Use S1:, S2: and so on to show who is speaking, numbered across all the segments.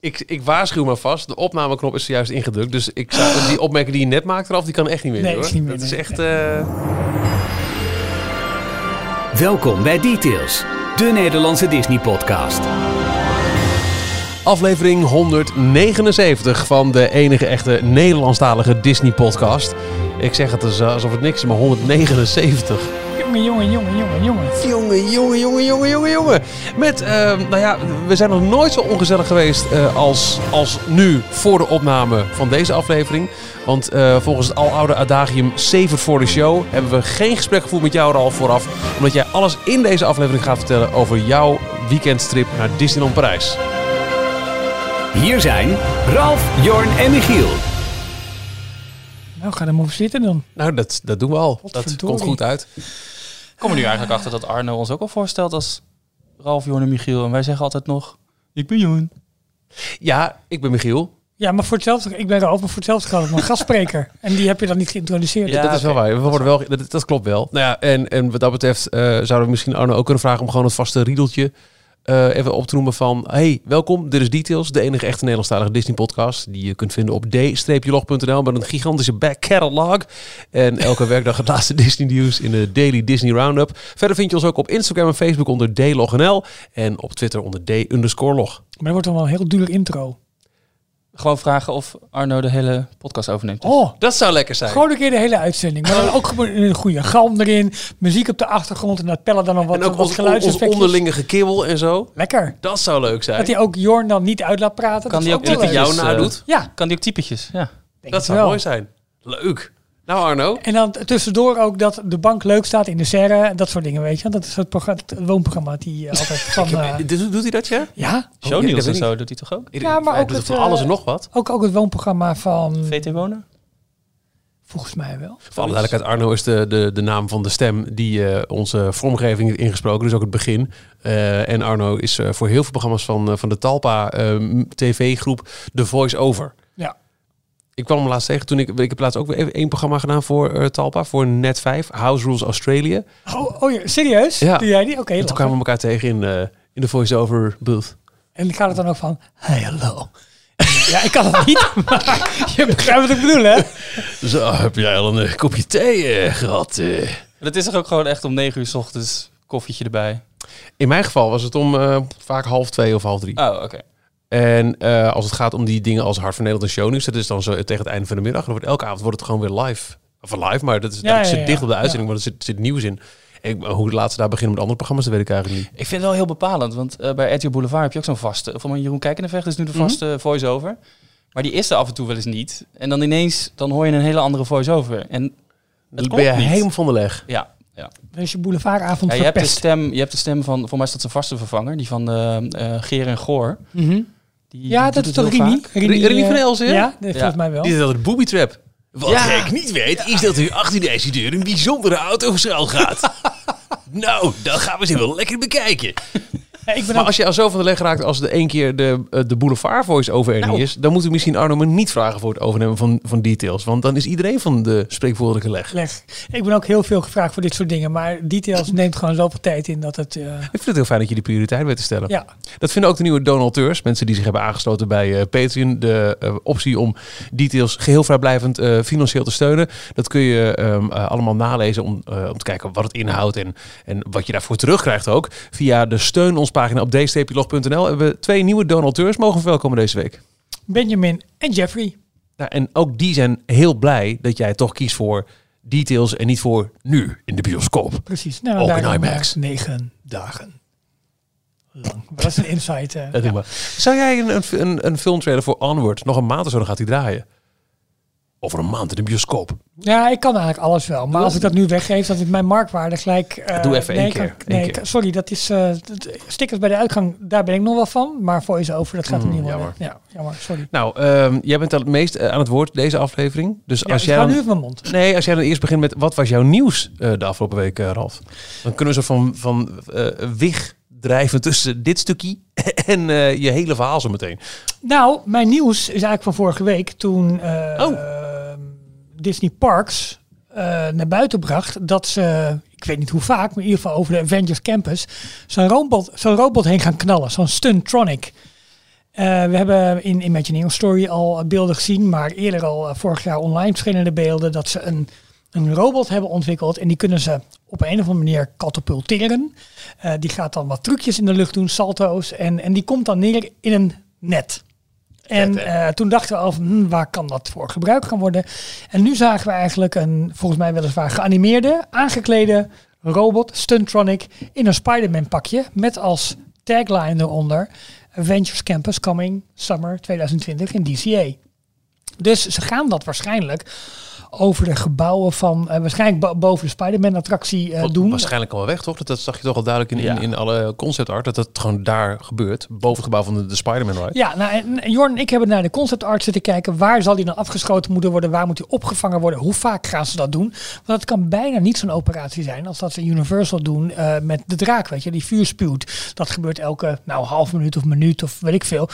S1: Ik, ik waarschuw me vast. De opnameknop is zojuist ingedrukt. Dus ik zou, die opmerking die je net maakte eraf, die kan echt niet meer.
S2: Nee,
S1: hoor.
S2: is niet meer,
S1: Dat is echt. eh,
S3: Welkom bij Details, de Nederlandse Disney-podcast.
S1: Aflevering 179 van de enige echte Nederlandstalige Disney-podcast. Ik zeg het alsof het niks is, maar 179.
S2: Jongen, jongen, jongen, jongen, jongen.
S1: Jongen, jongen, jongen, jongen, jongen, jongen. Met, ehm, nou ja, we zijn nog nooit zo ongezellig geweest eh, als, als nu voor de opname van deze aflevering. Want eh, volgens het aloude adagium Save it for the show hebben we geen gesprek gevoerd met jou er al vooraf. Omdat jij alles in deze aflevering gaat vertellen over jouw weekendstrip naar Disneyland Parijs.
S3: Hier zijn Ralf, Jorn en Michiel.
S2: Nou, ga er maar zitten dan.
S1: Nou, dat, dat doen we al. Dat komt goed uit.
S4: Ik kom er nu eigenlijk achter dat Arno ons ook al voorstelt als Ralf, Jorn en Michiel. En wij zeggen altijd nog, ik ben Jorn.
S1: Ja, ik ben Michiel.
S2: Ja, maar voor hetzelfde, ik ben er maar voor hetzelfde geldt mijn gastspreker. En die heb je dan niet geïntroduceerd.
S4: Ja,
S1: dat is wel waar. We worden wel, dat, dat klopt wel. Nou ja, en, en wat dat betreft eh, zouden we misschien Arno ook kunnen vragen om gewoon het vaste riedeltje eh, even op te noemen van... Hey, welkom, dit is Details, de enige echte Nederlandstalige Disney-podcast... die je kunt vinden op d-log.nl met een gigantische back catalog. En elke werkdag het laatste Disney-nieuws in de Daily Disney Roundup. Verder vind je ons ook op Instagram en Facebook onder dlognl... en op Twitter onder d-log.
S2: Maar dat wordt dan wel een heel duur intro.
S4: Gewoon vragen of Arno de hele podcast overneemt.
S2: Oh,
S1: Dat zou lekker zijn.
S2: gewoon een keer de hele uitzending. Maar dan ook gewoon een goede galm erin. Muziek op de achtergrond en dat pellen dan nog wat,
S1: en ook
S2: wat
S1: ons, ons onderlinge gekibbel en zo.
S2: Lekker.
S1: Dat zou leuk zijn.
S2: Dat hij ook Jorn dan niet uit laat praten.
S4: Kan die ook
S1: hij
S2: leuk.
S1: jou
S4: typetjes,
S1: nadoet.
S2: Ja,
S4: Kan die ook typetjes? Ja.
S2: denk
S1: Dat zou
S2: wel.
S1: mooi zijn. Leuk. Nou Arno,
S2: En dan tussendoor ook dat de bank leuk staat in de serre. Dat soort dingen, weet je. Dat is het, programma, het woonprogramma die eh, altijd van... eh,
S1: doet, doet hij dat ja?
S2: ja,
S1: Oh,
S4: Shownieuws
S1: dat
S4: en zo doet hij toch ook?
S2: Ja, maar
S1: Hij
S2: ook
S1: doet
S2: het,
S1: van
S2: eh,
S1: alles en nog wat.
S2: ook, ook het woonprogramma van...
S4: VT Wonen?
S2: Volgens mij wel.
S1: Voor alle duidelijkheid, Arno is de, de, de naam van de stem die eh, onze vormgeving heeft ingesproken. Dus ook het begin. Eh, en Arno is eh, voor heel veel programma's van, eh, van de Talpa eh, tv-groep The Voice Over.
S2: Ja.
S1: Ik kwam hem laatst tegen toen ik... Ik heb laatst ook weer even één programma gedaan voor eh, Talpa. Voor Net 5, House Rules Australia.
S2: Oh, oh ja, serieus?
S1: Ja.
S2: Doe jij die? Oké,
S1: en toen kwamen we elkaar tegen in, eh, in de Voice Over booth.
S2: En gaat het dan ook van... Hey, hallo. ja, ik kan het niet, maar je begrijpt wat ik bedoel, hè?
S1: Zo, heb jij al een eh, kopje thee eh, gehad? eh?
S4: Dat is toch ook gewoon echt om 9 uur s ochtends koffietje erbij?
S1: In mijn geval was het om eh, vaak half twee of half drie.
S4: Oh, oké.
S1: En eh, als het gaat om die dingen als Hart van Nederland en Shownieuws, dat is dan zo tegen het einde van de middag. Dan wordt elke avond wordt het gewoon weer live. Of live, maar dat, is,
S2: Ja,
S1: dat
S2: ja,
S1: zit
S2: ja.
S1: dicht op de
S2: Ja.
S1: uitzending, maar er zit, zit nieuws in. Ik, hoe laat ze daar beginnen met andere programma's, dat weet ik eigenlijk niet.
S4: Ik vind het wel heel bepalend, want eh, bij RTL Boulevard heb je ook zo'n vaste... Voor mij Jeroen Kijkendevecht is nu de vaste voice-over. Maar die is er af en toe wel eens niet. En dan ineens, dan hoor je een hele andere voice-over. En
S1: Dan
S4: klopt
S1: ben je
S4: niet.
S1: helemaal van de leg.
S4: ja, ja.
S2: Dan is je boulevardavond
S4: ja je, hebt de stem, je hebt de stem van, voor mij is dat zijn vaste vervanger, die van eh eh Geer en Goor.
S2: Mhm.
S4: Die,
S2: Ja, dat is
S4: het
S2: toch Rini?
S1: Rini- Rini van Elsen, ja?
S2: Ja, dat volgens mij wel.
S1: Die is altijd booby trap. Wat
S4: Ja.
S1: ik niet weet, is dat u achter deze deur een bijzondere auto schuil gaat. nou, dat gaan we eens even lekker bekijken.
S2: Ik ben
S1: Maar
S2: ook,
S1: als je al zo van de leg raakt als er één keer de, eh, de Boulevard Voice over er
S2: Nou.
S1: is, dan moet ik misschien Arno me niet vragen voor het overnemen van, van details. Want dan is iedereen van de spreekwoordelijke leg.
S2: leg. ik ben ook heel veel gevraagd voor dit soort dingen. Maar details neemt gewoon zoveel tijd in dat het... eh,
S1: Ik vind het heel fijn dat je die prioriteit weet te stellen.
S2: ja,
S1: Dat vinden ook de nieuwe donateurs. Mensen die zich hebben aangesloten bij eh, Patreon. De optie om details geheel vrijblijvend financieel te steunen. Dat kun je ehm, eh, allemaal nalezen om, om te kijken wat het inhoudt. En, en wat je daarvoor terugkrijgt ook. Via de steun ons pagina op dstplog.nl hebben we twee nieuwe donateurs mogen verwelkomen deze week.
S2: Benjamin en Jeffrey.
S1: En ook die zijn heel blij dat jij toch kiest voor details en niet voor nu in de bioscoop.
S2: Precies. Nou,
S1: Ook in IMAX.
S2: negen dagen lang. Dat is een insight. ja.
S1: Zou jij een, een, een, een filmtrailer voor Onward nog een maand of zo, dan gaat hij draaien? Over een maand in de bioscoop.
S2: Ja, ik kan eigenlijk alles wel. Maar als ik dat nu weggeef, dan is mijn marktwaarde gelijk... eh,
S1: Doe even één
S2: nee,
S1: keer, één keer.
S2: sorry, dat is... dat- stickers bij de uitgang, daar ben ik nog wel van. Maar voice-over, dat gaat er
S1: Mm,
S2: niet worden.
S1: jammer.
S2: Ja, jammer, sorry.
S1: Nou, ehm, jij bent het meest eh, aan het woord deze aflevering. Dus
S2: Ja,
S1: als
S2: ik
S1: jij
S2: nu even mijn mond.
S1: Nee, als jij dan eerst begint met wat was jouw nieuws de afgelopen week, Ralf? Dan kunnen we zo van, van wig drijven tussen dit stukje en eh, je hele verhaal zo meteen.
S2: Nou, mijn nieuws is eigenlijk van vorige week. Toen eh,
S1: Oh.
S2: Disney Parks eh, naar buiten bracht dat ze, ik weet niet hoe vaak, maar in ieder geval over de Avengers Campus, zo'n robot, zo'n robot heen gaan knallen. Zo'n Stuntronic. We hebben in Imagineering Story al beelden gezien, maar eerder al vorig jaar online verschillende beelden dat ze een, een robot hebben ontwikkeld en die kunnen ze op een of andere manier katapulteren. Eh, die gaat dan wat trucjes in de lucht doen, salto's, en, en die komt dan neer in een net. En eh, toen dachten we al van, hm, waar kan dat voor gebruikt gaan worden? En nu zagen we eigenlijk een, volgens mij weliswaar geanimeerde, aangeklede robot, Stuntronic, in een Spider-Man pakje. Met als tagline eronder, Avengers Campus coming summer 2020 in DCA. Dus ze gaan dat waarschijnlijk over de gebouwen van, eh, waarschijnlijk bo- boven de Spider-Man attractie eh, doen.
S1: Waarschijnlijk al wel weg, toch? Dat, dat zag je toch al duidelijk in, in,
S4: Ja.
S1: in alle concept art. Dat het gewoon daar gebeurt. Boven het gebouw van de, de Spider-Man ride.
S2: Ja, nou, en en Jorn en ik hebben naar de concept art zitten kijken. Waar zal die dan afgeschoten moeten worden? Waar moet hij opgevangen worden? Hoe vaak gaan ze dat doen? Want het kan bijna niet zo'n operatie zijn als dat ze Universal doen eh, met de draak, weet je, die vuur spuwt. Dat gebeurt elke, nou, half minuut of minuut of weet ik veel.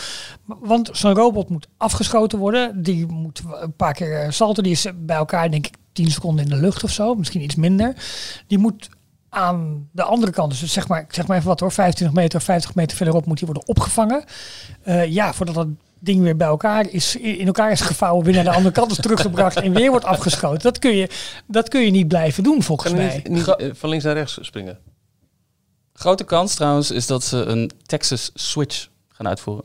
S2: Want zo'n robot moet afgeschoten worden. Die moet een paar keer eh, salto. Die is bij elkaar, denk ik, 10 seconden in de lucht of zo. Misschien iets minder. Die moet aan de andere kant, dus zeg maar, ik zeg maar even wat hoor, 25 meter, 50 meter verderop moet die worden opgevangen. Eh, ja, voordat dat ding weer bij elkaar is, in elkaar is gevouwen, weer naar de andere kant is teruggebracht en weer wordt afgeschoten. Dat kun je, dat kun je niet blijven doen volgens mij.
S1: niet, niet, eh, van links naar rechts springen?
S4: Grote kans trouwens is dat ze een Texas Switch gaan uitvoeren.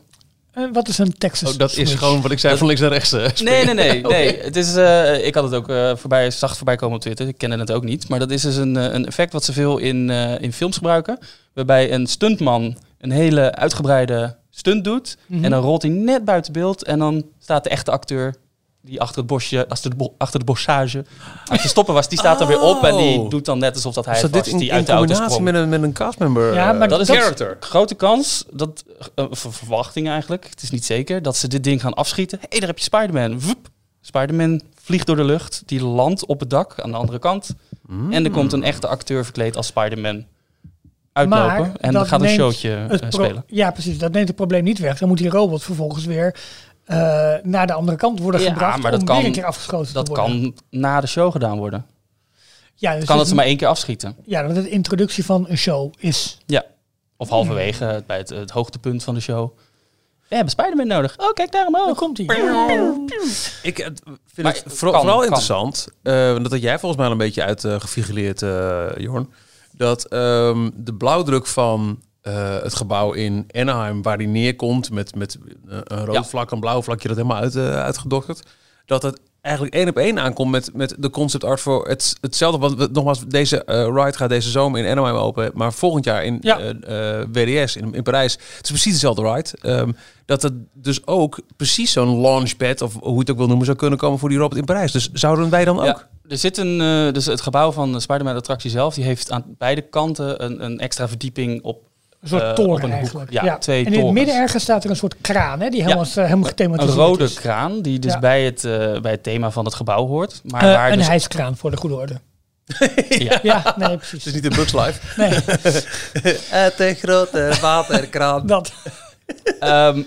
S2: Eh, wat is een Texas
S1: Oh, dat is gewoon wat ik zei, van links naar rechts. eh,
S4: Nee, nee, nee. nee. Het is, eh, ik had het ook eh, voorbij, zacht voorbij komen op Twitter. Ik kende het ook niet. Maar dat is dus een, een effect wat ze veel in, eh, in films gebruiken. Waarbij een stuntman een hele uitgebreide stunt doet.
S2: Mhm.
S4: En dan rolt hij net buiten beeld. En dan staat de echte acteur die achter het bosje, achter de, bo- achter de bossage aan het stoppen was. Die staat er weer op en die
S1: Oh.
S4: doet dan net alsof dat hij
S1: Is
S4: het
S1: dat
S4: was
S1: dit in,
S4: die
S1: in
S4: uit de auto sprong.
S1: met een, met een castmember?
S2: Ja, maar
S4: dat is
S1: character.
S4: Grote kans, dat, eh, ver- verwachting eigenlijk, het is niet zeker, dat ze dit ding gaan afschieten. Hé, hey, daar heb je Spider-Man. Woep. Spider-Man vliegt door de lucht, die landt op het dak aan de andere kant.
S1: Mm.
S4: En er komt een echte acteur verkleed als Spider-Man uitlopen.
S2: Maar
S4: en
S2: dat
S4: gaat een showtje eh, spelen.
S2: Ja, precies. Dat neemt het probleem niet weg. Dan moet die robot vervolgens weer naar de andere kant worden
S4: Ja,
S2: gebracht
S4: maar dat
S2: om
S4: kan-
S2: weer een keer afgeschoten
S4: Dat
S2: te worden.
S4: kan na de show gedaan worden.
S2: ja, dus
S4: Kan dat
S2: het-
S4: ze maar één keer afschieten.
S2: Ja, dat het de introductie van een show is.
S4: Of halverwege, eh, bij het, het hoogtepunt van de show. We hebben Spider-Man nodig. Oh, kijk daar
S2: Dan
S4: omhoog.
S2: komt hij.
S1: Ik eh, vind
S4: Maar
S1: het vooral,
S4: kan,
S1: vooral
S4: kan.
S1: interessant, eh, dat had jij volgens mij al een beetje uitgefigureerd, eh Jorn, dat ehm, de blauwdruk van eh, het gebouw in Anaheim, waar die neerkomt met, met eh, een rood
S4: Ja.
S1: vlak, een blauw vlakje, dat helemaal uit, eh, uitgedokterd, dat het eigenlijk één op één aankomt met, met de concept art voor het, hetzelfde. Want we- nogmaals, deze ride gaat deze zomer in Anaheim open, maar volgend jaar in
S2: Ja.
S1: WDS in, in Parijs. Het is precies dezelfde ride. Ehm, dat het dus ook precies zo'n launchpad, of hoe je het ook wil noemen, zou kunnen komen voor die robot in Parijs. Dus zouden wij dan ook?
S4: Ja, er zit een, dus het gebouw van de Spider-Man attractie zelf, die heeft aan beide kanten een, een extra verdieping op
S2: Een soort
S4: Eh,
S2: toren
S4: een
S2: eigenlijk.
S4: Ja, twee
S2: En in het midden ergens staat er een soort kraan, hè, die helemaal, is, eh, helemaal
S4: een
S2: gethematiseerd
S4: rode
S2: is.
S4: kraan, die dus
S2: Ja.
S4: bij, het, eh, bij het thema van het gebouw hoort. Maar
S2: Eh,
S4: waar
S2: een
S4: dus,
S2: hijskraan voor de goede orde.
S4: ja,
S2: Ja, nee,
S1: Het
S2: precies.
S1: is niet een Bugs Life.
S2: Nee,
S1: Het een grote waterkraan.
S2: dat.
S4: Ehm,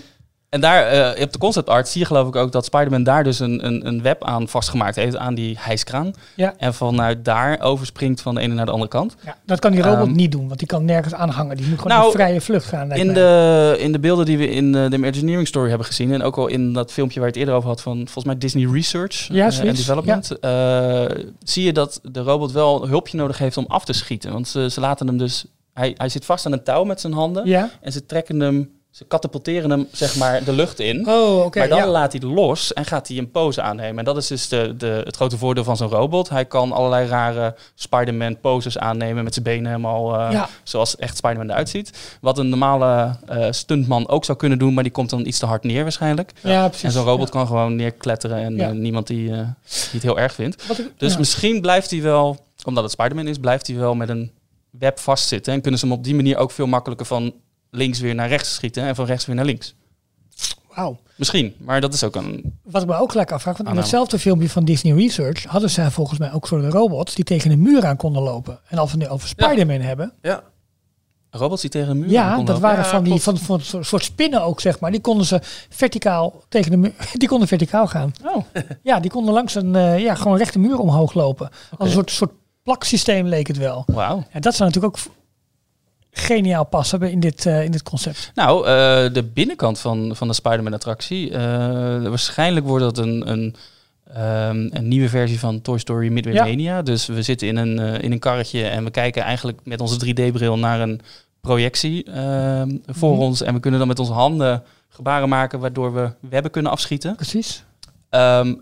S4: en daar, eh, op de concept art zie je geloof ik ook dat Spider-Man daar dus een, een, een web aan vastgemaakt heeft, aan die hijskraan.
S2: Ja.
S4: En vanuit daar overspringt van de ene naar de andere kant.
S2: Ja, dat kan die robot
S4: Ehm,
S2: niet doen, want die kan nergens aan hangen. Die moet gewoon
S4: Nou,
S2: in vrije vlucht gaan.
S4: In
S2: mij.
S4: de, in de beelden die we in eh, de Imagineering Story hebben gezien, en ook al in dat filmpje waar je het eerder over had van volgens mij Disney Research
S2: Ja,
S4: eh, en Development, zie je dat de robot wel hulpje nodig heeft om af te schieten. Want ze, ze laten hem dus, hij, hij zit vast aan een touw met zijn handen
S2: Ja?
S4: en ze trekken hem, ze katapulteren hem zeg maar de lucht in.
S2: Oh, oké.
S4: maar dan
S2: ja.
S4: laat hij los en gaat hij een pose aannemen. En dat is dus de, de, het grote voordeel van zo'n robot. Hij kan allerlei rare Spider-Man poses aannemen met zijn benen helemaal eh,
S2: Ja.
S4: zoals echt Spider-Man eruit ziet. Wat een normale eh, stuntman ook zou kunnen doen, maar die komt dan iets te hard neer waarschijnlijk.
S2: Ja, precies.
S4: En zo'n robot
S2: Ja.
S4: kan gewoon neerkletteren en
S2: Ja.
S4: eh, niemand die, eh, die het heel erg vindt.
S2: Ik-
S4: Dus
S2: ja.
S4: misschien blijft hij wel, omdat het Spider-Man is, blijft hij wel met een web vastzitten. En kunnen ze hem op die manier ook veel makkelijker van links weer naar rechts schieten en van rechts weer naar links.
S2: Wauw.
S4: Misschien, maar dat is ook een...
S2: Wat ik me ook gelijk afvraag, want in hetzelfde filmpje van Disney Research hadden zij volgens mij ook soort robots die tegen een muur aan konden lopen. En als we nu over Spider-Man hebben,
S1: Ja.
S4: Robots die tegen een muur
S2: ja,
S4: konden
S2: dat
S4: lopen.
S2: waren
S1: Ja,
S2: van die van, van een soort- spinnen ook, zeg maar. Die konden ze verticaal tegen de muur, die konden verticaal gaan.
S4: Oh,
S2: Ja, die konden langs een, eh, ja, gewoon rechte muur omhoog lopen. Als een soort, soort plaksysteem leek het wel.
S4: wauw.
S2: Ja, dat zou natuurlijk ook geniaal passen in dit, eh, in dit concept?
S4: Nou, eh, de binnenkant van, van de Spider-Man-attractie. eh, waarschijnlijk wordt dat een, een, ehm, een nieuwe versie van Toy Story Midway
S2: Ja.
S4: Mania. Dus we zitten in een, in een karretje en we kijken eigenlijk met onze 3D-bril naar een projectie ehm, voor
S2: Mhm.
S4: ons. En we kunnen dan met onze handen gebaren maken waardoor we webben kunnen afschieten.
S2: Precies.
S4: Ehm,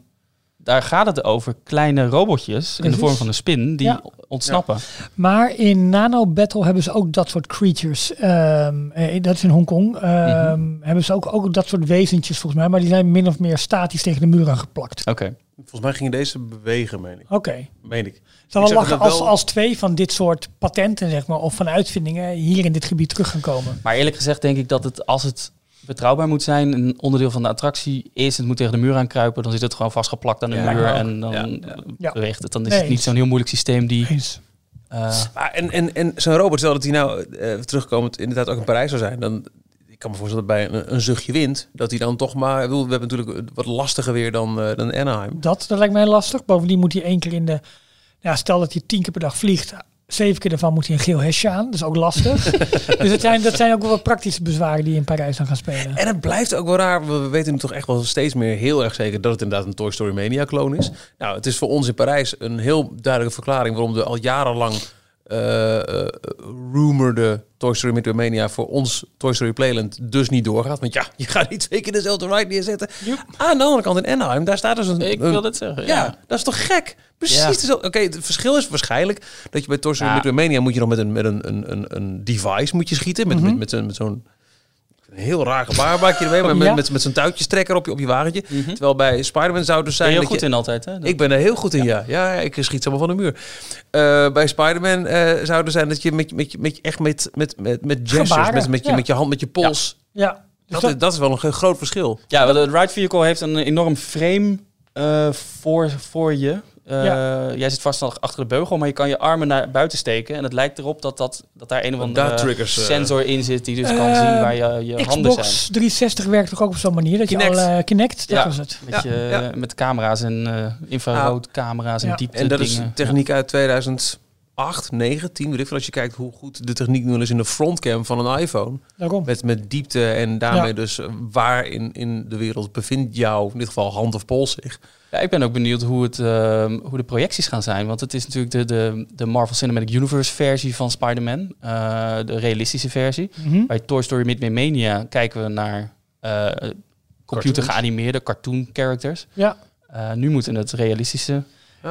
S4: daar gaat het over kleine robotjes in de vorm van een spin die
S2: Ja.
S4: ontsnappen.
S2: Maar in Nano Battle hebben ze ook dat soort creatures. Ehm, eh, dat is in Hongkong. Ehm, Hebben ze ook, ook dat soort wezentjes volgens mij. Maar die zijn min of meer statisch tegen de muur aangeplakt.
S4: Oké.
S1: Volgens mij gingen deze bewegen, meen ik.
S2: Oké.
S1: Meen ik.
S2: Zou wel lachen als,
S1: wel-
S2: als twee van dit soort patenten, zeg maar, of van uitvindingen hier in dit gebied terug gaan komen.
S4: Maar eerlijk gezegd denk ik dat het, als het betrouwbaar moet zijn, een onderdeel van de attractie is, het moet tegen de muur aankruipen, dan zit het gewoon vastgeplakt aan de
S1: Ja,
S4: muur en dan
S1: Ja,
S4: beweegt het. Dan is
S2: Nee,
S4: het niet zo'n heel moeilijk systeem die...
S2: Eens.
S4: eh,
S1: Maar en en, en zo'n robot, stel dat hij nou eh terugkomend inderdaad ook in Parijs zou zijn, dan ik kan me voorstellen dat bij een, een zuchtje wind, dat hij dan toch maar, bedoel, we hebben natuurlijk wat lastiger weer dan, eh, dan Anaheim.
S2: Dat, dat lijkt mij lastig. Bovendien moet hij één keer in de... Ja, stel dat hij tien keer per dag vliegt. Zeven keer daarvan moet hij een geel hesje aan. Dat is ook lastig. dus het zijn, dat zijn ook wel wat praktische bezwaren die in Parijs dan gaan spelen.
S1: En het blijft ook wel raar. We we weten nu toch echt wel steeds meer heel erg zeker dat het inderdaad een Toy Story Mania kloon is. Nou, het is voor ons in Parijs een heel duidelijke verklaring waarom de al jarenlang eh eh, rumorde Toy Story Midway Mania voor ons Toy Story Playland dus niet doorgaat. Want ja, je gaat niet twee keer dezelfde ride neerzetten. Aan de andere kant in Anaheim, daar staat dus een...
S4: ik wil het zeggen.
S1: ja,
S4: Ja.
S1: dat is toch gek? Precies
S4: Ja.
S1: dezelfde. Oké, het verschil is waarschijnlijk dat je bij Toy Story
S4: Ja.
S1: Midway Mania moet je dan met een, met een, een, een, een device moet je schieten. Met,
S2: Mhm.
S1: met, met, zo'n- met zo'n een heel raar gebaar maak je ermee, maar met,
S2: Ja.
S1: met, met zo'n touwtjestrekker op je, op je wagentje.
S4: Mhm.
S1: Terwijl bij Spider-Man zou dus
S4: Ben
S1: zijn
S4: je heel goed
S1: je...
S4: in altijd, hè?
S1: Ik ben er heel goed in, ja. Ja, ja, ik schiet allemaal van de muur. Eh, bij Spider-Man eh, zou er zijn dat je met, met, met, echt met, met, met, met gestures,
S2: Gebaren,
S1: met, met, je, met je hand, met je pols.
S2: Ja. Dus
S1: Dat,
S2: dat-
S1: is, dat is wel een groot verschil.
S4: Ja, de ride vehicle heeft een enorm frame eh, voor, voor je. Eh, Jij zit vast nog achter de beugel, maar je kan je armen naar buiten steken. En het lijkt erop dat, dat, dat daar een of andere
S1: eh,
S4: sensor in zit die dus kan
S2: Eh,
S4: zien waar je, je handen zijn.
S2: Xbox 360 werkt toch ook op zo'n manier? Dat
S1: Kinect.
S2: je al uh, Kinect, dat
S4: Ja.
S2: was het.
S4: Met,
S1: Ja,
S4: je,
S1: ja.
S4: met camera's en eh infraroodcamera's en
S2: Ja.
S4: diepte
S1: En dat is techniek uit 2008, 9, 10, weet ik veel. Als je kijkt hoe goed de techniek nu al is in de frontcam van een iPhone.
S2: Daarom.
S1: Met, met diepte en daarmee
S2: Ja.
S1: dus waar in, in de wereld bevindt jouw, in dit geval hand of pols zich.
S4: Ja, ik ben ook benieuwd hoe, het, ehm, hoe de projecties gaan zijn. Want het is natuurlijk de, de, de Marvel Cinematic Universe versie van Spider-Man. eh, de realistische versie.
S2: Mhm.
S4: Bij Toy Story Midway Mania kijken we naar eh, computer geanimeerde cartoon characters.
S2: Ja.
S4: Eh, nu moeten het realistische.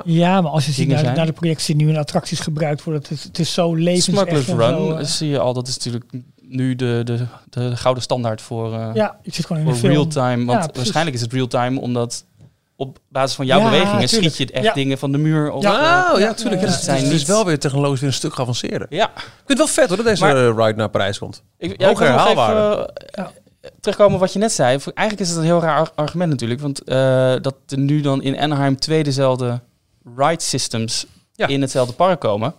S2: ja, maar als je ziet naar, de projectie die nu in attracties gebruikt worden, het is, het is zo levensecht.
S4: Smuggler's Run
S2: zo,
S4: zie je al, dat is natuurlijk nu de, de, de gouden standaard voor, eh
S2: ja, je zit gewoon in
S4: voor
S2: een film.
S4: real-time. Want
S2: precies.
S4: waarschijnlijk is het real-time omdat op basis van jouw
S2: Ja,
S4: bewegingen
S2: tuurlijk.
S4: schiet je echt
S2: Ja.
S4: dingen van de muur. Of,
S2: Ja.
S1: Oh ja, tuurlijk. het
S4: Zijn
S1: is dus wel weer technologisch weer een stuk geavanceerder. Ik
S4: ja.
S1: vind het wel vet hoor, dat deze
S4: Maar-
S1: ride naar Parijs komt.
S4: Ik, ik wil nog
S1: herhaalwaarde.
S4: even, eh, terugkomen op wat je net zei. Eigenlijk is het een heel raar ar- argument natuurlijk. Want eh, dat er nu dan in Anaheim twee dezelfde ride systems in hetzelfde park komen.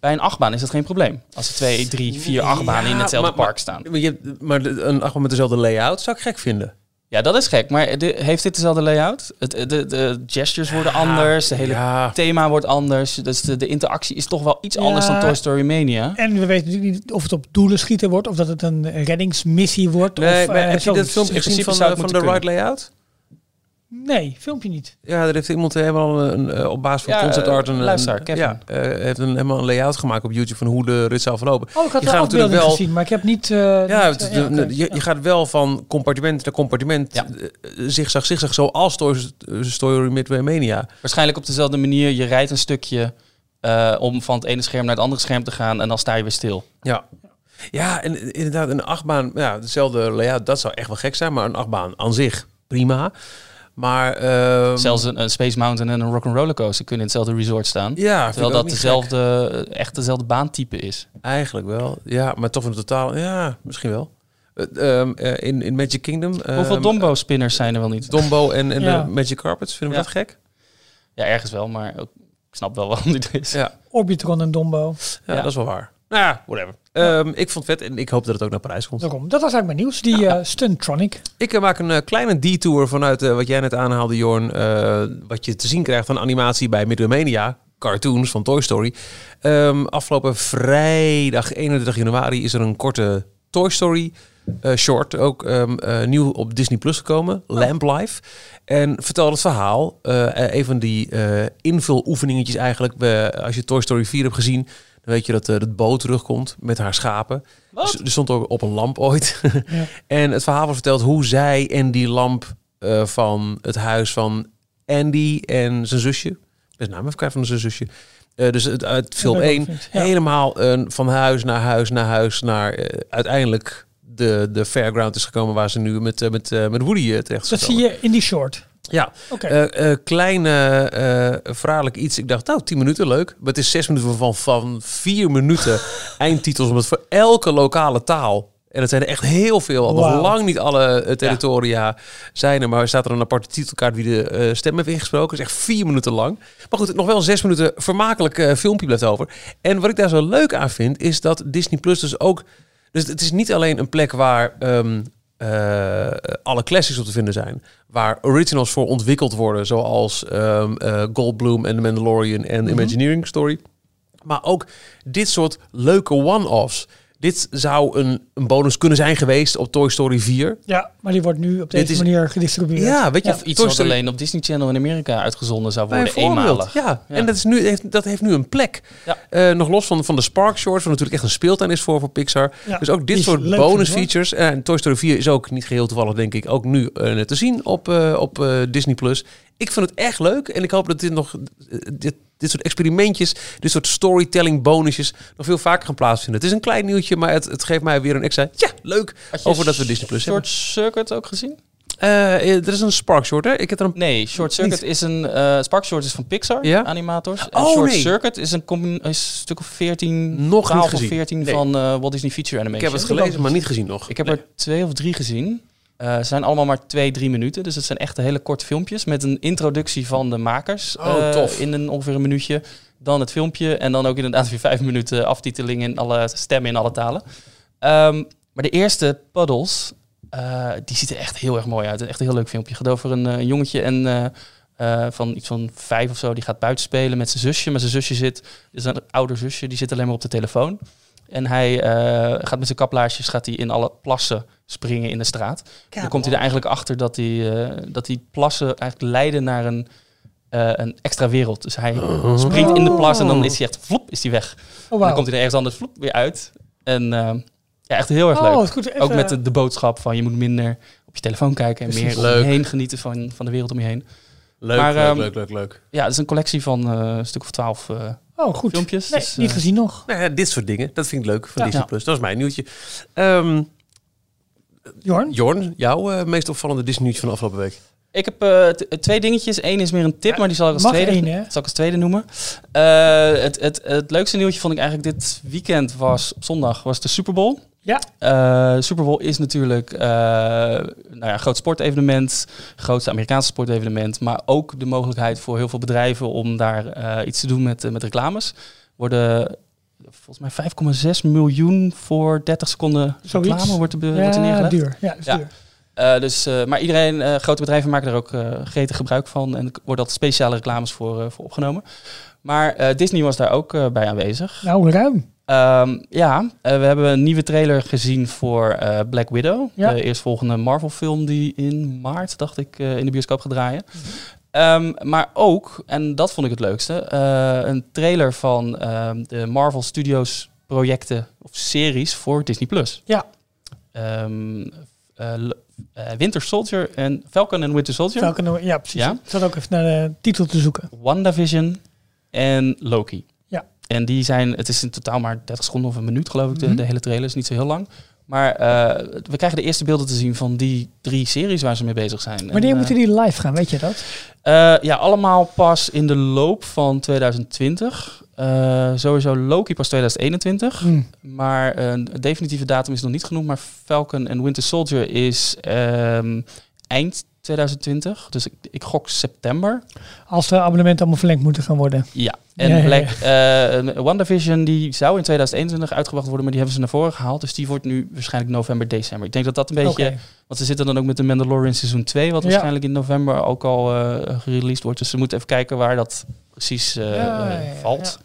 S4: Bij een achtbaan is dat geen probleem. Als er twee, drie, vier achtbanen in hetzelfde
S1: maar-
S4: park staan.
S1: Maar, maar een achtbaan met dezelfde layout zou ik gek vinden.
S4: Ja, dat is gek. Maar de- heeft dit dezelfde layout? Het, de, de gestures worden anders. De hele
S1: Ja,
S4: thema wordt anders. Dus de, de interactie is toch wel iets
S2: Ja.
S4: anders dan Toy Story Mania.
S2: En we weten natuurlijk niet of het op doelen schieten wordt, of dat het een reddingsmissie wordt.
S1: nee,
S2: of,
S1: maar
S2: eh,
S1: heb je dat filmpje
S4: In
S1: gezien
S4: principe
S1: van,
S4: het
S1: van de ride layout?
S2: Nee, filmpje niet.
S1: Ja, er heeft iemand helemaal een, eh, op basis van
S4: Ja,
S1: concept
S4: eh,
S1: art een,
S4: luisteraar, Kevin.
S1: ja, eh, heeft een helemaal een layout gemaakt op YouTube van hoe de rit zou verlopen.
S2: Oh, ik had
S1: Je
S2: afbeeldingen
S1: natuurlijk wel-
S2: gezien, maar ik heb niet... eh,
S1: Ja,
S2: niet, eh,
S1: de- je, je gaat wel van compartiment naar compartiment,
S4: Ja.
S1: eh, zigzag, zigzag, zoals Toy Story Midway Mania.
S4: Waarschijnlijk op dezelfde manier. Je rijdt een stukje eh, om van het ene scherm naar het andere scherm te gaan. En dan sta je weer stil.
S1: Ja. Ja, en inderdaad, een achtbaan, ja, dezelfde layout, dat zou echt wel gek zijn, maar een achtbaan aan zich prima. Maar ehm,
S4: Zelfs een, een Space Mountain en een Rock'n'Roller Coaster kunnen in hetzelfde resort staan.
S1: ja,
S4: Terwijl dat dezelfde, eh, echt dezelfde baantype is.
S1: Eigenlijk wel, ja, maar toch in totaal, ja, misschien wel. Eh, ehm, eh, in, in Magic Kingdom.
S4: Hoeveel
S1: ehm,
S4: Dombo-spinners zijn er wel niet?
S1: Dombo en, en
S2: Ja.
S1: de Magic Carpets, vinden we
S4: Ja.
S1: dat gek?
S4: Ja, ergens wel, maar ook- ik snap wel waarom dit is.
S1: Ja,
S2: Orbitron en Dombo.
S1: ja,
S4: Ja.
S1: dat is wel waar. Nou ja, whatever. Ehm, ik vond het vet en ik hoop dat het ook naar Parijs komt.
S2: Daarom. Dat was eigenlijk mijn nieuws. Die eh Stuntronic.
S1: Ik eh, maak een eh, kleine detour vanuit wat jij net aanhaalde, Jorn. wat je te zien krijgt van animatie bij Midway cartoons van Toy Story. Ehm, afgelopen vrijdag 31 januari is er een korte Toy Story short, ook ehm, eh, nieuw op Disney Plus gekomen, Lamp Life. En vertelt het verhaal, eh, een van die eh invuloefeningetjes eigenlijk. Als je Toy Story 4 hebt gezien, dan weet je dat eh dat Bo terugkomt met haar schapen.
S4: Wat?
S1: Dus er stond ook op een lamp ooit.
S2: Ja.
S1: en het verhaal wordt verteld hoe zij en die lamp eh, van het huis van Andy en zijn zusje. De naam even van zijn zusje. Eh, dus het, uit film
S2: Ja, dat
S1: 1
S2: vind ik, ja.
S1: helemaal eh, van huis naar huis naar huis naar uiteindelijk de, de fairground is gekomen waar ze nu met, met, met Woody terecht
S2: Dat zie je in die short.
S1: Ja,
S2: Oké.
S1: eh eh, kleine eh verhaallijk iets. Ik dacht, nou, 10 minuten, leuk. Maar het is 6 minuten van, van 4 minuten eindtitels. Omdat voor elke lokale taal. En dat zijn er echt heel veel. Nog
S2: Wauw.
S1: lang niet alle territoria zijn er. Maar er staat er een aparte titelkaart wie de stem heeft ingesproken. Dat is echt 4 minuten lang. Maar goed, nog wel 6 minuten vermakelijk eh, filmpje blijft over. En wat ik daar zo leuk aan vind, is dat Disney Plus dus ook... Dus het is niet alleen een plek waar ehm, eh, alle classics op te vinden zijn. Waar originals voor ontwikkeld worden, zoals ehm eh, Goldblum en The Mandalorian en Imagineering Story. Maar ook dit soort leuke one-offs. Dit zou een, een bonus kunnen zijn geweest op Toy Story 4.
S2: ja, maar die wordt nu op deze
S1: is-
S2: manier gedistribueerd.
S1: Ja, weet je,
S2: Ja.
S4: Of iets
S1: Toy
S4: wat
S1: Story-
S4: alleen op Disney Channel in Amerika uitgezonden zou worden, eenmalig.
S1: Ja.
S4: Ja.
S1: en dat, is nu, heeft, dat heeft nu een plek.
S4: Ja.
S1: Eh, nog los van, van de Spark Shorts, wat natuurlijk echt een speeltuin is voor, voor Pixar.
S2: Ja,
S1: Dus ook dit soort
S2: leuk,
S1: bonus features. En Toy Story 4 is ook niet geheel toevallig, denk ik, ook nu eh, te zien op, eh, op eh, Disney+. Plus. Ik vind het echt leuk en ik hoop dat dit nog, eh, dit, dit soort experimentjes, dit soort storytelling bonusjes nog veel vaker gaan plaatsvinden. Het is een klein nieuwtje, maar het, het geeft mij weer een extra, ja, leuk, over dat we Disney Plus
S4: Short Circuit ook gezien?
S1: hebben. Eh, er is een Spark Short, hè? Ik heb er een...
S4: Nee, Short Circuit is een... eh Spark Short is van Pixar,
S1: Ja?
S4: animators. En
S1: Oh,
S4: Short
S1: nee.
S4: Circuit is een, combi- is een stuk of 14,
S1: Nog
S4: 12
S1: niet
S4: of
S1: gezien.
S4: 14
S1: Nee.
S4: van eh Walt Disney Feature
S1: Ik
S4: Animation.
S1: heb het gelezen, maar niet gezien nog.
S4: Ik heb
S1: Nee.
S4: er twee of drie gezien. Eh, Ze zijn allemaal maar twee, drie minuten. Dus het zijn echt hele korte filmpjes met een introductie van de makers.
S1: Oh,
S4: eh,
S1: tof.
S4: In een, ongeveer een minuutje. Dan het filmpje en dan ook inderdaad weer vijf minuten aftiteling in alle stemmen in alle talen. Ehm, maar de eerste puddles, eh, die ziet er echt heel erg mooi uit. Echt een heel leuk filmpje. Gaat over een, een jongetje en, van iets van vijf of zo. Die gaat buiten spelen met zijn zusje. Maar zijn zusje zit, is een ouder zusje, die zit alleen maar op de telefoon. En hij eh, gaat met zijn kaplaarsjes gaat hij in alle plassen springen in de straat. dan komt hij er eigenlijk achter dat die, eh, dat die plassen eigenlijk leiden naar een, eh, een extra wereld. Dus hij springt in de plas en dan is hij echt vloep, is hij weg.
S2: Oh,
S4: En dan komt hij er ergens anders vloep, weer uit. En eh, ja, echt heel erg
S2: Oh,
S4: leuk.
S2: wat goed. Even-
S4: Ook met de, de boodschap van je moet minder op je telefoon kijken en
S2: Precies.
S4: meer om je heen genieten van, van de wereld om je heen.
S1: Leuk,
S4: Maar,
S1: leuk,
S4: ehm,
S1: leuk, leuk, leuk.
S4: Ja, het is een collectie van eh, een stuk of twaalf eh,
S2: Oh, goed.
S4: filmpjes.
S2: Nee,
S4: dus,
S2: niet
S4: eh,
S2: gezien nog.
S1: Nou ja, dit soort dingen, dat vind ik leuk van
S2: Ja.
S1: Disney+. Plus. Dat is mijn nieuwtje. Ehm
S2: Jorn?
S1: Jorn, jouw eh, meest opvallende Disney nieuwtje van de afgelopen week?
S4: Ik heb eh, twee dingetjes. Eén is meer een tip,
S2: Ja,
S4: maar die zal ik als tweede,
S2: één,
S4: zal ik als tweede noemen. Eh, het, het, het leukste nieuwtje vond ik eigenlijk dit weekend was op zondag was de Super Bowl.
S2: Ja.
S4: Eh, Super Bowl is natuurlijk eh, nou ja, een groot sportevenement, grootste Amerikaanse sportevenement, maar ook de mogelijkheid voor heel veel bedrijven om daar eh, iets te doen met, met reclames. Worden volgens mij 5,6 miljoen voor 30 seconden
S2: Zoiets.
S4: reclame wordt er, be- wordt er
S2: Ja,
S4: neergelegd.
S2: duur. Ja, is
S4: Ja.
S2: duur.
S4: Dus, maar iedereen, grote bedrijven maken er ook gretig gebruik van. En er worden altijd speciale reclames voor, voor opgenomen. Maar Disney was daar ook bij aanwezig.
S2: Nou, ruim.
S4: Ehm, ja, eh, we hebben een nieuwe trailer gezien voor eh, Black Widow.
S2: Ja.
S4: De eerstvolgende Marvel film die in maart, dacht ik, eh, in de bioscoop gaat draaien. Ehm, maar ook, en dat vond ik het leukste, een trailer van ehm, de Marvel Studios projecten of series voor Disney+. Plus.
S2: Ja.
S4: Winter Soldier en Falcon en Winter Soldier.
S2: Falcon, ja, precies.
S4: Ja?
S2: Ik zat ook even naar de titel te zoeken.
S4: WandaVision en Loki. En die zijn, het is in totaal maar 30 seconden of een minuut geloof ik, de,
S2: Mhm.
S4: de hele trailer is niet zo heel lang. Maar eh, we krijgen de eerste beelden te zien van die drie series waar ze mee bezig zijn.
S2: Wanneer
S4: eh,
S2: moeten die live gaan, weet je dat?
S4: eh, ja, allemaal pas in de loop van 2020. Eh, sowieso Loki pas 2021.
S2: Hm.
S4: Maar een definitieve datum is nog niet genoemd. Maar Falcon en Winter Soldier is ehm, eind 2020. Dus ik, ik gok september.
S2: Als de abonnementen allemaal verlengd moeten gaan worden.
S4: Ja. En
S2: Ja,
S4: Black, eh, WandaVision die zou in 2021 uitgebracht worden, maar die hebben ze naar voren gehaald. Dus die wordt nu waarschijnlijk november, december. Ik denk dat dat een beetje... Want ze zitten dan ook met de Mandalorian seizoen 2, wat waarschijnlijk in november ook al eh gereleased wordt. Dus ze moeten even kijken waar dat precies eh, valt.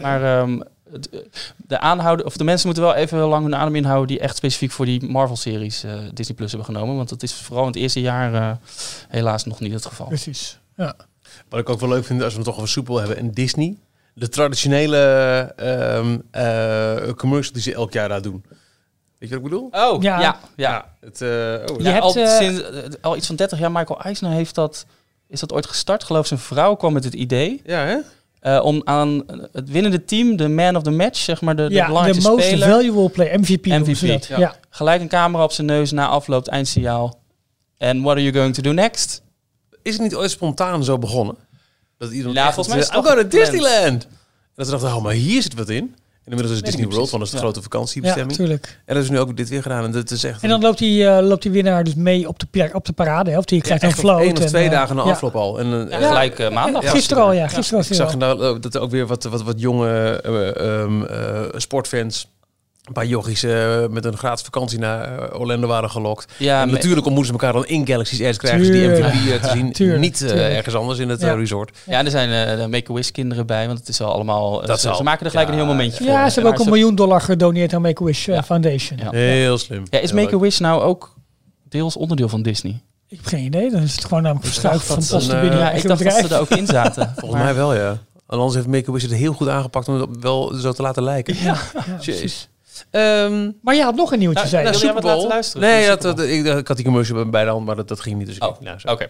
S4: Maar ehm, eh, de aanhouden, of de mensen moeten wel even lang hun adem inhouden die echt specifiek voor die Marvel-series Disney Plus hebben genomen. Want dat is vooral in het eerste jaar helaas nog niet het geval.
S2: Precies. Ja.
S1: Wat ik ook wel leuk vind, als we het toch over soepel hebben en Disney. De traditionele ehm eh, commercial die ze elk jaar daar doen. Weet je wat ik bedoel?
S4: Oh,
S2: Ja.
S4: ja. ja,
S1: Het, eh, oh,
S2: Je
S4: Ja,
S2: hebt,
S4: al,
S2: eh,
S4: sinds, al iets van 30 jaar, Michael Eisner heeft dat, is dat ooit gestart. Geloof zijn vrouw kwam met het idee
S1: ja, hè?
S4: eh, om aan het winnende team, de man of the match, zeg maar de, de
S2: ja, de
S4: belangrijkste
S2: most
S4: speler,
S2: valuable play, MVP.
S4: MVP,
S1: ja.
S2: Ja.
S4: gelijk een camera op zijn neus na afloop, eindsignaal. En what are you going to do next?
S1: Is het niet ooit spontaan zo begonnen? Dat iedereen
S4: Nou,
S1: echt
S4: volgens mij is
S1: zei,
S4: het
S1: to
S4: gepland.
S1: Disneyland. En dat ze dachten, oh, maar hier zit wat in. En inmiddels is Disney
S4: niet
S1: World, want dat is de grote
S2: ja,
S1: vakantiebestemming.
S2: natuurlijk.
S1: en dat is nu ook dit weer gedaan. En dat is echt...
S2: En dan loopt die, eh, loopt die winnaar dus mee op de, op de parade. Hè? Of die
S1: ja,
S2: krijgt
S1: echt
S2: een float.
S1: één of
S2: en,
S1: twee
S2: eh,
S1: dagen na
S2: ja.
S1: afloop al. En, eh,
S4: Ja, gelijk maandag.
S1: Ja,
S2: Gisteren al, ja.
S4: Ja.
S2: Gisteren was
S1: Ik zag
S2: al.
S1: nou dat er ook weer wat, wat, wat jonge eh, ehm, eh, sportfans, een paar jochies eh, met een gratis vakantie naar eh, Orlando waren gelokt.
S4: Ja,
S1: en natuurlijk ontmoeten ze elkaar dan in Galaxy's Edge, krijgen ze die
S2: Tuurlijk.
S1: MVP te zien.
S2: Tuurlijk,
S1: Niet eh, ergens anders in het
S2: Ja.
S1: resort.
S4: Ja, en er zijn eh, de Make-A-Wish kinderen bij, want het is al allemaal...
S1: Dat
S4: ze, ze maken er gelijk
S1: Ja,
S4: een heel momentje voor.
S2: Ja, ze hebben ook een miljoen dollar gedoneerd aan Make-A-Wish
S4: Ja.
S2: Foundation.
S4: Ja.
S1: Heel slim.
S4: Ja, is. Make-A-Wish nou ook deels onderdeel van Disney?
S2: Ik heb geen idee. Dan is het gewoon namelijk verschuift van
S1: dat
S2: post
S1: een,
S2: te
S1: eh,
S2: binnen.
S4: Ja, ik dacht dat ze er ook in zaten.
S1: Volgens mij wel, ja. Anders heeft Make-A-Wish het heel goed aangepakt om het wel zo te laten lijken.
S2: Ja, ja,
S1: Jeez. Ehm,
S2: Maar je had nog een nieuwtje,
S4: Nou,
S2: zei je.
S4: nou,
S1: Super Bowl.
S4: luisteren?
S1: Nee, dat, ik, ik had die commercial bij de hand, maar dat, dat ging niet. Dus ik
S4: Oh,
S1: nou, zo.
S4: Oké.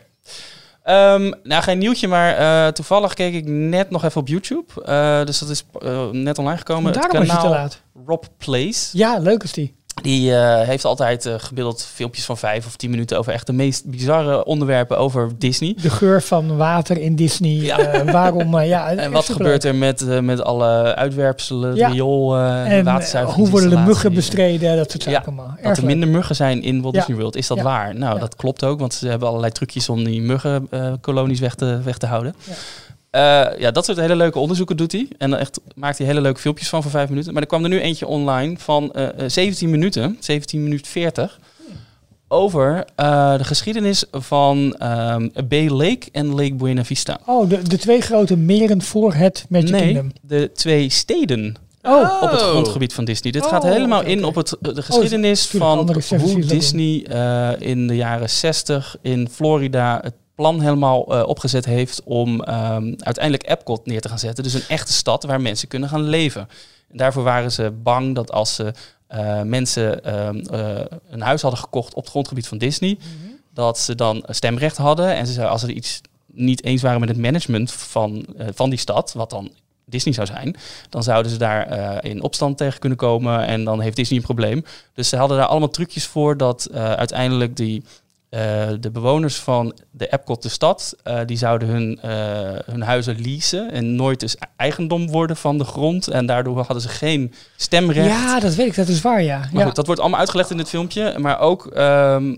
S4: Ehm, nou, geen nieuwtje, maar eh, toevallig keek ik net nog even op YouTube. Eh, dus dat is eh, net online gekomen.
S2: Daarom
S4: het
S2: was je te
S4: kanaal
S2: laat.
S4: Rob Plays.
S2: Ja, leuk is die.
S4: Die eh, heeft altijd eh gemiddeld filmpjes van vijf of tien minuten over echt de meest bizarre onderwerpen over Disney.
S2: De geur van water in Disney.
S4: Ja.
S2: eh, waarom, ja.
S4: En wat gebeurt er met, met alle uitwerpselen,
S2: Ja.
S4: riool,
S2: En hoe worden de muggen bestreden? Dat soort
S4: Ja,
S2: zaken allemaal.
S4: Dat er minder muggen zijn in Walt
S2: Ja.
S4: Disney World. Is dat
S2: Ja.
S4: waar? Nou,
S2: Ja.
S4: dat klopt ook, want ze hebben allerlei trucjes om die muggenkolonies weg, te, weg te houden.
S2: Ja.
S4: Ja. dat soort hele leuke onderzoeken doet hij. En dan echt maakt hij hele leuke filmpjes van voor vijf minuten. Maar er kwam er nu eentje online van eh, eh, 17 minuten, 17 minuten 40. Over eh, de geschiedenis van ehm, Bay Lake en Lake Buena Vista.
S2: Oh, de, de twee grote meren voor het Magic
S4: nee,
S2: Kingdom.
S4: de twee steden
S2: Oh,
S4: op het
S1: Oh.
S4: grondgebied van Disney. Dit
S2: Oh,
S4: gaat helemaal
S2: oké,
S4: in op het, de geschiedenis
S2: tuurlijk,
S4: van hoe Disney eh, in de jaren 60 in Florida het plan helemaal eh, opgezet heeft om ehm, uiteindelijk Epcot neer te gaan zetten. Dus een echte stad waar mensen kunnen gaan leven. En daarvoor waren ze bang dat als ze eh, mensen ehm, eh, een huis hadden gekocht op het grondgebied van Disney, dat ze dan stemrecht hadden. En ze als ze iets niet eens waren met het management van, van die stad, wat dan Disney zou zijn, dan zouden ze daar in opstand tegen kunnen komen en dan heeft Disney een probleem. Dus ze hadden daar allemaal trucjes voor dat uiteindelijk die, de bewoners van de Epcot, de stad, eh, die zouden hun, eh, hun huizen leasen en nooit dus eigendom worden van de grond. En daardoor hadden ze geen stemrecht.
S2: ja, dat weet ik. Dat is waar, ja.
S4: Maar
S2: ja.
S4: goed, dat wordt allemaal uitgelegd in dit filmpje. Maar ook ehm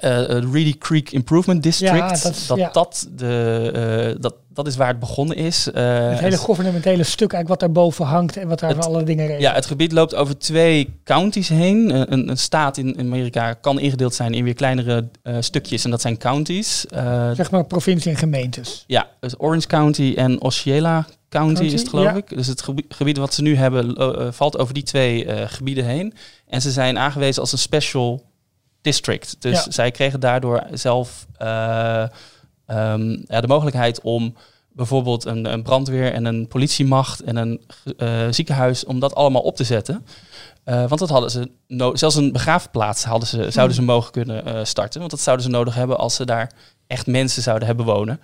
S4: het Reedy Creek Improvement District.
S2: Ja,
S4: dat,
S2: dat is-
S4: dat,
S2: ja.
S4: de, eh, dat, dat is waar het begonnen is.
S2: Het hele gouvernementele stuk eigenlijk wat daarboven hangt en wat daar
S4: Het-
S2: van alle dingen regelt.
S4: ja, het gebied loopt over twee counties heen. Een, een staat in Amerika kan ingedeeld zijn in weer kleinere stukjes. En dat zijn counties.
S2: Zeg maar provincie en gemeentes.
S4: ja, dus Orange County en Osceola County,
S2: County,
S4: is het geloof
S2: ja.
S4: ik. Dus het gebied, gebied wat ze nu hebben valt over die twee gebieden heen. En ze zijn aangewezen als een special district. Dus
S2: Ja.
S4: zij kregen daardoor zelf eh, ehm, ja, de mogelijkheid om bijvoorbeeld een, een brandweer en een politiemacht en een eh, ziekenhuis, om dat allemaal op te zetten. Eh, want dat hadden ze no zelfs een begraafplaats hadden ze, zouden ze mogen kunnen starten. Want dat zouden ze nodig hebben als ze daar echt mensen zouden hebben wonen.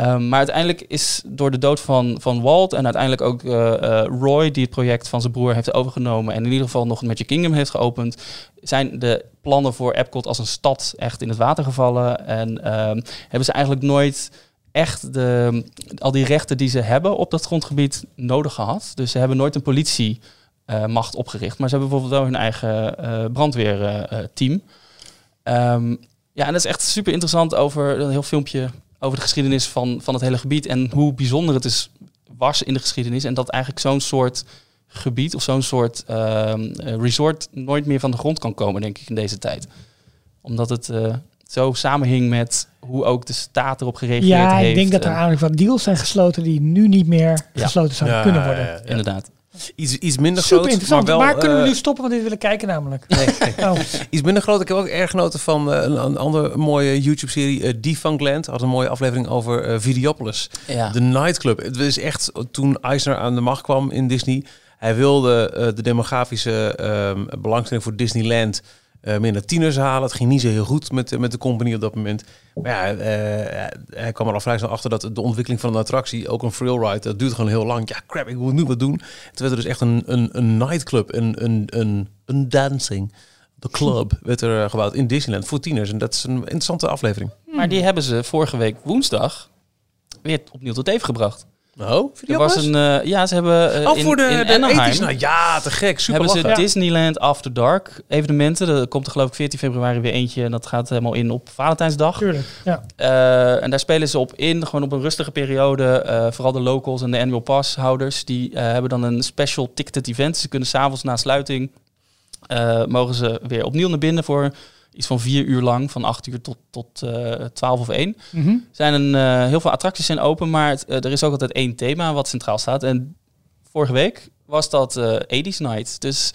S4: Um, maar uiteindelijk is door de dood van, van Walt en uiteindelijk ook uh, uh, Roy, die het project van zijn broer heeft overgenomen en in ieder geval nog Magic Kingdom heeft geopend, zijn de plannen voor Epcot als een stad echt in het water gevallen. En um, hebben ze eigenlijk nooit echt de, al die rechten die ze hebben op dat grondgebied nodig gehad. Dus ze hebben nooit een politiemacht uh, opgericht, maar ze hebben bijvoorbeeld wel hun eigen brandweerteam. Um, ja, en dat is echt super interessant over een heel filmpje over de geschiedenis van, van het hele gebied en hoe bijzonder het is was in de geschiedenis. En dat eigenlijk zo'n soort gebied of zo'n soort uh, resort nooit meer van de grond kan komen, denk ik, in deze tijd. Omdat het uh, zo samenhing met hoe ook de staat erop gereageerd
S2: Ja,
S4: heeft.
S2: ik denk dat er
S4: En-
S2: eigenlijk wat deals zijn gesloten die nu niet meer
S4: Ja.
S2: gesloten zouden
S1: Ja,
S2: kunnen
S1: ja,
S2: worden.
S1: ja, ja.
S4: Inderdaad.
S1: Iets, iets minder
S2: Super
S1: groot,
S2: interessant.
S1: maar
S2: Maar,
S1: wel...
S2: kunnen we
S1: eh,
S2: nu stoppen, want dit willen kijken namelijk.
S1: nee.
S2: Oh,
S1: Iets minder groot. Ik heb ook erg genoten van eh, een, een andere mooie YouTube-serie, eh Defunctland. Had een mooie aflevering over Videopolis.
S4: Ja.
S1: De nightclub. Het is echt toen Eisner aan de macht kwam in Disney. Hij wilde eh, de demografische ehm, belangstelling voor Disneyland eh meer naar tieners halen. Het ging niet zo heel goed met, met de company op dat moment. Maar ja, eh, hij kwam er al vrij snel achter dat de ontwikkeling van een attractie, ook een thrill ride, dat duurt gewoon heel lang. Ja, crap, ik moet nu wat doen. Toen werd er dus echt een, een, een nightclub, een, een, een, een dancing. De club werd er eh, gebouwd in Disneyland voor tieners. En dat is een interessante aflevering.
S4: Maar die hebben ze vorige week woensdag weer opnieuw tot leven gebracht.
S1: Oh,
S4: Er was een, eh, ja, ze hebben eh,
S1: Oh,
S4: in,
S1: voor de,
S4: in
S1: de
S4: Anaheim
S1: nou, ja, te gek. Super
S4: hebben ze. Disneyland After Dark evenementen. Er komt er geloof ik 14 februari weer eentje en dat gaat helemaal in op Valentijnsdag.
S2: tuurlijk. Ja.
S4: Eh, en daar spelen ze op in, gewoon op een rustige periode. Vooral de locals en de annual pass houders, die hebben dan een special ticketed event. Ze kunnen s'avonds na sluiting, mogen ze weer opnieuw naar binnen voor iets van vier uur lang, van acht uur tot, tot eh 12 of 1.
S2: Mhm.
S4: Zijn een, eh, heel veel attracties zijn open, maar het, eh, er is ook altijd één thema wat centraal staat. En vorige week was dat 80s Night. Dus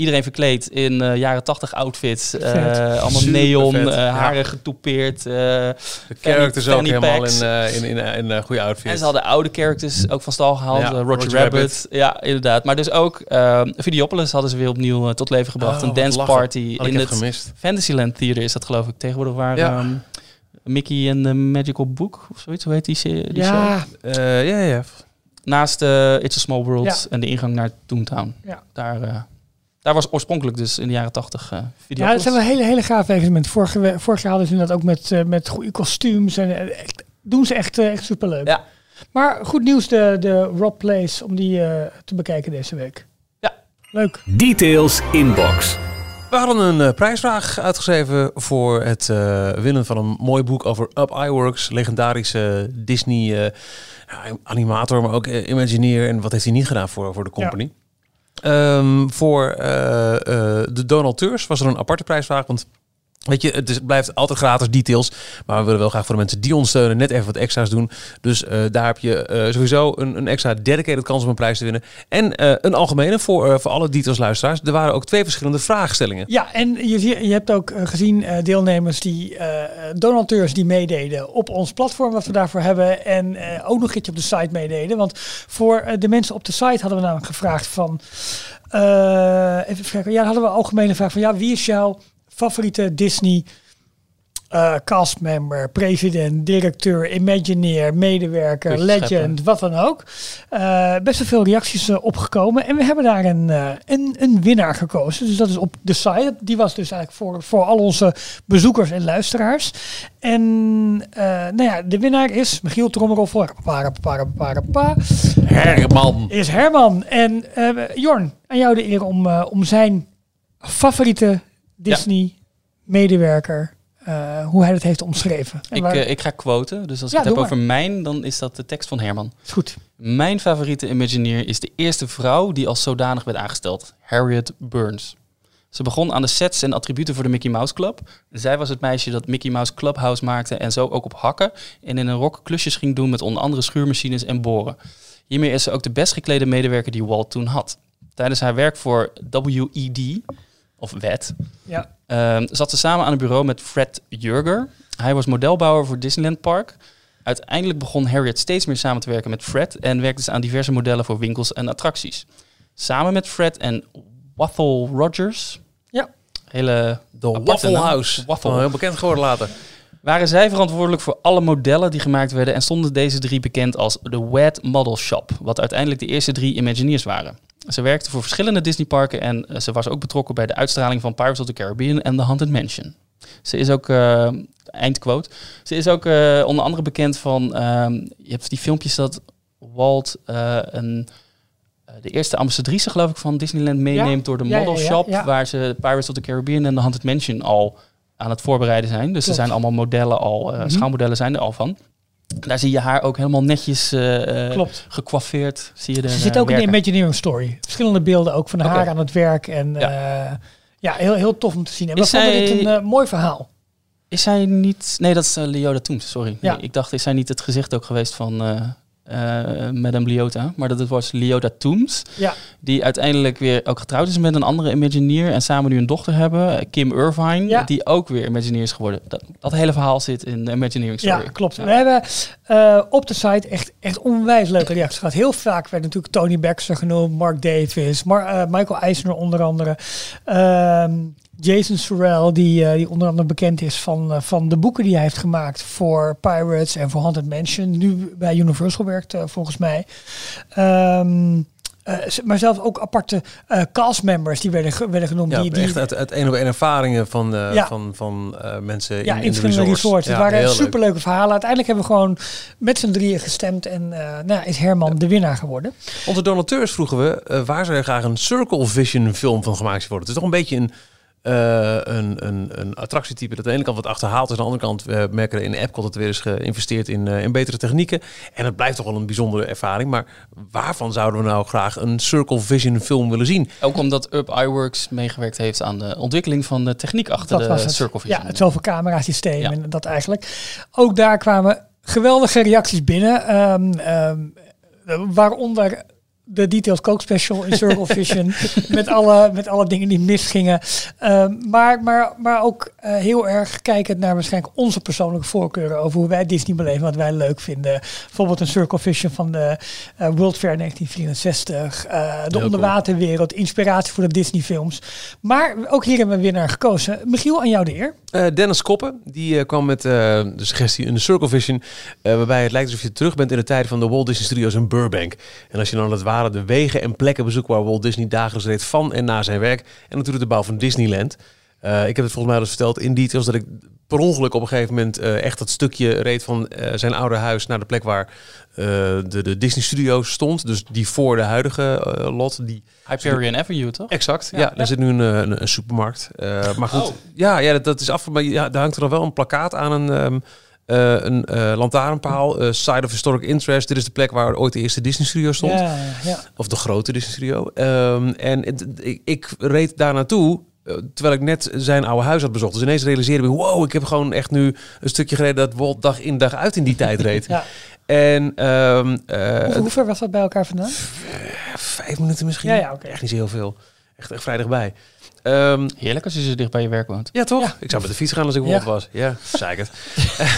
S4: iedereen verkleed in eh, jaren 80 outfits. eh,
S2: Vet.
S4: allemaal
S1: Super
S4: neon,
S1: vet,
S4: eh,
S1: ja.
S4: haren getoupeerd. eh,
S1: De characters ook
S4: fanny
S1: helemaal
S4: packs.
S1: in, eh, in, in, in, eh, goede outfits.
S4: en ze hadden oude characters ook van stal gehaald.
S1: Ja,
S4: Roger,
S1: Roger
S4: Rabbit.
S1: Rabbit.
S4: Ja, inderdaad. Maar dus ook eh, Videopolis hadden ze weer opnieuw tot leven gebracht.
S1: Oh,
S4: een dance
S1: lachen.
S4: party
S1: Had
S4: in het
S1: gemist.
S4: Fantasyland Theater is dat geloof ik tegenwoordig waar
S1: Ja.
S4: ehm, Mickey en the Magical Book of zoiets. Hoe heet die, die show?
S2: Ja,
S1: Eh, ja, ja.
S4: Naast eh, It's a Small World
S2: Ja.
S4: en de ingang naar Toontown.
S2: Ja.
S4: Daar, eh, daar was oorspronkelijk dus in de jaren tachtig uh, video.
S2: ja, dat zijn wel hele, hele gaaf evenementen. Vorige, we- vorig jaar hadden ze inderdaad ook met, eh, met goede kostuums. En, eh, echt, doen ze echt, echt superleuk.
S4: Ja.
S2: Maar goed nieuws, de, de Rob Place, om die eh, te bekijken deze week.
S4: Ja.
S2: Leuk.
S3: Details inbox.
S1: We hadden een eh, prijsvraag uitgeschreven voor het eh, winnen van een mooi boek over Up Iworks, legendarische Disney eh, animator, maar ook Imagineer. En wat heeft hij niet gedaan voor, voor de company? Ehm, voor eh, eh, de donateurs was er een aparte prijsvraag, want Weet je, het is, blijft altijd gratis details. Maar we willen wel graag voor de mensen die ons steunen net even wat extra's doen. Dus eh, daar heb je eh, sowieso een, een extra dedicated kans om een prijs te winnen. En eh, een algemene voor, voor alle details luisteraars. Er waren ook twee verschillende vraagstellingen.
S2: Ja, en je, je hebt ook gezien deelnemers die, donateurs die meededen op ons platform wat we daarvoor hebben. En ook nog iets op de site meededen. Want voor de mensen op de site hadden we namelijk gevraagd van... even kijken, ja, hadden we een algemene vraag van ja, wie is jouw favoriete Disney eh, castmember, president, directeur, imagineer, medewerker, legend,
S4: scheppen.
S2: wat dan ook. Eh, best wel veel reacties eh, opgekomen. En we hebben daar een, een, een winnaar gekozen. Dus dat is op de site. Die was dus eigenlijk voor, voor al onze bezoekers en luisteraars. En nou ja, de winnaar is Michiel para,
S1: Herman.
S2: is Herman. En Jorn, aan jou de eer om, om zijn favoriete Disney medewerker, eh, hoe hij dat heeft omschreven. En
S4: Ik,
S2: waar-
S4: eh, ik ga quoten, dus als ik
S2: Ja,
S4: het heb over mijn, dan is dat de tekst van Herman.
S2: is goed.
S4: Mijn favoriete Imagineer is de eerste vrouw die als zodanig werd aangesteld, Harriet Burns. Ze begon aan de sets en attributen voor de Mickey Mouse Club. Zij was het meisje dat Mickey Mouse Clubhouse maakte en zo ook op hakken en in een rok klusjes ging doen met onder andere schuurmachines en boren. Hiermee is ze ook de best geklede medewerker die Walt toen had. Tijdens haar werk voor WED, of WED,
S2: Ja.
S4: Ehm, zat ze samen aan een bureau met Fred Jurger. Hij was modelbouwer voor Disneyland Park. Uiteindelijk begon Harriet steeds meer samen te werken met Fred en werkte ze aan diverse modellen voor winkels en attracties. Samen met Fred en Waffle Rogers,
S2: Ja.
S4: hele
S1: De Waffle
S4: naam.
S1: House.
S4: Waffle.
S1: Oh, heel bekend geworden later.
S4: waren zij verantwoordelijk voor alle modellen die gemaakt werden en stonden deze drie bekend als de WAD Model Shop, wat uiteindelijk de eerste drie Imagineers waren. Ze werkte voor verschillende Disneyparken en eh, ze was ook betrokken bij de uitstraling van Pirates of the Caribbean en The Haunted Mansion. Ze is ook, eh, eindquote, ze is ook eh, onder andere bekend van, ehm, je hebt die filmpjes dat Walt een, de eerste ambassadrice geloof ik van Disneyland meeneemt door de
S2: ja,
S4: Model
S2: ja,
S4: Shop, waar ze Pirates of the Caribbean en The Haunted Mansion al aan het voorbereiden zijn. Dus er
S2: Klopt.
S4: zijn allemaal modellen al,
S2: Mhm.
S4: schaalmodellen zijn er al van. Daar zie je haar ook helemaal netjes
S2: Klopt.
S4: gecoiffeerd. Zie je
S2: Ze zit
S4: eh,
S2: ook in de
S4: werken.
S2: Imagineering Story. Verschillende beelden ook van haar aan het werk. En ja,
S4: Ja.
S2: heel, heel tof om te zien. En we vonden dit een mooi verhaal.
S4: Is zij niet... Nee, dat is uh, Leota Tooms, sorry.
S2: Ja.
S4: Ik dacht, is zij niet het gezicht ook geweest van uh, Madame Leota? Maar dat het was Leota Tooms.
S2: Ja.
S4: Die uiteindelijk weer ook getrouwd is met een andere Imagineer. En samen nu een dochter hebben, Kim Irvine.
S2: Ja.
S4: Die ook weer Imagineer is geworden. Dat, dat hele verhaal zit in de Imagineering Story.
S2: Ja, klopt. We hebben uh, op de site echt, echt onwijs leuke reacties gehad. Heel vaak werd natuurlijk Tony Baxter genoemd, Mark Davis, Mar uh, Michael Eisner onder andere. Uh, Jason Sorrell, die, uh, die onder andere bekend is van, uh, van de boeken die hij heeft gemaakt voor Pirates en voor Haunted Mansion. Nu bij Universal werkt, uh, volgens mij. Um, maar zelfs ook aparte castmembers die werden, werden genoemd.
S1: Ja,
S2: die, die,
S1: echt uit, uit een op een ervaringen van,
S2: Ja.
S1: van, van mensen
S2: ja,
S1: in,
S2: in
S1: in de. Ja,
S2: Het waren
S1: leuk.
S2: superleuke verhalen. Uiteindelijk hebben we gewoon met z'n drieën gestemd en nou, is Herman de winnaar geworden.
S1: Onze donateurs vroegen we, waar zou graag een Circle Vision film van gemaakt worden? Het is toch een beetje een, uh, een, een, een attractietype dat aan de ene kant wat achterhaald is. Aan de andere kant uh, merken we in Epcot dat er weer is geïnvesteerd in, uh, in betere technieken. En het blijft toch wel een bijzondere ervaring. Maar waarvan zouden we nou graag een Circle Vision film willen zien?
S4: Ook omdat Up iWorks meegewerkt heeft aan de ontwikkeling van de techniek achter
S2: Dat
S4: de
S2: was het.
S4: Circle Vision.
S2: Ja, het zoveel camera systeem
S4: Ja.
S2: en dat eigenlijk. Ook daar kwamen geweldige reacties binnen. Um, um, waaronder de Details Coke Special in Circle Vision. met, alle, met alle dingen die misgingen. Um, maar, maar, maar ook uh, heel erg kijkend naar waarschijnlijk onze persoonlijke voorkeuren. Over hoe wij Disney beleven, wat wij leuk vinden. Bijvoorbeeld een Circle Vision van de uh, World Fair 1964. Uh, de
S1: Heel
S2: onderwaterwereld. Inspiratie voor de Disney films. Maar ook hier hebben we weer naar gekozen. Michiel, aan jou de eer.
S1: Uh, Dennis Koppen, die uh, kwam met uh, de suggestie in de Circle Vision. waarbij het lijkt alsof je terug bent in de tijd van de Walt Disney Studios in Burbank. En als je dan het de wegen en plekken bezoekt waar Walt Disney dagelijks reed van en na zijn werk. En natuurlijk de bouw van Disneyland. Uh, ik heb het volgens mij al eens verteld in details dat ik per ongeluk op een gegeven moment uh, echt dat stukje reed van uh, zijn oude huis naar de plek waar de, de Disney Studios stond. Dus die voor de huidige lot. Die
S4: Hyperion Avenue, toch?
S1: Exact, ja. ja daar ja. zit nu een, een, een supermarkt. maar goed,
S4: Oh.
S1: ja, ja dat, dat is af. Maar ja, daar hangt er dan wel een plakkaat aan een... Um, uh, een uh, lantaarnpaal, uh, Side of Historic Interest. Dit is de plek waar ooit de eerste Disney Studio stond.
S2: Ja, ja.
S1: Of de grote Disney Studio. Um, en het, ik, ik, reed daar naartoe. eh, Terwijl ik net zijn oude huis had bezocht. Dus ineens realiseerde ik, wow, ik heb gewoon echt nu een stukje gereden dat Walt dag in dag uit in die tijd reed.
S2: ja.
S1: En um,
S2: hoe, hoe ver was dat bij elkaar vandaan?
S1: vijf minuten misschien.
S2: Ja, ja, oké.
S1: Echt niet zo heel veel. Echt, echt vrij dichtbij. Um,
S4: Heerlijk als je zo dicht bij je werk woont.
S1: Ja, toch?
S2: Ja.
S1: Ik zou met de fiets gaan als ik
S2: Ja.
S1: was. Ja, zei ik het.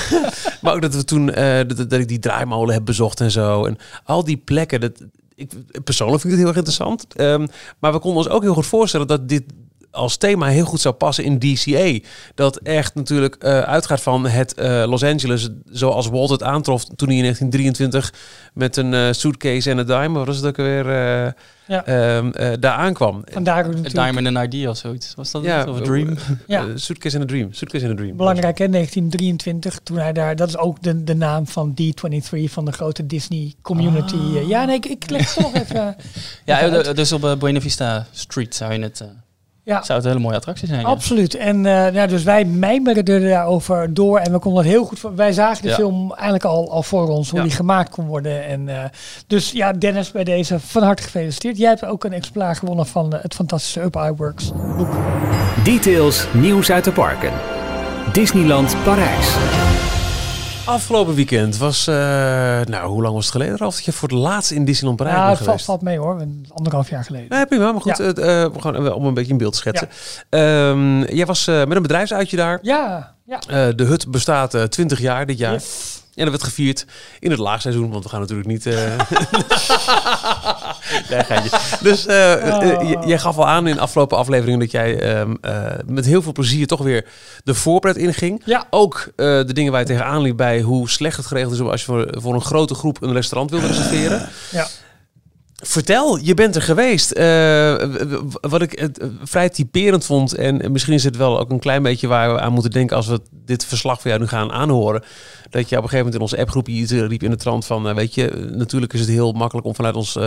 S1: maar ook dat we toen, eh, dat, dat ik die draaimolen heb bezocht en zo. En al die plekken, dat, ik, persoonlijk vind ik het heel erg interessant. Ehm, maar we konden ons ook heel goed voorstellen dat dit als thema heel goed zou passen in DCA. Dat echt natuurlijk eh, uitgaat van het eh, Los Angeles zoals Walt het aantrof toen hij in 1923 met een eh, suitcase en een dime, wat was het ook weer, eh,
S2: Ja.
S1: ehm, eh, daar aankwam.
S2: Vandaar ook
S4: A
S2: natuurlijk
S4: Diamond and Idea of zoiets. Was dat
S1: Ja?
S4: Of a Dream?
S2: Ja.
S1: Suitcase and a Dream. Suitcase and a Dream.
S2: belangrijk, hè? 1923, toen hij daar... Dat is ook de, de naam van D23, van de grote Disney community.
S1: Ah.
S2: Ja, nee, ik, ik leg het toch even...
S4: Ja, dus op Buena Vista Street zou je het...
S2: Ja.
S4: Zou het een hele mooie attractie zijn. ja.
S2: Absoluut. En eh, ja, dus wij mijmeren er daarover door. En we konden dat heel goed... voor- Wij zagen de
S4: Ja.
S2: film eigenlijk al, al voor ons, hoe
S1: Ja.
S2: die gemaakt kon worden. En, eh, dus ja, Dennis, bij deze van harte gefeliciteerd. Jij hebt ook een exemplaar gewonnen van eh, het fantastische Up iWorks boek.
S3: Details nieuws uit de parken. Disneyland Parijs.
S1: Afgelopen weekend was, eh, nou, hoe lang was het geleden, Ralf, dat je voor het laatst in Disneyland Parijs
S2: Ja,
S1: bent
S2: het valt,
S1: geweest?
S2: valt mee hoor. Anderhalf jaar geleden.
S1: Nee, prima, maar goed,
S2: Ja.
S1: het, eh, we gaan eh, om een beetje een beeld te schetsen. Ehm, jij was eh, met een bedrijfsuitje daar.
S2: Ja, ja.
S1: De hut bestaat eh 20 jaar dit jaar.
S2: Yes.
S1: En dat werd gevierd in het laagseizoen, want we gaan natuurlijk niet... eh nee, geintje. Dus eh, eh,
S2: Oh.
S1: jij gaf al aan in de afgelopen afleveringen dat jij ehm, eh, met heel veel plezier toch weer de voorpret inging.
S2: Ja.
S1: Ook eh, de dingen waar je tegenaan liep bij hoe slecht het geregeld is om als je voor, voor een grote groep een restaurant wilde reserveren.
S2: Ja.
S1: Vertel, je bent er geweest. Eh, wat ik eh, vrij typerend vond, en misschien is het wel ook een klein beetje waar we aan moeten denken als we dit verslag van jou nu gaan aanhoren. Dat je op een gegeven moment in onze appgroepje iets riep in de trant van, eh, weet je, natuurlijk is het heel makkelijk om vanuit ons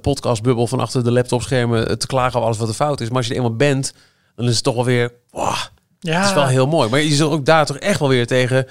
S1: podcastbubbel van achter de laptopschermen te klagen over alles wat er fout is. Maar als je er eenmaal bent, dan is het toch wel weer, wow,
S2: Ja.
S1: het is wel heel mooi. Maar je zult ook daar toch echt wel weer tegen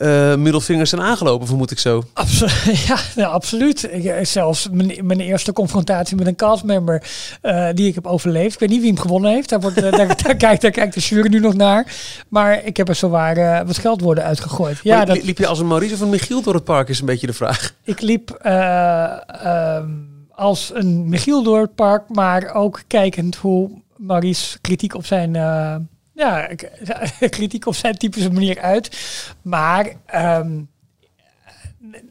S1: eh, middelvingers zijn aangelopen, vermoed ik zo.
S2: Abso- ja, ja, absoluut. Ik, eh, zelfs mijn, mijn eerste confrontatie met een castmember eh, die ik heb overleefd. Ik weet niet wie hem gewonnen heeft. Daar, wordt, daar, daar, kijkt, daar kijkt de jury nu nog naar. Maar ik heb er zowaar wat geldwoorden uitgegooid. Ja, dat,
S1: liep je als een Maurice of een Michiel door het park, is een beetje de vraag.
S2: ik liep eh, ehm, als een Michiel door het park, maar ook kijkend hoe Maurice kritiek op zijn... ja, kritiek op zijn typische manier uit. Maar ehm,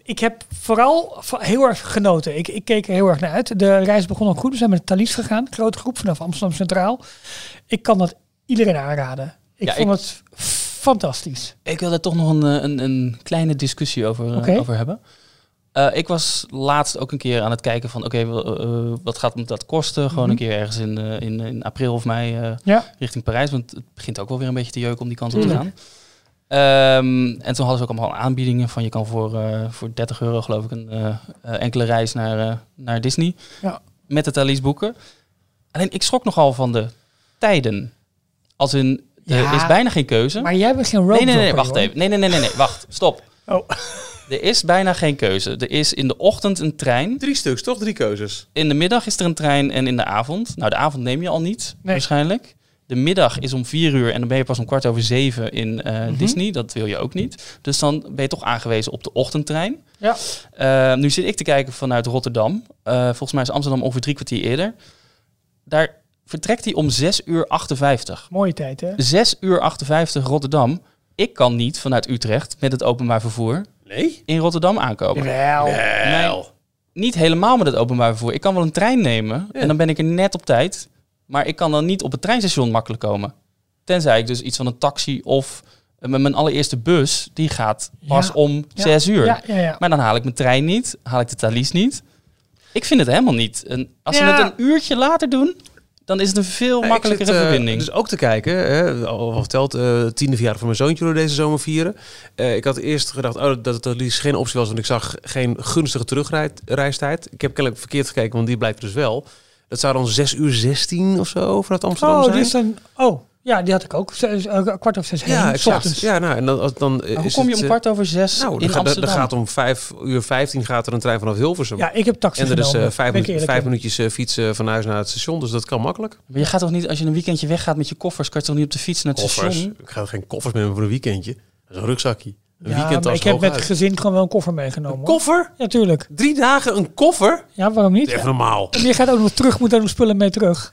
S2: ik heb vooral heel erg genoten. Ik, ik keek er heel erg naar uit. De reis begon al goed. We zijn met Thalys gegaan. Grote groep vanaf Amsterdam Centraal. Ik kan dat iedereen aanraden. Ik
S4: Ja,
S2: vond het fantastisch.
S4: Ik wil daar toch nog een, eh, een, een kleine discussie over, eh, over hebben. Eh, ik was laatst ook een keer aan het kijken van, oké, wel, eh, wat gaat me dat kosten? Gewoon
S2: Mhm.
S4: een keer ergens in, eh, in, in april of mei eh,
S2: Ja.
S4: richting Parijs. Want het begint ook wel weer een beetje te jeuken om die kant op te
S2: Tuurlijk.
S4: gaan. Ehm, en toen hadden ze ook allemaal aanbiedingen van je kan voor, eh, voor 30 euro geloof ik een eh, eh, enkele reis naar, eh, naar Disney.
S2: Ja.
S4: Met de Thalys boeken. Alleen ik schrok nogal van de tijden. Als in, er
S2: Ja,
S4: is bijna geen keuze.
S2: Maar jij bent geen road
S4: Nee, nee, nee, wacht
S2: hoor.
S4: even. Nee, nee, nee, nee, nee, wacht. Stop.
S2: Oh.
S4: Er is bijna geen keuze. Er is in de ochtend een trein.
S1: Drie stuks, toch? Drie keuzes.
S4: In de middag is er een trein en in de avond. Nou, de avond neem je al niet,
S2: Nee.
S4: waarschijnlijk. De middag is om vier uur en dan ben je pas om kwart over zeven in eh,
S2: Mhm.
S4: Disney. Dat wil je ook niet. Dus dan ben je toch aangewezen op de ochtendtrein.
S2: Ja.
S4: Eh, nu zit ik te kijken vanuit Rotterdam. Eh, volgens mij is Amsterdam ongeveer drie kwartier eerder. Daar vertrekt hij om 6 uur 58.
S2: Mooie tijd, hè?
S4: 6 uur 58 Rotterdam. Ik kan niet vanuit Utrecht met het openbaar vervoer
S1: Nee?
S4: in Rotterdam aankomen.
S2: Wel.
S4: Nee, niet helemaal met het openbaar vervoer. Ik kan wel een trein nemen
S1: Ja.
S4: en dan ben ik er net op tijd. Maar ik kan dan niet op het treinstation makkelijk komen. Tenzij ik dus iets van een taxi of eh, met mijn allereerste bus, die gaat pas
S2: Ja.
S4: om
S2: Ja.
S4: 6 uur.
S2: Ja, ja, ja.
S4: Maar dan haal ik mijn trein niet, haal ik de Thalys niet. Ik vind het helemaal niet. Een, als ze het een uurtje later doen, dan is het een veel makkelijkere
S1: zit, eh,
S4: verbinding.
S1: Dus ook te kijken, hè, al verteld, eh tiende verjaardag van mijn zoontje door deze zomer vieren. Eh, ik had eerst gedacht oh, dat het liefst geen optie was, want ik zag geen gunstige terugreistijd. Ik heb kennelijk verkeerd gekeken, want die blijkt dus wel. Dat zou dan 6 uur 16 of zo vanuit Amsterdam
S2: Oh,
S1: zijn.
S2: die is. Oh, ja, die had ik ook. Zes, eh, kwart over zes heen.
S1: ja,
S2: ochtends.
S1: Ja, nou, en dan, als- dan
S4: Maar hoe kom je om
S1: eh,
S4: kwart over zes
S1: Nou,
S4: in Amsterdam?
S1: dan gaat om 5 uur 15 gaat er een trein vanaf Hilversum.
S2: Ja, ik heb taxi
S1: en er is
S2: genomen.
S1: eh, vijf, minu- vijf
S2: in.
S1: minuutjes eh, fietsen van huis naar het station, dus dat kan makkelijk.
S4: Maar je gaat toch niet, als je een weekendje weggaat met je koffers, kan je toch niet op de fiets naar het
S1: Koffers.
S4: station?
S1: Ik ga geen koffers mee voor een weekendje. Dat is een rugzakje. Een
S2: Ja,
S1: weekendtas
S2: maar ik heb met gezin gewoon wel een koffer meegenomen. hoor.
S1: Koffer?
S2: Ja, tuurlijk.
S1: Drie dagen een koffer?
S2: Ja, waarom niet?
S1: Even normaal.
S2: En je gaat ook nog terug, moet daar nog spullen mee terug.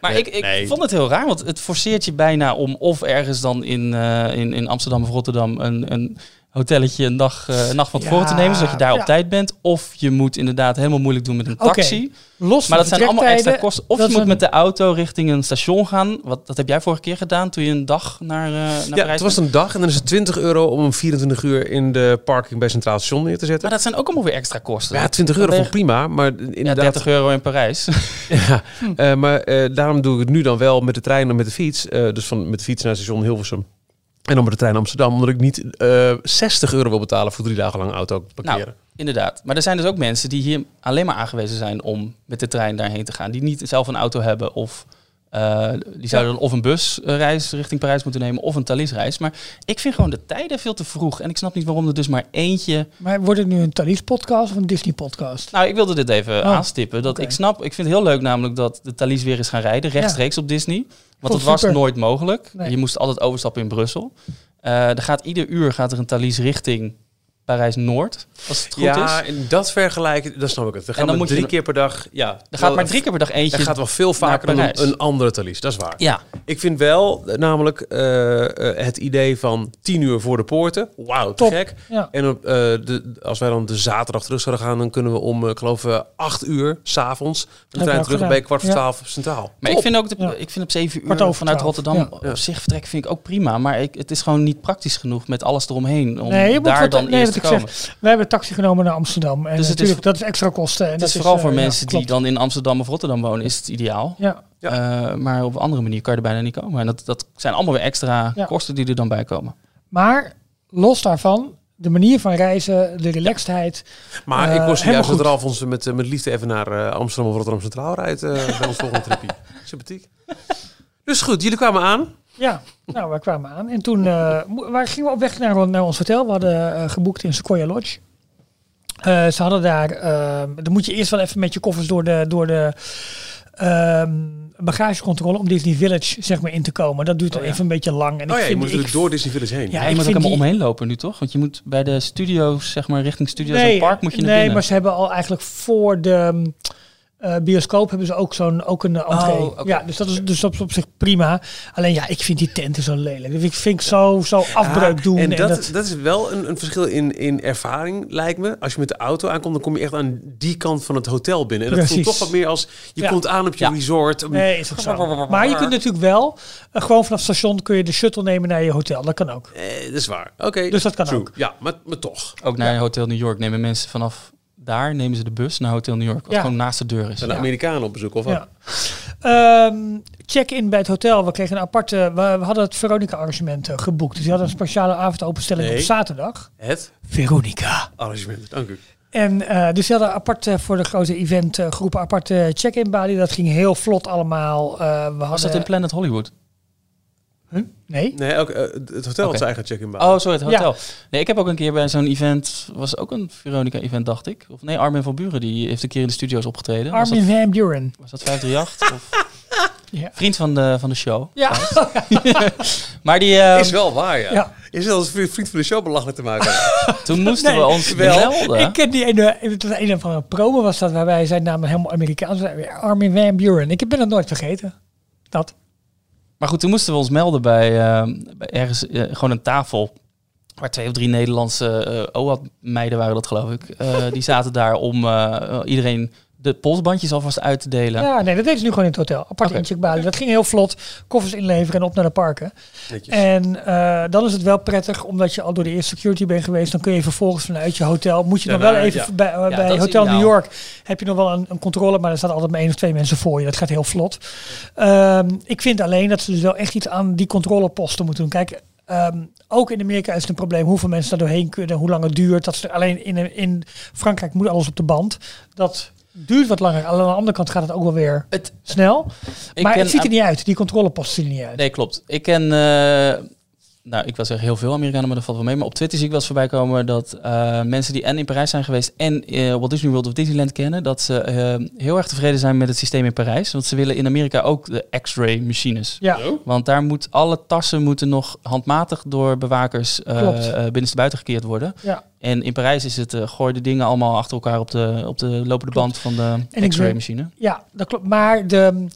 S4: Maar
S1: Nee,
S4: ik, ik
S1: nee.
S4: vond het heel raar, want het forceert je bijna om of ergens dan in, eh, in, in Amsterdam of Rotterdam een, een hotelletje een, dag, eh, een nacht van tevoren
S2: Ja,
S4: te nemen, zodat je daar op
S2: ja.
S4: tijd bent. Of je moet inderdaad helemaal moeilijk doen met een taxi.
S2: Los
S4: Maar dat zijn allemaal extra kosten. Of je moet
S2: een-
S4: met de auto richting een station gaan. Wat, dat heb jij vorige keer gedaan toen je een dag naar, eh naar
S1: Ja,
S4: Parijs
S1: het was een dag en dan is het 20 euro om om 24 uur in de parking bij Centraal Station neer te zetten.
S4: Maar dat zijn ook allemaal weer extra kosten.
S1: Ja, 20 euro vond prima, maar
S4: ja,
S1: inderdaad...
S4: 30 euro in Parijs.
S1: Ja, eh, maar eh, daarom doe ik het nu dan wel met de trein en met de fiets. Eh, dus van, met de fiets naar station Hilversum. En dan met de trein Amsterdam, omdat ik niet eh 60 euro wil betalen voor drie dagen lang auto parkeren.
S4: Nou, inderdaad. Maar er zijn dus ook mensen die hier alleen maar aangewezen zijn om met de trein daarheen te gaan. Die niet zelf een auto hebben of eh, die zouden dan of een busreis richting Parijs moeten nemen of een Thalys-reis. Maar ik vind gewoon de tijden veel te vroeg. En ik snap niet waarom er dus maar eentje...
S2: Maar wordt het nu een Thalys-podcast of een Disney-podcast?
S4: Nou, ik wilde dit even
S2: Oh,
S4: aanstippen. Dat ik snap, ik vind het heel leuk namelijk dat de Thalys weer is gaan rijden, rechtstreeks op Disney. Want dat was
S2: super.
S4: nooit mogelijk.
S2: Nee.
S4: Je moest altijd overstappen in Brussel. Eh er gaat ieder uur gaat er een Thalys richting Parijs-Noord, als het goed
S1: ja,
S4: is.
S1: en dat vergelijken, dat snap ik het. We gaan
S4: dan
S1: met
S4: moet je
S1: drie
S4: er-
S1: keer per dag... Ja,
S4: Er gaat maar drie keer per dag eentje.
S1: Er gaat wel veel vaker dan een, andere Thalys, dat is waar.
S4: Ja,
S1: Ik vind wel eh, namelijk eh, eh, het idee van 10 uur voor de poorten. Wauw, te
S2: Top.
S1: gek.
S2: Ja.
S1: En op, eh, de, als wij dan de zaterdag terug zouden gaan, dan kunnen we om, ik geloof, 8 uur s'avonds de trein terug
S2: gedaan.
S1: bij kwart voor
S2: Ja.
S1: 12 centraal.
S4: maar ik vind ook de,
S2: Ja.
S4: ik vind op zeven uur
S2: Kwart over
S4: vanuit
S2: twaalf,
S4: Rotterdam
S2: ja.
S4: op zich vertrekken vind ik ook prima. Maar ik, het is gewoon niet praktisch genoeg met alles eromheen om
S2: Nee,
S4: daar dan
S2: nee,
S4: eerst
S2: wat ik. We hebben een taxi genomen naar Amsterdam. En
S4: Dus het is-
S2: natuurlijk, dat is extra kosten. En
S4: Het
S2: dat
S4: is vooral
S2: eh,
S4: voor mensen die dan in Amsterdam of Rotterdam wonen, is het ideaal.
S2: Ja,
S4: Eh, maar op een andere manier kan je er bijna niet komen. En dat, dat zijn allemaal weer extra
S2: Ja.
S4: kosten die er dan bij komen.
S2: maar los daarvan, de manier van reizen, de relaxedheid.
S1: Maar
S2: Eh,
S1: ik was
S2: helemaal
S1: juist dat
S2: goed.
S1: Ralf ons met, eh, met liefde even naar eh, Amsterdam of Rotterdam Centraal rijdt eh, bij ons volgende tripje. Sympathiek. Dus goed, jullie kwamen aan.
S2: Ja, nou, we kwamen aan. En toen eh, mo- waar gingen we op weg naar, naar ons hotel. We hadden eh, geboekt in Sequoia Lodge. Eh, ze hadden daar... eh, dan moet je eerst wel even met je koffers door de, door de ehm, bagagecontrole... om Disney Village zeg maar, in te komen. Dat duurt dan
S4: Oh, ja.
S2: even een beetje lang. En
S1: Oh ja, je moet
S2: ik,
S1: natuurlijk door Disney Village heen.
S2: Ja,
S4: je moet ook helemaal
S2: die-
S4: omheen lopen nu toch? Want je moet bij de studio's, zeg maar richting studio's en
S2: nee,
S4: park moet je naar
S2: nee
S4: binnen.
S2: maar ze hebben al eigenlijk voor de... eh, bioscoop hebben ze ook zo'n ook een entree.
S4: Oh, oké.
S2: Ja, dus dat is dus dat op zich prima. Alleen ja, ik vind die tenten zo lelijk. Ik vind ik zo, zo afbreuk doen.
S1: En dat, dat, is wel een, een verschil in, in ervaring, lijkt me. Als je met de auto aankomt, dan kom je echt aan die kant van het hotel binnen. En dat voelt toch wat meer als je
S2: Ja.
S1: komt aan op je
S4: Ja.
S1: resort.
S2: Nee, is ook zo. Maar je kunt natuurlijk wel, eh, gewoon vanaf het station kun je de shuttle nemen naar je hotel. Dat kan ook.
S1: Eh, dat is waar. Oké.
S2: Dus dat kan
S1: true.
S2: ook.
S1: Ja, maar, maar toch.
S4: Ook naar Hotel New York nemen mensen vanaf daar, nemen ze de bus naar Hotel New York, wat
S2: Ja.
S4: gewoon naast de deur is.
S1: Zijn de Amerikanen op bezoek of wat?
S2: Ja. Ehm, check-in bij het hotel. We kregen een aparte. We, we hadden het Veronica-arrangement eh, geboekt. Dus die hadden een speciale avondopenstelling
S1: Nee.
S2: op zaterdag.
S1: Het
S2: Veronica.
S1: arrangement. Dank u.
S2: En eh, dus die hadden apart voor de grote eventgroepen aparte check-in balie. Dat ging heel vlot allemaal. Eh, we hadden,
S4: Was dat in Planet Hollywood?
S2: Huh? Nee?
S1: Nee, ook, eh, het hotel zijn eigen check-in baan.
S4: Oh, sorry, het hotel. Nee, ik heb ook een keer bij zo'n event, was ook een Veronica-event, dacht ik. Of nee, Armin van Buren, die heeft een keer in de studio's opgetreden. Was
S2: Armin
S4: dat,
S2: van Buren.
S4: was dat 538? of
S2: Ja.
S4: vriend van de, van de show.
S2: Ja.
S4: Maar die, eh,
S1: is wel waar, ja.
S2: Ja.
S1: Je zit als vriend van de show belachelijk te maken.
S4: toen moesten
S2: Nee,
S4: we ons
S1: wel.
S4: melden.
S2: Ik ken die ene, het was een van een promo was dat, waarbij zijn naam helemaal Amerikaans. Armin van Buren. Ik ben dat nooit vergeten. Dat.
S4: Maar goed, toen moesten we ons melden bij, eh, bij ergens eh, gewoon een tafel. Waar twee of drie Nederlandse eh OAT-meiden waren dat, geloof ik. Eh, die zaten daar om iedereen de polsbandjes alvast uit te delen.
S2: Ja, nee, dat deden ze nu gewoon in het hotel. Apart
S4: Oké.
S2: incheckbalie. Dat ging heel vlot. Koffers inleveren en op naar de parken.
S1: Netjes.
S2: En eh, dan is het wel prettig, omdat je al door de eerste security bent geweest. Dan kun je vervolgens vanuit je hotel. Moet je nog
S1: Daarna,
S2: wel even
S1: ja.
S2: bij, eh,
S4: Ja,
S2: bij Hotel New. York. Heb je nog wel een, een controle, maar er staat altijd maar één of twee mensen voor je. Dat gaat heel vlot. Ehm, ik vind alleen dat ze dus wel echt iets aan die controleposten moeten doen. Kijk. ehm, ook in Amerika is het een probleem hoeveel mensen daar doorheen kunnen, hoe lang het duurt. Dat ze alleen in, in Frankrijk moet alles op de band. Dat duurt wat langer. Aan de andere kant gaat het ook wel weer
S4: Het,
S2: snel. maar
S4: ken
S2: het ziet er niet uit. Die controleposten zien er niet uit.
S4: Nee, klopt. Ik ken, eh, nou, ik wil zeggen heel veel Amerikanen, maar dat valt wel mee. Maar op Twitter zie ik wel eens voorbij komen dat eh, mensen die en in Parijs zijn geweest en eh, Walt Disney World of Disneyland kennen, dat ze eh, heel erg tevreden zijn met het systeem in Parijs. Want ze willen in Amerika ook de X-ray machines.
S2: Ja.
S4: Want daar moet alle tassen moeten nog handmatig door bewakers binnenstebuiten gekeerd worden.
S2: Ja.
S4: En in Parijs is het, gooi de dingen allemaal achter elkaar op de, op de lopende band van de X-ray machine.
S2: Ja, dat klopt. Maar de,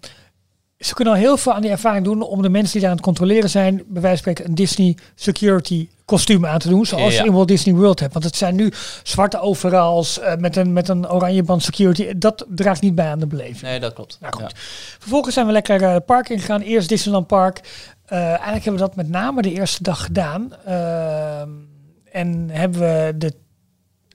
S2: ze kunnen al heel veel aan die ervaring doen om de mensen die daar aan het controleren zijn, bij wijze van spreken een Disney security kostuum aan te doen, zoals
S4: Ja.
S2: je in Walt Disney World hebt. Want het zijn nu zwarte overals eh, met, een, met een oranje band security. Dat draagt niet bij aan de beleving.
S4: Nee, dat klopt.
S2: Nou goed.
S4: Ja.
S2: Vervolgens zijn we lekker eh, het park ingegaan. Eerst Disneyland Park. Eh, eigenlijk hebben we dat met name de eerste dag gedaan. Ehm, en hebben we de...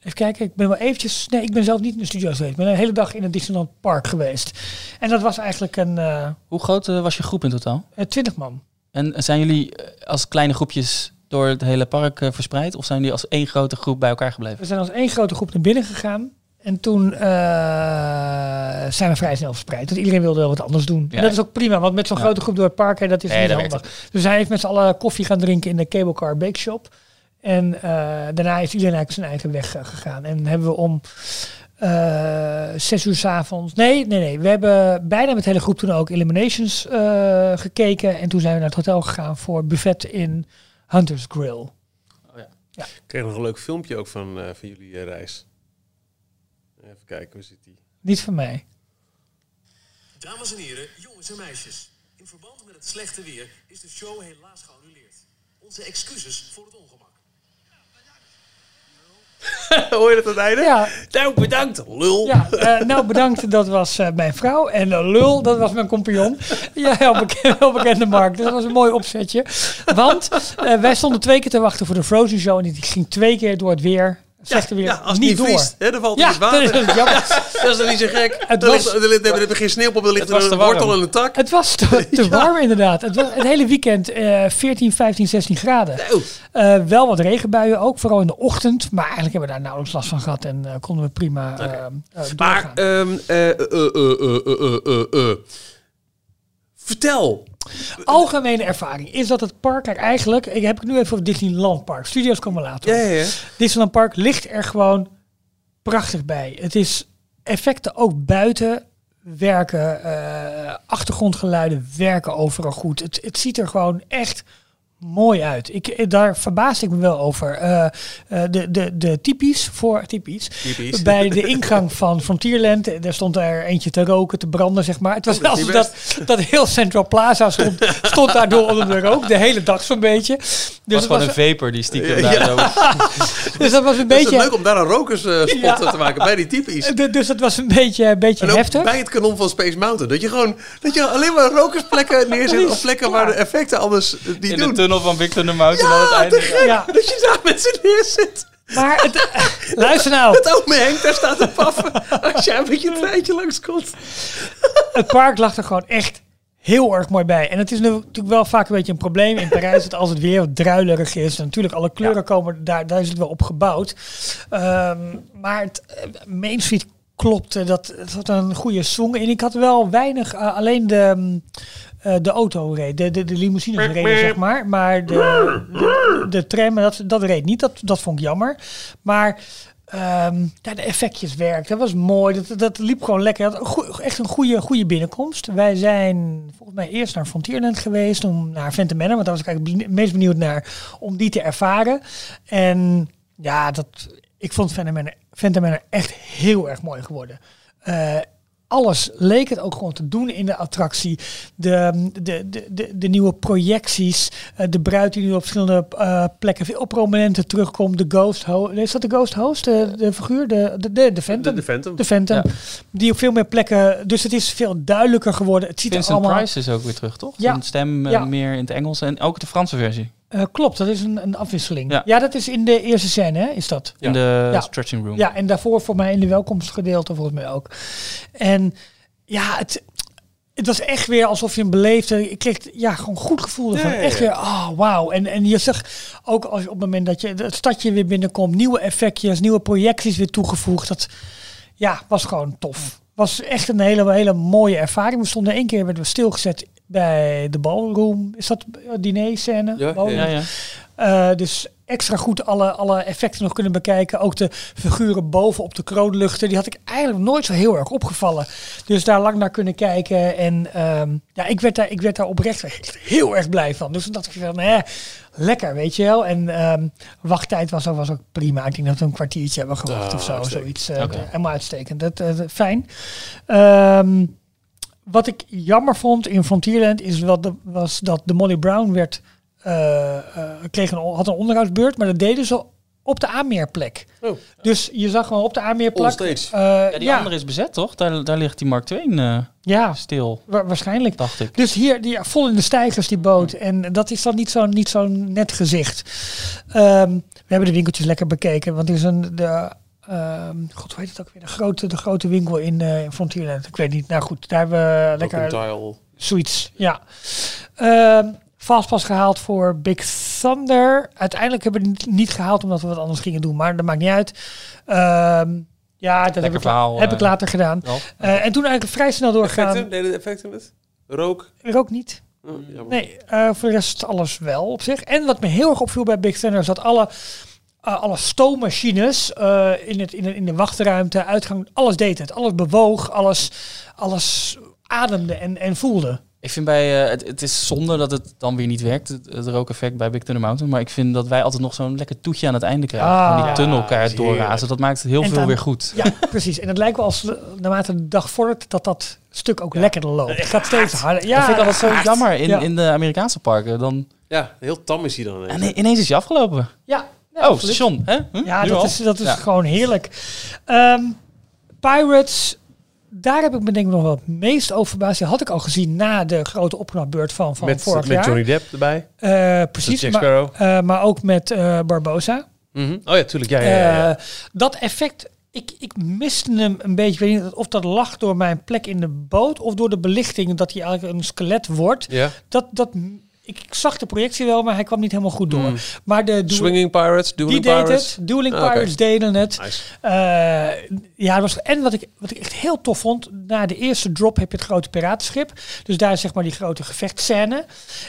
S2: Even kijken, ik ben wel eventjes... Nee, ik ben zelf niet in de studio's geweest. Ik ben een hele dag in het Disneyland Park geweest. En dat was eigenlijk een eh
S4: Hoe groot eh, was je groep in totaal?
S2: eh, 20 man.
S4: En zijn jullie als kleine groepjes door het hele park verspreid? Of zijn jullie als één grote groep bij elkaar gebleven?
S2: We zijn als één grote groep naar binnen gegaan. En toen zijn we vrij snel verspreid. Want iedereen wilde wel wat anders doen.
S4: Ja.
S2: En dat is ook prima, want met zo'n
S4: Ja.
S2: grote groep door het park, hè, dat is
S4: Nee,
S2: niet handig. Dus hij heeft met z'n allen koffie gaan drinken in de Cable Car Bake Shop. En eh, daarna is iedereen eigenlijk zijn eigen weg eh, gegaan. En hebben we om eh zes uur s avonds... Nee, nee, nee. We hebben bijna met de hele groep toen ook Eliminations eh, gekeken. En toen zijn we naar het hotel gegaan voor buffet in Hunter's Grill.
S1: Ik kreeg nog een leuk filmpje ook van, eh, van jullie reis. Even kijken, hoe zit die?
S2: Niet van mij.
S5: Dames en heren, jongens en meisjes. In verband met het slechte weer is de show helaas geannuleerd. Onze excuses voor het ongemak.
S1: Hoor je dat aan het einde?
S2: Ja,
S1: Nou, bedankt, lul.
S2: Ja, eh, nou bedankt, dat was eh, mijn vrouw. En eh, lul, dat was mijn compagnon. Ja, heel bekend, heel bekende markt. Dus dat was een mooi opzetje. Want wij stonden twee keer te wachten voor de Frozen Show. En die ging twee keer door het weer, Weer
S1: ja, als
S2: niet,
S1: niet vriest. Hè, dan valt
S2: ja,
S1: het water.
S2: Dat is, ja,
S1: dat is niet zo gek.
S2: Het
S1: hebben
S2: was,
S1: ligt, er, geen
S4: sneeuw op,
S1: er
S4: ligt
S1: een wortel en een tak.
S2: Het was te, warm inderdaad. Het, was, het hele weekend uh, 14, 15, 16 graden. Uh, wel wat regenbuien ook, vooral in de ochtend. Maar eigenlijk hebben we daar nauwelijks last van gehad en uh, konden we prima okay. Eh,
S1: maar, ehm, vertel,
S2: Algemene ervaring is dat het park er eigenlijk... Ik heb het nu even over Disneyland Park. Studios komen later.
S1: Ja, ja, ja.
S2: Disneyland Park ligt er gewoon prachtig bij. Het is effecten ook buiten werken, eh, achtergrondgeluiden werken overal goed. Het, het ziet er gewoon echt mooi uit. Ik, eh, daar verbaas ik me wel over. Eh, eh, de, de, de typisch voor typisch,
S1: Typisch.
S2: bij de ingang van Frontierland, daar stond er eentje te roken, te branden, zeg maar. Het was wel dat, dat heel Central Plaza stond, stond daardoor onder de rook, de hele dag zo'n beetje. Dus
S4: was
S2: het
S4: gewoon
S2: was,
S4: een vapor die stiekem
S1: Ja.
S4: daar zo...
S2: dus dat was een
S1: Het is
S2: beetje...
S1: leuk om daar een rokersspot
S2: Ja.
S1: te maken bij die typisch.
S2: de- dus dat was een beetje, een beetje heftig.
S1: bij het kanon van Space Mountain. Dat je gewoon dat je alleen maar rokersplekken neerzet op plekken waar de effecten anders die
S4: In
S1: doen.
S4: De tunnel van Mountain aan het
S1: Ja,
S4: einde.
S1: te gek
S2: Ja.
S1: dat je daar met z'n neerzet.
S2: Maar het, luister nou,
S1: Het ome Henk daar staat te paffen als jij met je treintje langskomt.
S2: het park lag er gewoon echt heel erg mooi bij. En het is nu natuurlijk wel vaak een beetje een probleem in Parijs. Dat als het weer wat druilerig is. en Natuurlijk, alle kleuren komen, daar, daar is het wel op gebouwd. Ehm, maar het eh, Main Street klopte. Dat, het had een goede swing. En ik had wel weinig, eh, alleen de... eh, de auto reed, de, de, de limousines reden, zeg maar. Maar de, de, de tram, dat, dat reed niet. Dat, dat vond ik jammer. Maar ehm, ja, de effectjes werkten. Dat was mooi. Dat, dat liep gewoon lekker. Dat, echt een goede, goede binnenkomst. Wij zijn volgens mij eerst naar Frontierland geweest. Om naar Phantom Manor. Want daar was ik eigenlijk het meest benieuwd naar. Om die te ervaren. En ja, dat, ik vond Phantom Manor, Phantom Manor echt heel erg mooi geworden. Eh, alles leek het ook gewoon te doen in de attractie. De, de, de, de, de nieuwe projecties. eh, de bruid die nu op verschillende eh, plekken veel prominenter terugkomt. De Ghost Host. Is dat de Ghost Host? De, de figuur? De, de, de, de Phantom?
S1: De, de Phantom.
S2: De Phantom.
S4: Ja.
S2: Die op veel meer plekken. Dus het is veel duidelijker geworden. Het ziet er
S4: Vincent
S2: allemaal.
S4: Price is ook weer terug, toch?
S2: Ja.
S4: Een stem eh,
S2: Ja.
S4: meer in het Engels en ook de Franse versie.
S2: Eh, klopt, dat is een, een afwisseling. Ja.
S4: Ja.
S2: dat is in de eerste scène, hè, is dat?
S1: Ja.
S4: In de
S2: Ja.
S4: stretching room.
S2: Ja, en daarvoor voor mij in de welkomstgedeelte volgens mij ook. En ja, het, het was echt weer alsof je hem beleefde. Ik kreeg ja, gewoon een goed gevoel ervan.
S1: Ja, ja,
S2: Echt
S1: ja.
S2: weer, oh wauw. En, en je zag ook als, op het moment dat je het stadje weer binnenkomt, nieuwe effectjes, nieuwe projecties weer toegevoegd. Dat ja, was gewoon tof. Was echt een hele, hele mooie ervaring. We stonden één keer werden we stilgezet bij de ballroom. Is dat een diner-scène?
S1: Ja?
S4: Ja, ja.
S2: Eh, dus extra goed alle, alle effecten nog kunnen bekijken. Ook de figuren boven op de kroonluchten. Die had ik eigenlijk nooit zo heel erg opgevallen. Dus daar lang naar kunnen kijken. En ehm, ja, ik werd, daar, ik werd daar oprecht echt heel erg blij van. Dus dan dacht ik van, eh, lekker, weet je wel. En ehm, wachttijd was ook, was ook prima. Ik denk dat we een kwartiertje hebben gewacht
S1: Ah,
S2: of zo.
S1: uitstekend.
S2: Zoiets. eh. Helemaal uitstekend. Dat, eh, fijn. Ehm, wat ik jammer vond in Frontierland is wat de, was dat de Molly Brown werd, eh, eh, kreeg een, had een onderhoudsbeurt, maar dat deden ze op de aanmeerplek.
S1: Oh.
S2: Dus je zag gewoon op de aanmeerplek.
S1: Onstage.
S2: eh,
S4: Ja, die
S2: ja,
S4: andere is bezet, toch? Daar, daar ligt die Mark Twain eh,
S2: ja,
S4: stil,
S2: wa- waarschijnlijk.
S4: dacht ik.
S2: Dus hier die, ja, vol in de stijgers die boot. En dat is dan niet zo'n niet zo'n net gezicht. Ehm, we hebben de winkeltjes lekker bekeken. Want er is een... De, ehm, God, hoe heet het ook weer? De grote, de grote winkel in eh Frontierland. Ik weet niet. Nou goed, daar hebben we lekker...
S1: Tile.
S2: Zoiets, ja. Ehm Fastpass gehaald voor Big Thunder. Uiteindelijk hebben we het niet gehaald omdat we wat anders gingen doen. Maar dat maakt niet uit. Ehm, ja, dat heb ik,
S4: verhaal,
S2: heb
S4: eh,
S2: ik later gedaan. Eh, en toen eigenlijk vrij snel doorgaan.
S1: Effecten? Deden de effecten het? Rook?
S2: Ik ook niet.
S1: Oh.
S2: Nee, eh, voor de rest alles wel op zich. En wat me heel erg opviel bij Big Thunder is dat alle, eh, alle stoommachines eh, in, het, in, de, in de wachtruimte, uitgang, alles deed het. Alles bewoog, alles, alles ademde en, en voelde.
S4: Ik vind bij, eh, het, het is zonde dat het dan weer niet werkt, het, het rookeffect bij Big Thunder Mountain. Maar ik vind dat wij altijd nog zo'n lekker toetje aan het einde krijgen.
S2: Ah.
S4: Gewoon die
S2: Ja,
S4: tunnelkaart
S1: heerlijk.
S4: doorrazen. Dat maakt het heel
S2: En
S4: veel
S2: dan-
S4: weer goed.
S2: Ja, precies. En het lijkt wel als naarmate de dag vordert dat dat stuk ook lekkerder loopt. Het gaat steeds harder. Ja,
S4: dat vind ik altijd zo jammer in,
S2: Ja.
S4: in de Amerikaanse parken. Dan,
S1: Ja, heel tam is hij dan.
S4: en i- ineens is hij afgelopen.
S2: Ja, ja,
S4: oh, station. Hè? Hm?
S2: Ja,
S4: Nu
S2: dat
S4: al?
S2: is, dat is
S4: Ja.
S2: gewoon heerlijk. Ehm, Pirates, daar heb ik me denk ik nog wel het meest over verbaasd. Die had ik al gezien na de grote opknapbeurt van, van
S1: met,
S2: vorig
S1: met
S2: jaar.
S1: Johnny Depp erbij.
S2: Eh, precies,
S1: Jack
S2: maar, eh, maar ook met eh, Barbosa.
S1: Mhm. Oh ja, tuurlijk. Ja, ja, ja, ja.
S2: Eh, dat effect, ik, ik miste hem een beetje. Ik weet niet of dat lag door mijn plek in de boot of door de belichting dat hij eigenlijk een skelet wordt.
S1: ja.
S2: Dat, dat ik, ik zag de projectie wel, maar hij kwam niet helemaal goed door.
S1: Hmm.
S2: Maar de
S1: Swinging Pirates,
S2: die
S1: Dueling
S2: deed
S1: Pirates.
S2: het. Dueling
S1: Ah.
S2: Pirates deden het.
S1: Nice.
S2: Eh, ja, was, en wat ik, wat ik echt heel tof vond, na de eerste drop heb je het grote piratenschip. Dus daar is zeg maar die grote gevechtscène.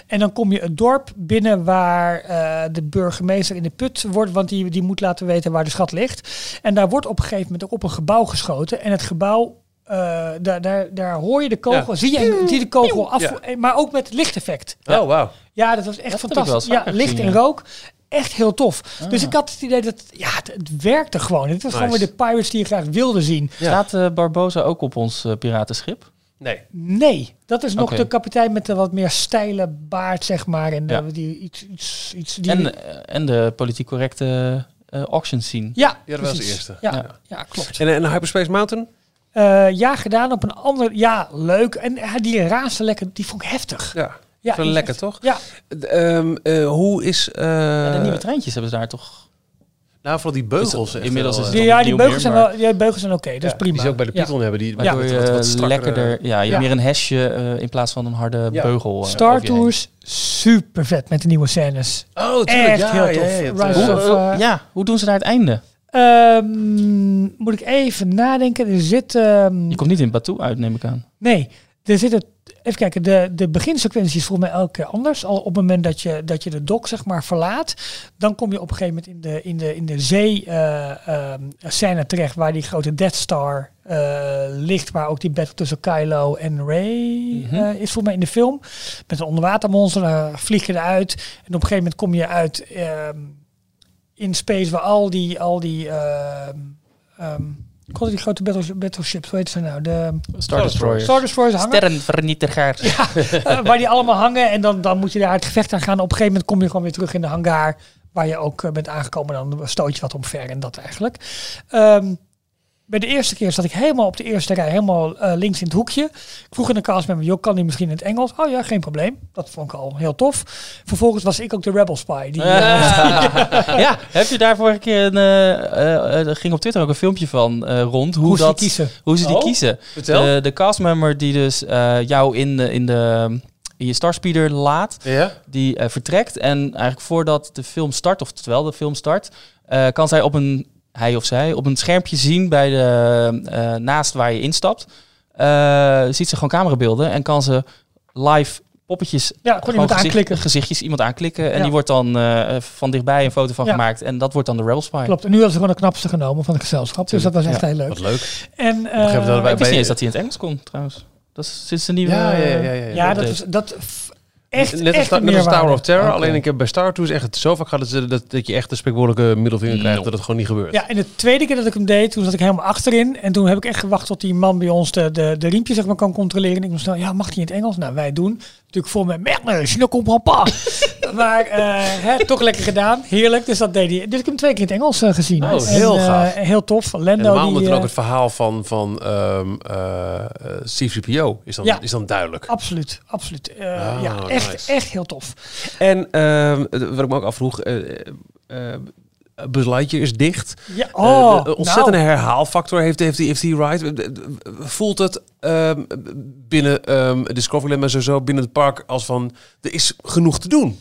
S2: En dan kom je het dorp binnen waar eh, de burgemeester in de put wordt, want die, die moet laten weten waar de schat ligt. En daar wordt op een gegeven moment ook op een gebouw geschoten. En het gebouw, eh, daar, daar, daar hoor je de kogel,
S1: Ja.
S2: zie je zie je de kogel af,
S1: Ja.
S2: maar ook met lichteffect.
S1: Oh, wauw.
S2: Ja, dat was echt
S4: Dat
S2: fantastisch. Ja, licht en rook. Echt heel tof. Dus ik had het idee dat ja, het, het werkte gewoon. Het was gewoon weer de pirates die je graag wilde zien.
S1: Ja.
S4: Staat eh, Barbosa ook op ons eh, piratenschip?
S1: Nee.
S2: Nee, dat is nog de kapitein met de wat meer steile baard, zeg maar. En de-
S4: Ja.
S2: die iets, iets, iets die.
S4: En, en de politiek correcte eh, auction scene.
S2: ja,
S1: Ja, dat was de eerste.
S2: Ja,
S4: Ja.
S2: ja. klopt.
S1: En, en Hyperspace Mountain?
S2: Eh, ja, gedaan op een ander. Ja, leuk. En ja, die raasde lekker, die vond ik heftig.
S1: Ja.
S2: Ja,
S1: lekker, toch?
S2: Ja,
S1: ehm, eh, hoe is... eh,
S4: Ja, de nieuwe treintjes hebben ze daar toch...
S1: Nou, vooral die beugels.
S4: Is het- inmiddels is
S1: eh,
S2: die,
S4: nog
S2: ja die beugels
S4: meer,
S2: zijn wel, die beugels zijn oké, dus
S1: ja,
S2: prima.
S1: Die ze ook bij de
S2: Ja.
S1: Python hebben. Die
S4: Waardoor
S1: wat-
S4: je
S1: wat- wat strakkere-
S4: lekkerder... Ja, je
S2: Ja.
S4: hebt meer een hesje eh, in plaats van een harde
S1: Ja.
S4: beugel. eh,
S2: Star. Tours, super vet met de nieuwe scènes.
S1: Oh, tuurlijk.
S2: Echt
S1: ja,
S2: heel
S1: ja,
S2: tof.
S1: ja, ja, het, eh,
S4: Hoe,
S2: of,
S4: eh,
S2: eh,
S4: ja, hoe doen ze daar het einde?
S2: Ehm, moet ik even nadenken. Er zit. ehm,
S4: Je komt niet in Batu uit, neem ik aan.
S2: nee, er zitten. Even kijken, de, de beginsequentie is volgens mij elke keer anders. Al op het moment dat je, dat je de dok zeg maar verlaat, dan kom je op een gegeven moment in de, in de, in de zee eh, ehm, scène terecht waar die grote Death Star eh, ligt, waar ook die battle tussen Kylo en Rey
S4: Mhm.
S2: eh, is volgens mij in de film. Met een onderwatermonster, vlieg je eruit. En op een gegeven moment kom je uit in space waar al die, al die ehm ehm, had die grote battle, battleships, hoe heet ze nou? De
S4: Star Destroyer.
S2: Star Destroyers hangen.
S4: Sterrenvernietiger.
S2: Eh, waar die allemaal hangen. En dan, dan moet je daar het gevecht aan gaan. Op een gegeven moment kom je gewoon weer terug in de hangar. Waar je ook eh, bent aangekomen. Dan stoot je wat omver en dat eigenlijk. Ehm, bij de eerste keer zat ik helemaal op de eerste rij. Helemaal eh, links in het hoekje. Ik vroeg in de cast met me. Joh, kan die misschien in het Engels? Oh ja, geen probleem. Dat vond ik al heel tof. Vervolgens was ik ook de Rebel Spy. Die, eh,
S4: ja, heb je daar vorige keer een... eh, er ging op Twitter ook een filmpje van eh, rond. Hoe,
S2: hoe ze die
S4: dat,
S2: kiezen.
S4: Hoe ze die
S1: Oh,
S4: kiezen.
S1: Vertel.
S4: De, de castmember die dus eh, jou in, de, in, de, in je starspeeder laat,
S1: ja?
S4: die vertrekt. En eigenlijk voordat de film start, of terwijl de film start, eh, kan zij op een, hij of zij, op een schermpje zien bij de, eh, naast waar je instapt. Eh, ziet ze gewoon camerabeelden en kan ze live poppetjes
S2: Ja, kon iemand
S4: gezicht-
S2: aanklikken.
S4: gezichtjes iemand aanklikken. En
S2: Ja.
S4: die wordt dan eh, van dichtbij een foto van
S2: Ja.
S4: gemaakt. En dat wordt dan de Rebel Spy.
S2: Klopt. En nu was ze gewoon de knapste genomen van het gezelschap. Dus dat was echt
S4: Ja.
S2: heel leuk.
S1: Wat leuk.
S2: En, eh,
S1: wij
S4: Ik wist niet eens dat hij in het Engels kon, trouwens. Dat is sinds de nieuwe...
S1: Ja, ja, ja. ja, ja.
S2: ja, dat is dat echt,
S1: net als, net Tower of Terror. Alleen ik heb bij Star Tours echt het zo vaak gehad dat, ze- dat, dat je echt een spekwoordelijke middelvinger krijgt.
S4: No.
S1: Dat het gewoon niet gebeurt.
S2: Ja, en de tweede keer dat ik hem deed, toen zat ik helemaal achterin. En toen heb ik echt gewacht tot die man bij ons de, de, de riempjes zeg maar, kan controleren. En ik moest snel, ja, mag hij in het Engels? Nou, wij doen. Natuurlijk voor me, merde, je ne comprends pas. Maar eh, hè, toch lekker gedaan. Heerlijk. Dus dat deed hij. Dus ik heb hem twee keer in het Engels eh, gezien.
S1: Oh, heel
S2: eh,
S1: gaaf.
S2: heel tof.
S1: En
S2: Lendo
S1: normaal
S2: die...
S1: er ook het verhaal van, van CCPO is dan,
S2: Ja.
S1: is dan duidelijk.
S2: Absoluut, absoluut.
S1: Ah,
S2: ja, echt,
S1: nice.
S2: echt heel tof.
S1: En ehm, wat ik me ook afvroeg, Buzz Lightyear is dicht.
S2: Ja, oh,
S1: de ontzettende
S2: nou.
S1: herhaalfactor heeft, heeft, hij- heeft hij right. Voelt het ehm, binnen ehm Discoveryland maar sowieso binnen het park als van er is genoeg te doen?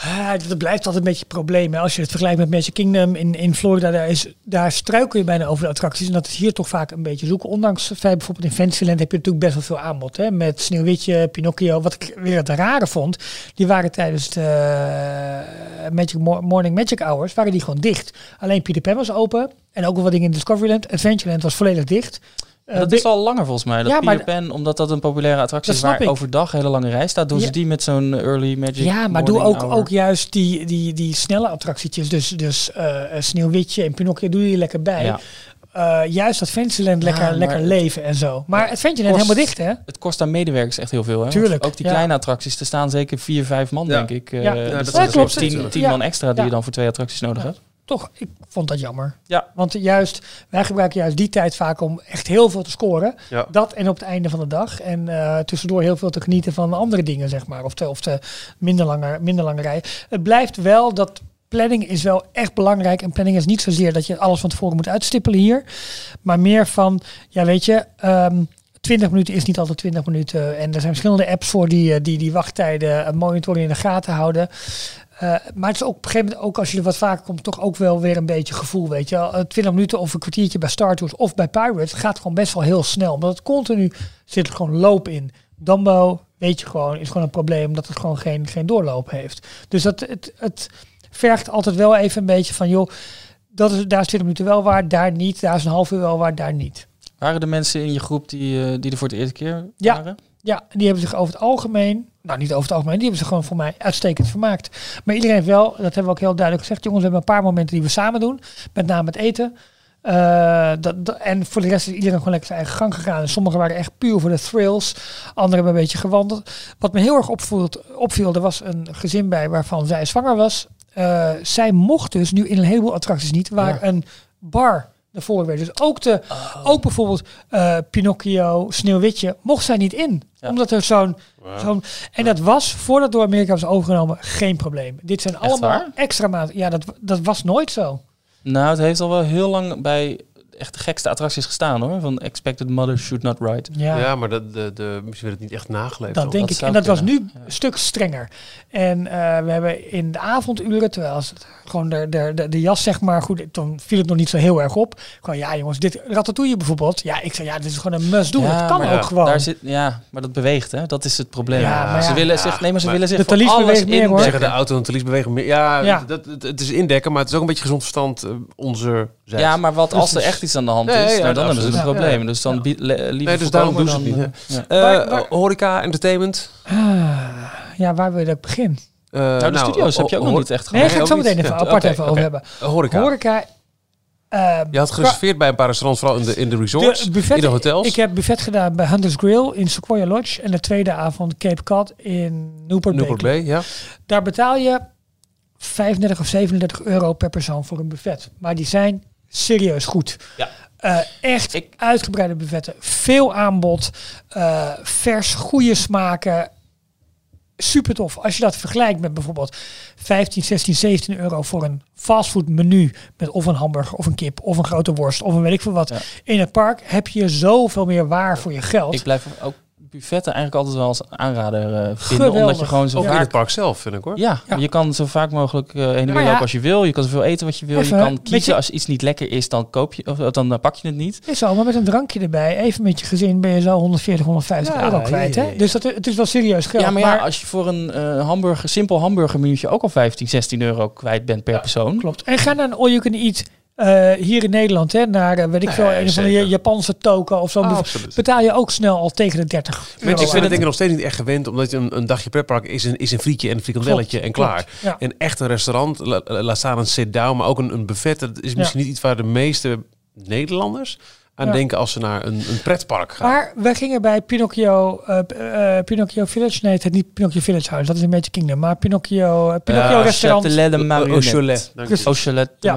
S2: Ah, dat blijft altijd een beetje een probleem. Als je het vergelijkt met Magic Kingdom in, in Florida, daar, is, daar struikel je bijna over de attracties. En dat is hier toch vaak een beetje zoeken. Ondanks bijvoorbeeld in Fantasyland heb je natuurlijk best wel veel aanbod. Hè. Met Sneeuwwitje, Pinocchio. Wat ik weer het rare vond, die waren tijdens de eh, Magic Mo- Morning Magic Hours, waren die gewoon dicht. Alleen Peter Pan was open. En ook wel wat dingen in Discoveryland. Adventureland was volledig dicht. Eh,
S4: dat is al langer volgens mij. Dat
S2: Ja, maar-
S4: Peter Pan, omdat dat een populaire attractie
S2: Dat
S4: is waar
S2: ik.
S4: overdag een hele lange rij staat, doen
S2: Ja.
S4: ze die met zo'n early magic.
S2: Ja, maar doe ook,
S4: hour.
S2: ook juist die, die, die snelle attractietjes. Dus, dus eh, eh, Sneeuwwitje en Pinocchio doe je er lekker bij.
S4: Ja.
S2: Eh, juist dat Fantasyland lekker, lekker leven en zo. Maar het Fantasyland
S4: kost-
S2: helemaal dicht, hè?
S4: Het kost aan medewerkers echt heel veel. Hè?
S2: Tuurlijk,
S4: Want Ook die
S2: ja.
S4: kleine attracties, er staan zeker vier, vijf man,
S1: Ja.
S4: denk ik.
S2: Ja.
S4: dus
S1: Ja, dat
S4: dat
S1: is
S4: is
S2: klopt.
S4: tien, tien
S2: Ja.
S4: man extra die
S2: Ja.
S4: je dan voor twee attracties nodig hebt.
S2: Toch, ik vond dat jammer.
S4: Ja.
S2: Want juist, wij gebruiken juist die tijd vaak om echt heel veel te scoren.
S1: Ja.
S2: Dat en op het einde van de dag. En eh, tussendoor heel veel te genieten van andere dingen, zeg maar. Of de, of de minder, lange, minder lange rij. Het blijft wel dat planning is wel echt belangrijk. En planning is niet zozeer dat je alles van tevoren moet uitstippelen hier. Maar meer van, ja weet je, ehm, 20 minuten is niet altijd 20 minuten. En er zijn verschillende apps voor die eh, die, die wachttijden monitoren in de gaten houden. Eh, maar het is ook op een gegeven moment, ook als je er wat vaker komt, toch ook wel weer een beetje gevoel. Weet je, wel. Eh, 20 minuten of een kwartiertje bij Star Tours of bij Pirates gaat gewoon best wel heel snel. Omdat het continu zit er gewoon loop in. Dumbo, weet je gewoon, is gewoon een probleem dat het gewoon geen, geen doorloop heeft. Dus dat, het, het vergt altijd wel even een beetje van, joh, dat is, daar is 20 minuten wel waar, daar niet. Daar is een half uur wel waar, daar niet.
S4: Waren de mensen in je groep die, eh, die er voor de eerste keer waren?
S2: Ja, die hebben zich over het algemeen, nou niet over het algemeen, die hebben zich gewoon voor mij uitstekend vermaakt. Maar iedereen heeft wel, dat hebben we ook heel duidelijk gezegd, jongens, we hebben een paar momenten die we samen doen. Met name het eten. Eh, dat, dat- en voor de rest is iedereen gewoon lekker zijn eigen gang gegaan. En sommigen waren echt puur voor de thrills. Anderen hebben een beetje gewandeld. Wat me heel erg opviel, opviel er was een gezin bij waarvan zij zwanger was. Eh, zij mocht dus nu in een heleboel attracties niet, waar een bar ervoor werd. Dus ook, de, ook bijvoorbeeld eh, Pinocchio, Sneeuwwitje, mocht zij niet in.
S4: Ja.
S2: Omdat er zo'n... zo'n en dat was, voordat door Amerika was overgenomen, geen probleem. Dit zijn allemaal
S4: waar?
S2: extra maanden. Ja, dat, dat was nooit zo.
S4: Nou, het heeft al wel heel lang bij echt de gekste attracties gestaan hoor. Van Expected Mother Should Not Ride.
S2: Ja,
S1: Ja, maar de, de, de, misschien werd het niet echt nageleefd.
S2: dat denk
S4: dat
S2: ik. En dat was nu
S4: ja.
S2: een stuk strenger. En eh, we hebben in de avonduren, terwijl het gewoon de, de, de, de jas zeg maar, goed, toen viel het nog niet zo heel erg op. Gewoon, ja jongens, dit Ratatouille bijvoorbeeld. Ja, ik zei, ja, dit is gewoon een must do.
S4: Ja,
S2: dat kan
S4: maar
S2: ook
S1: ja,
S2: gewoon.
S4: Daar zit, ja, maar dat beweegt hè. Dat is het probleem.
S2: Ja, maar
S4: ze
S2: ja.
S4: willen
S1: Ja,
S4: zich, nee, maar ze
S1: maar
S4: willen zich
S2: de talies
S4: alles
S2: beweegt meer, hoor.
S1: Zeggen de auto en talies bewegen meer. Ja,
S2: Ja.
S1: Dat, het, het is indekken, maar het is ook een beetje gezond verstand uh, onze.
S4: Ja, maar wat als er echt iets aan de hand
S1: Nee,
S4: is,
S1: ja,
S4: nou, dan hebben ze een probleem.
S1: Ja.
S4: Dus dan le- liever
S1: Nee, dus daarom doen ze het niet,
S4: eh,
S1: horeca, entertainment.
S2: Ah, ja, waar wil je dat begin?
S1: Eh,
S4: Nou, de studio's heb je ook nog niet echt
S2: Nee,
S4: gehad.
S2: ga ik zo meteen even apart even over hebben.
S1: Horeca.
S2: Horeca. eh,
S1: Je had gereserveerd bij een paar restaurants, vooral in de, in de resorts,
S2: de buffet,
S1: in de hotels.
S2: Ik heb buffet gedaan bij Hunters Grill in Sequoia Lodge. En de tweede avond Cape Cod in Newport,
S1: Newport.
S2: Bay,
S1: ja.
S2: Daar betaal je 35 of 37 euro per persoon voor een buffet. Maar die zijn serieus goed.
S4: Ja.
S2: Eh, echt
S4: Ik-
S2: uitgebreide buffetten. Veel aanbod. eh, vers, goede smaken. Super tof. Als je dat vergelijkt met bijvoorbeeld 15, 16, 17 euro voor een fastfood menu. Met of een hamburger of een kip of een grote worst of een weet ik veel wat.
S4: Ja.
S2: In het park heb je zoveel meer waar voor je geld.
S4: Ik blijf ook buffetten eigenlijk altijd wel als aanrader eh, vinden.
S2: Geweldig.
S4: Omdat je gewoon zo
S1: Ook in
S4: vaak...
S1: het park zelf, vind ik hoor.
S4: Ja,
S2: Ja.
S4: je kan zo vaak mogelijk eh heen en weer
S2: ja.
S4: lopen als je wil. Je kan zoveel eten wat je wil.
S2: Even,
S4: je kan kiezen
S2: je-
S4: als iets niet lekker is, dan, koop je, of, dan pak je het niet.
S2: Is zo, maar met een drankje erbij, even met je gezin, ben je zo 140, 150
S1: Ja,
S2: euro kwijt. Hè? Dus dat, het is wel serieus geld.
S4: Ja, maar, ja, als je voor een eh, hamburger, simpel hamburgermenuutje ook al 15, 16 euro kwijt bent per persoon.
S2: Klopt. En ga naar een all you can eat eh, hier in Nederland, hè, naar eh, weet ik
S1: Nee,
S2: veel, een van de Japanse token of zo.
S1: Ah, absoluut.
S2: betaal je ook snel al tegen de 30 euro.
S1: Mensen
S2: aan.
S1: zijn het denk ik nog steeds niet echt gewend, omdat je een, een dagje pretpark is een, is een frietje en een frikandelletje en
S2: Klopt,
S1: klaar.
S2: Ja.
S1: En echt een restaurant, la- laat staan een sit-down, maar ook een, een buffet, dat is misschien niet iets waar de meeste Nederlanders aan
S2: Ja.
S1: denken als ze naar een, een pretpark gaan.
S2: Maar we gingen bij Pinocchio, eh, eh, Pinocchio Village, nee het heet niet Pinocchio Village House, dat is een beetje Kingdom, maar Pinocchio, eh, Pinocchio
S1: Ja,
S2: restaurant.
S4: Châtelet de
S1: Au
S4: Marionette.
S1: Cholet, dank je.
S2: Precies.
S4: Au Chalet de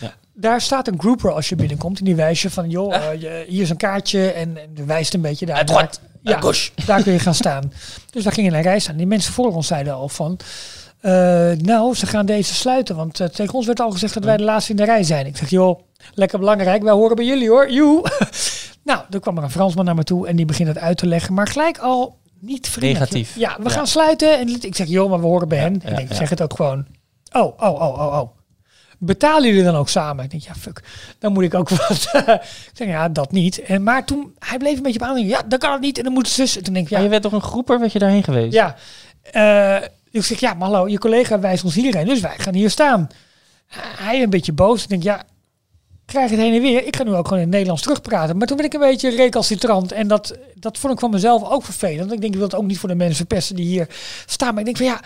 S2: Ja. Daar staat een grouper als je binnenkomt en die wijst je van, joh, je- hier is een kaartje en, en wijst een beetje daar. Daar ja, daar kun je gaan staan. Dus daar gingen een rij staan. Die mensen voor ons zeiden al van, eh, nou, ze gaan deze sluiten, want tegen ons werd al gezegd dat wij de laatste in de rij zijn. Ik zeg, joh, lekker belangrijk, wij horen bij jullie hoor, joe. nou, er kwam er een Fransman naar me toe en die begint het uit te leggen, maar gelijk al niet vriendelijk.
S4: Negatief.
S2: Ja, we
S4: Ja.
S2: gaan sluiten. En ik zeg, joh, maar we horen bij hen.
S4: ja,
S2: ik denk, zeg het ook gewoon. Oh, oh, oh, oh, oh. Betalen jullie dan ook samen? Ik denk, ja, fuck. Dan moet ik ook wat. ik zeg, ja, dat niet. En, maar toen, hij bleef een beetje op aan. Ja, dan kan het niet. En dan moet het zus. En toen denk ik,
S4: Ja,
S2: ja,
S4: je werd toch een groeper, werd je daarheen geweest?
S2: ja. Eh, ik zeg, ja, maar hallo, je collega wijst ons hierheen. Dus wij gaan hier staan. Hij een beetje boos. Ik denk, ja, krijg het heen en weer. Ik ga nu ook gewoon in het Nederlands terugpraten. Maar toen ben ik een beetje recalcitrant. En dat, dat vond ik van mezelf ook vervelend. Ik denk, ik wil het ook niet voor de mensen verpesten die hier staan. Maar ik denk van ja,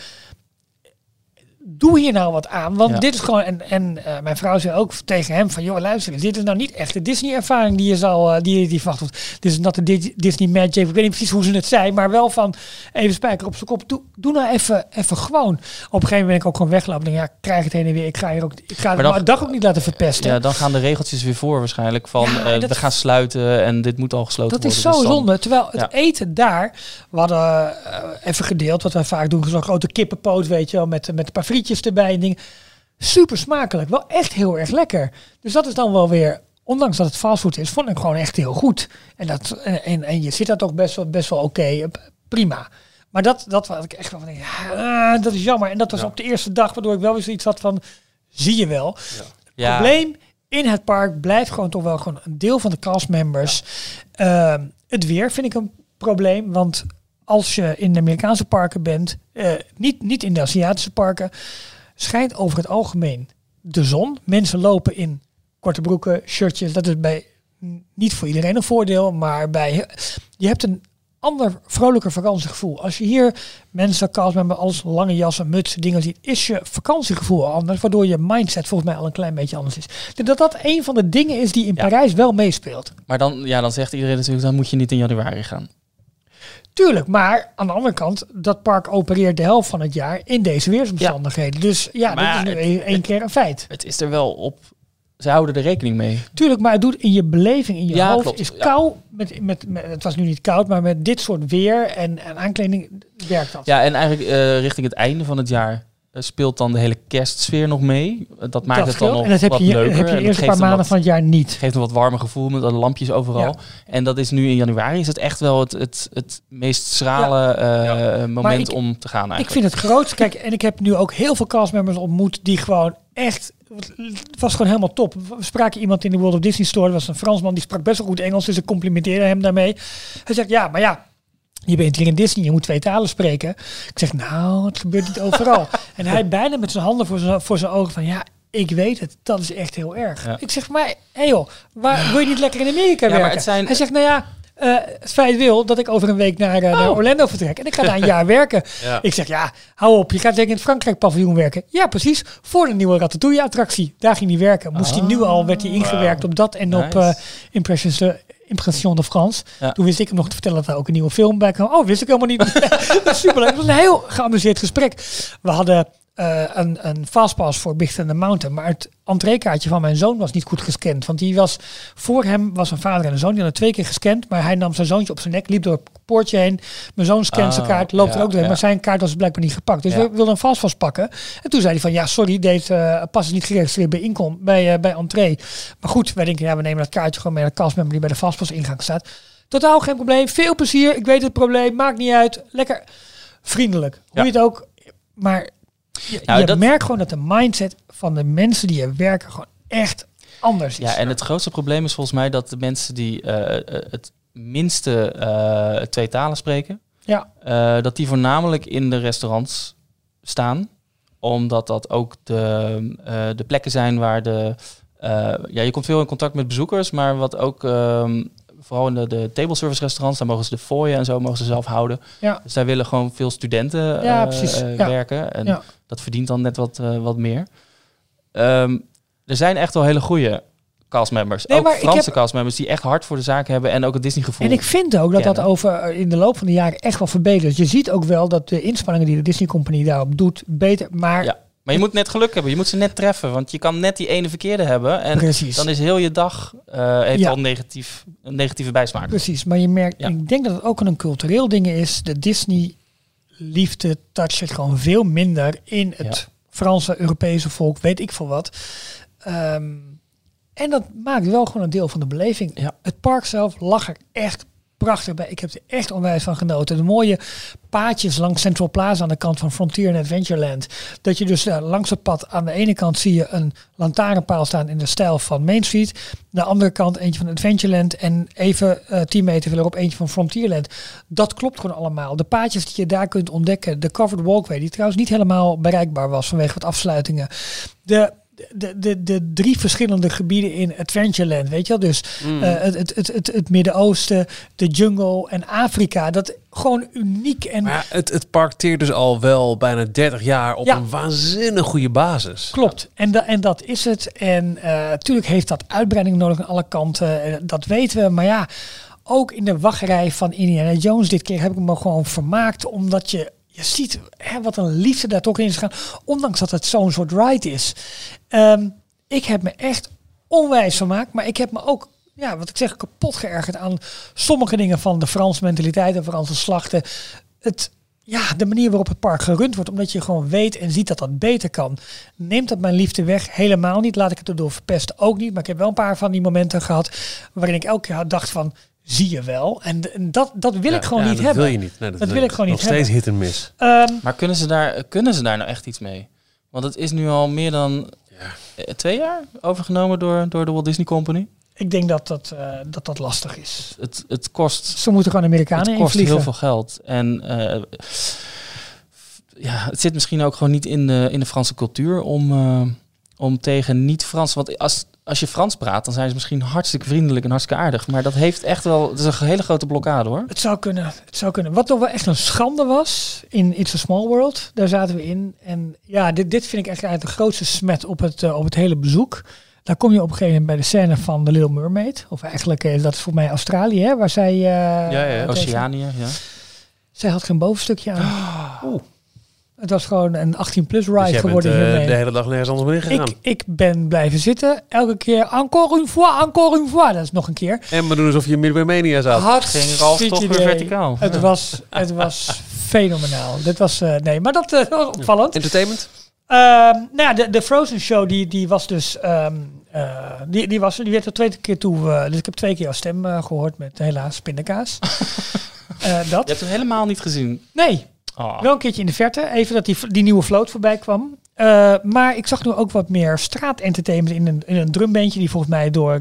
S2: doe hier nou wat aan. Want
S4: Ja.
S2: dit is gewoon... En, en eh, mijn vrouw zei ook tegen hem van... joh, luister, dit is nou niet echt de Disney-ervaring die je zal... eh, die, die verwacht. Dit is not de Di- Disney Magic. Ik weet niet precies hoe ze het zei. Maar wel van even spijker op zijn kop. Doe, doe nou even, even gewoon. Op een gegeven moment ben ik ook gewoon weggelopen. Ik denk, ja, ik krijg het heen en weer. Ik ga hier ook... Ik ga
S4: Maar dan-
S2: maar dag ook niet laten verpesten.
S4: Ja, dan gaan de regeltjes weer voor waarschijnlijk. Van
S2: Ja,
S4: eh,
S2: dat-
S4: we gaan sluiten en dit moet al gesloten
S2: Dat is
S4: worden.
S2: zo
S4: Dus dan-
S2: zonde. Terwijl het
S4: Ja.
S2: eten daar, we hadden even gedeeld, wat wij vaak doen, zo'n grote kippenpoot, weet je wel, met, met een paar frietjes erbij en dingen. Super smakelijk, wel echt heel erg lekker. Dus dat is dan wel weer ondanks dat het fastfood is, vond ik gewoon echt heel goed. En, dat, en, en, en je zit daar toch best wel, best wel oké, eh, prima. Maar dat, dat was ik echt wel van, ja, dat is jammer. En dat was op de eerste dag, waardoor ik wel weer zoiets had van, zie je wel.
S4: Ja.
S2: probleem in het park blijft gewoon toch wel gewoon een deel van de castmembers. Ehm, het weer vind ik een probleem, want als je in de Amerikaanse parken bent, eh, niet, niet in de Aziatische parken, schijnt over het algemeen de zon. Mensen lopen in korte broeken, shirtjes. Dat is bij niet voor iedereen een voordeel, maar bij je hebt een ander vrolijker vakantiegevoel. Als je hier mensen castmember alles lange jassen, mutsen, dingen ziet, is je vakantiegevoel anders, waardoor je mindset volgens mij al een klein beetje anders is. Dat dat een van de dingen is die in
S4: Ja.
S2: Parijs wel meespeelt.
S4: Maar dan, ja, dan zegt iedereen natuurlijk, dan moet je niet in januari gaan.
S2: Tuurlijk, maar aan de andere kant, dat park opereert de helft van het jaar in deze weersomstandigheden. Dus ja,
S4: Maar
S2: dat is nu één keer een feit.
S4: Het is er wel op, ze houden er rekening mee.
S2: Tuurlijk, maar het doet in je beleving, in je
S4: Ja,
S2: hoofd,
S4: klopt.
S2: is kou. Met, met, met, het was nu niet koud, maar met dit soort weer en, en aankleding werkt dat.
S4: Ja, en eigenlijk eh, richting het einde van het jaar speelt dan de hele kerstsfeer nog mee. Eh, Dat maakt
S2: dat
S4: het dan nog
S2: en dat heb
S4: wat
S2: je,
S4: leuker.
S2: heb je
S4: en
S2: de
S4: dat
S2: eerste
S4: geeft
S2: paar
S4: een
S2: maanden
S4: wat-
S2: van het jaar niet.
S4: geeft een wat warmer gevoel met alle lampjes overal.
S2: Ja.
S4: En dat is nu in januari is het echt wel het, het, het meest schrale eh, moment
S2: ik-
S4: om te gaan
S2: Ik
S4: eigenlijk.
S2: vind het groot. Kijk, en ik heb nu ook heel veel castmembers ontmoet die gewoon echt. Het was gewoon helemaal top. We spraken iemand in de World of Disney Store. Dat was een Fransman die sprak best wel goed Engels. Dus ik complimenteerde hem daarmee. Hij zegt: Ja, maar ja. Je bent hier in Disney, je moet twee talen spreken. Ik zeg, nou, het gebeurt niet overal. en hij bijna met zijn handen voor zijn, voor zijn ogen van, ja, ik weet het, dat is echt heel erg.
S4: Ja.
S2: Ik zeg, maar, hé joh, waar, wil je niet lekker in Amerika
S4: Ja,
S2: werken?
S4: zijn-
S2: Hij zegt, nou ja, eh, het feit wil dat ik over een week naar, eh, naar Orlando vertrek. En ik ga daar een jaar werken.
S1: Ja.
S2: Ik zeg, ja, hou op, je gaat zeker in het Frankrijk paviljoen werken. Ja, precies, voor de nieuwe Ratatouille attractie. Daar ging hij werken. Moest hij nu al, werd hij ingewerkt op dat en op eh Impressions de Impression de France.
S4: Ja.
S2: Toen wist ik hem nog te vertellen dat er ook een nieuwe film bij kwam. Oh, wist ik helemaal niet. dat is superleuk. Het was een heel geamuseerd gesprek. We hadden eh, een, een fastpass voor Big Thunder Mountain. Maar het entreekaartje van mijn zoon was niet goed gescand. Want die was, voor hem was een vader en een zoon. Die hadden twee keer gescand. Maar hij nam zijn zoontje op zijn nek, liep door het poortje heen. Mijn zoon scant zijn
S4: Oh,
S2: kaart, loopt er ook doorheen.
S4: ja.
S2: Maar zijn kaart was blijkbaar niet gepakt. Dus
S4: Ja.
S2: we wilden een fastpass pakken. En toen zei hij van, ja, sorry, deze eh, pas is niet geregistreerd bij inkom, bij, eh, bij entree. Maar goed, wij denken, ja, we nemen dat kaartje gewoon mee naar de kastmember die bij de fastpass ingang staat. Totaal geen probleem. Veel plezier. Ik weet het probleem. Maakt niet uit. Lekker vriendelijk. Hoe je het ook. Maar je,
S4: Nou,
S2: je
S4: dat-
S2: merkt gewoon dat de mindset van de mensen die er werken gewoon echt anders is.
S4: Ja, en het grootste probleem is volgens mij dat de mensen die eh, eh, het minste eh, twee talen spreken,
S2: Ja.
S4: dat die voornamelijk in de restaurants staan. Omdat dat ook de, de plekken zijn waar de... ja, je komt veel in contact met bezoekers, maar wat ook... ehm, vooral in de, de table service restaurants, daar mogen ze de fooien en zo mogen ze zelf houden.
S2: Ja.
S4: Dus daar willen gewoon veel studenten
S2: Ja, Ja.
S4: werken. En
S2: Ja.
S4: Dat verdient dan net wat, eh, wat meer. Ehm, er zijn echt wel hele goede castmembers.
S2: Nee,
S4: ook Franse
S2: heb-
S4: castmembers die echt hard voor de zaak hebben en ook het Disney gevoel.
S2: En ik vind ook dat dat over eh, in de loop van de jaren echt wel verbetert. Je ziet ook wel dat de inspanningen die de Disney Company daarop doet beter. Maar
S4: Ja. Maar je moet net geluk hebben. Je moet ze net treffen. Want je kan net die ene verkeerde hebben. En
S2: Precies.
S4: dan is heel je dag heeft
S2: Ja.
S4: al negatief, een negatieve bijsmaak.
S2: Precies, maar je merkt,
S4: Ja.
S2: ik denk dat het ook een cultureel ding is. De Disney liefde touch zit gewoon veel minder in het
S4: Ja.
S2: Franse, Europese volk, weet ik veel wat. Ehm, en dat maakt wel gewoon een deel van de beleving.
S4: Ja.
S2: Het park zelf lag er echt prachtig bij. Ik heb er echt onwijs van genoten. De mooie paadjes langs Central Plaza aan de kant van Frontier en Adventureland. Dat je dus eh, langs het pad aan de ene kant zie je een lantaarnpaal staan in de stijl van Main Street. Aan de andere kant eentje van Adventureland en even eh 10 meter verderop eentje van Frontierland. Dat klopt gewoon allemaal. De paadjes die je daar kunt ontdekken. De covered walkway die trouwens niet helemaal bereikbaar was vanwege wat afsluitingen. De de, de, de drie verschillende gebieden in Adventureland, weet je wel? Dus
S1: Mm.
S2: eh, het, het, het, het, het Midden-Oosten, de jungle en Afrika. Dat gewoon uniek en
S1: Maar ja, het, het park teert dus al wel bijna 30 jaar op
S2: Ja.
S1: een waanzinnig goede basis.
S2: Klopt, en, da, en dat is het. En natuurlijk heeft dat uitbreiding nodig aan alle kanten. eh, dat weten we. Maar ja, ook in de wachtrij van Indiana Jones dit keer heb ik me gewoon vermaakt. Omdat je, je ziet hè, wat een liefde daar toch in is gaan. Ondanks dat het zo'n soort ride is. Ehm, ik heb me echt onwijs vermaakt. Maar ik heb me ook, ja, wat ik zeg, kapot geërgerd aan sommige dingen van de Franse mentaliteit en Franse slachten. Het, ja, de manier waarop het park gerund wordt, omdat je gewoon weet en ziet dat dat beter kan. Neemt dat mijn liefde weg? Helemaal niet. Laat ik het erdoor verpesten ook niet. Maar ik heb wel een paar van die momenten gehad waarin ik elke keer dacht van, zie je wel. En, en dat, dat wil ik gewoon
S1: Ja,
S2: niet
S1: dat
S2: hebben.
S1: wil je niet. Nee,
S2: Dat wil ik gewoon
S1: nog
S2: niet
S1: steeds
S2: hebben.
S1: hit en miss.
S2: Ehm,
S4: Maar kunnen ze, daar, kunnen ze daar nou echt iets mee? Want het is nu al meer dan eh, twee jaar overgenomen door, door de Walt Disney Company.
S2: ik denk dat dat, eh, dat dat lastig is.
S4: Het, het kost
S2: Ze moeten gewoon Amerikanen
S4: het kost
S2: invliegen.
S4: heel veel geld. En eh, ja, het zit misschien ook gewoon niet in de, in de Franse cultuur om, eh, om tegen niet-Frans. Want als, als je Frans praat, dan zijn ze misschien hartstikke vriendelijk en hartstikke aardig. Maar dat heeft echt wel. Het is een hele grote blokkade hoor.
S2: Het zou kunnen. Het zou kunnen. Wat toch wel echt een schande was in It's a Small World, daar zaten we in. En ja, dit, dit vind ik echt eigenlijk de grootste smet op het, eh, op het hele bezoek. Daar kom je op een gegeven moment bij de scène van The Little Mermaid. Of eigenlijk, eh, dat is voor mij Australië, hè, waar zij... eh,
S1: ja.
S2: heeft-
S4: Oceanië, ja.
S2: Zij had geen bovenstukje aan.
S1: Oeh.
S2: Het was gewoon een 18-plus ride
S1: Dus jij bent
S2: geworden
S1: eh,
S2: hiermee.
S1: de hele dag nergens anders meer gegaan.
S2: ik, ik ben blijven zitten. Elke keer, encore une fois, encore une fois. Dat is nog een keer.
S1: En we doen alsof je midden bij Mania zat.
S4: Ging Ralf toch weer verticaal.
S2: Het was, het was fenomenaal. Dit was, eh, nee, maar dat eh, was opvallend.
S1: Entertainment?
S2: Ehm, nou ja, de, de Frozen Show, die, die was dus, ehm, eh, die, die, was, die werd er twee keer toe, eh, dus ik heb twee keer jouw stem eh, gehoord met helaas pindakaas. Eh,
S4: Je
S2: dat?
S4: hebt hem helemaal niet gezien.
S2: Nee,
S4: Oh.
S2: wel een keertje in de verte, even dat die, die nieuwe float voorbij kwam. Eh, maar ik zag nu ook wat meer straatentertainment in een, in een drumbandje die volgens mij door, eh,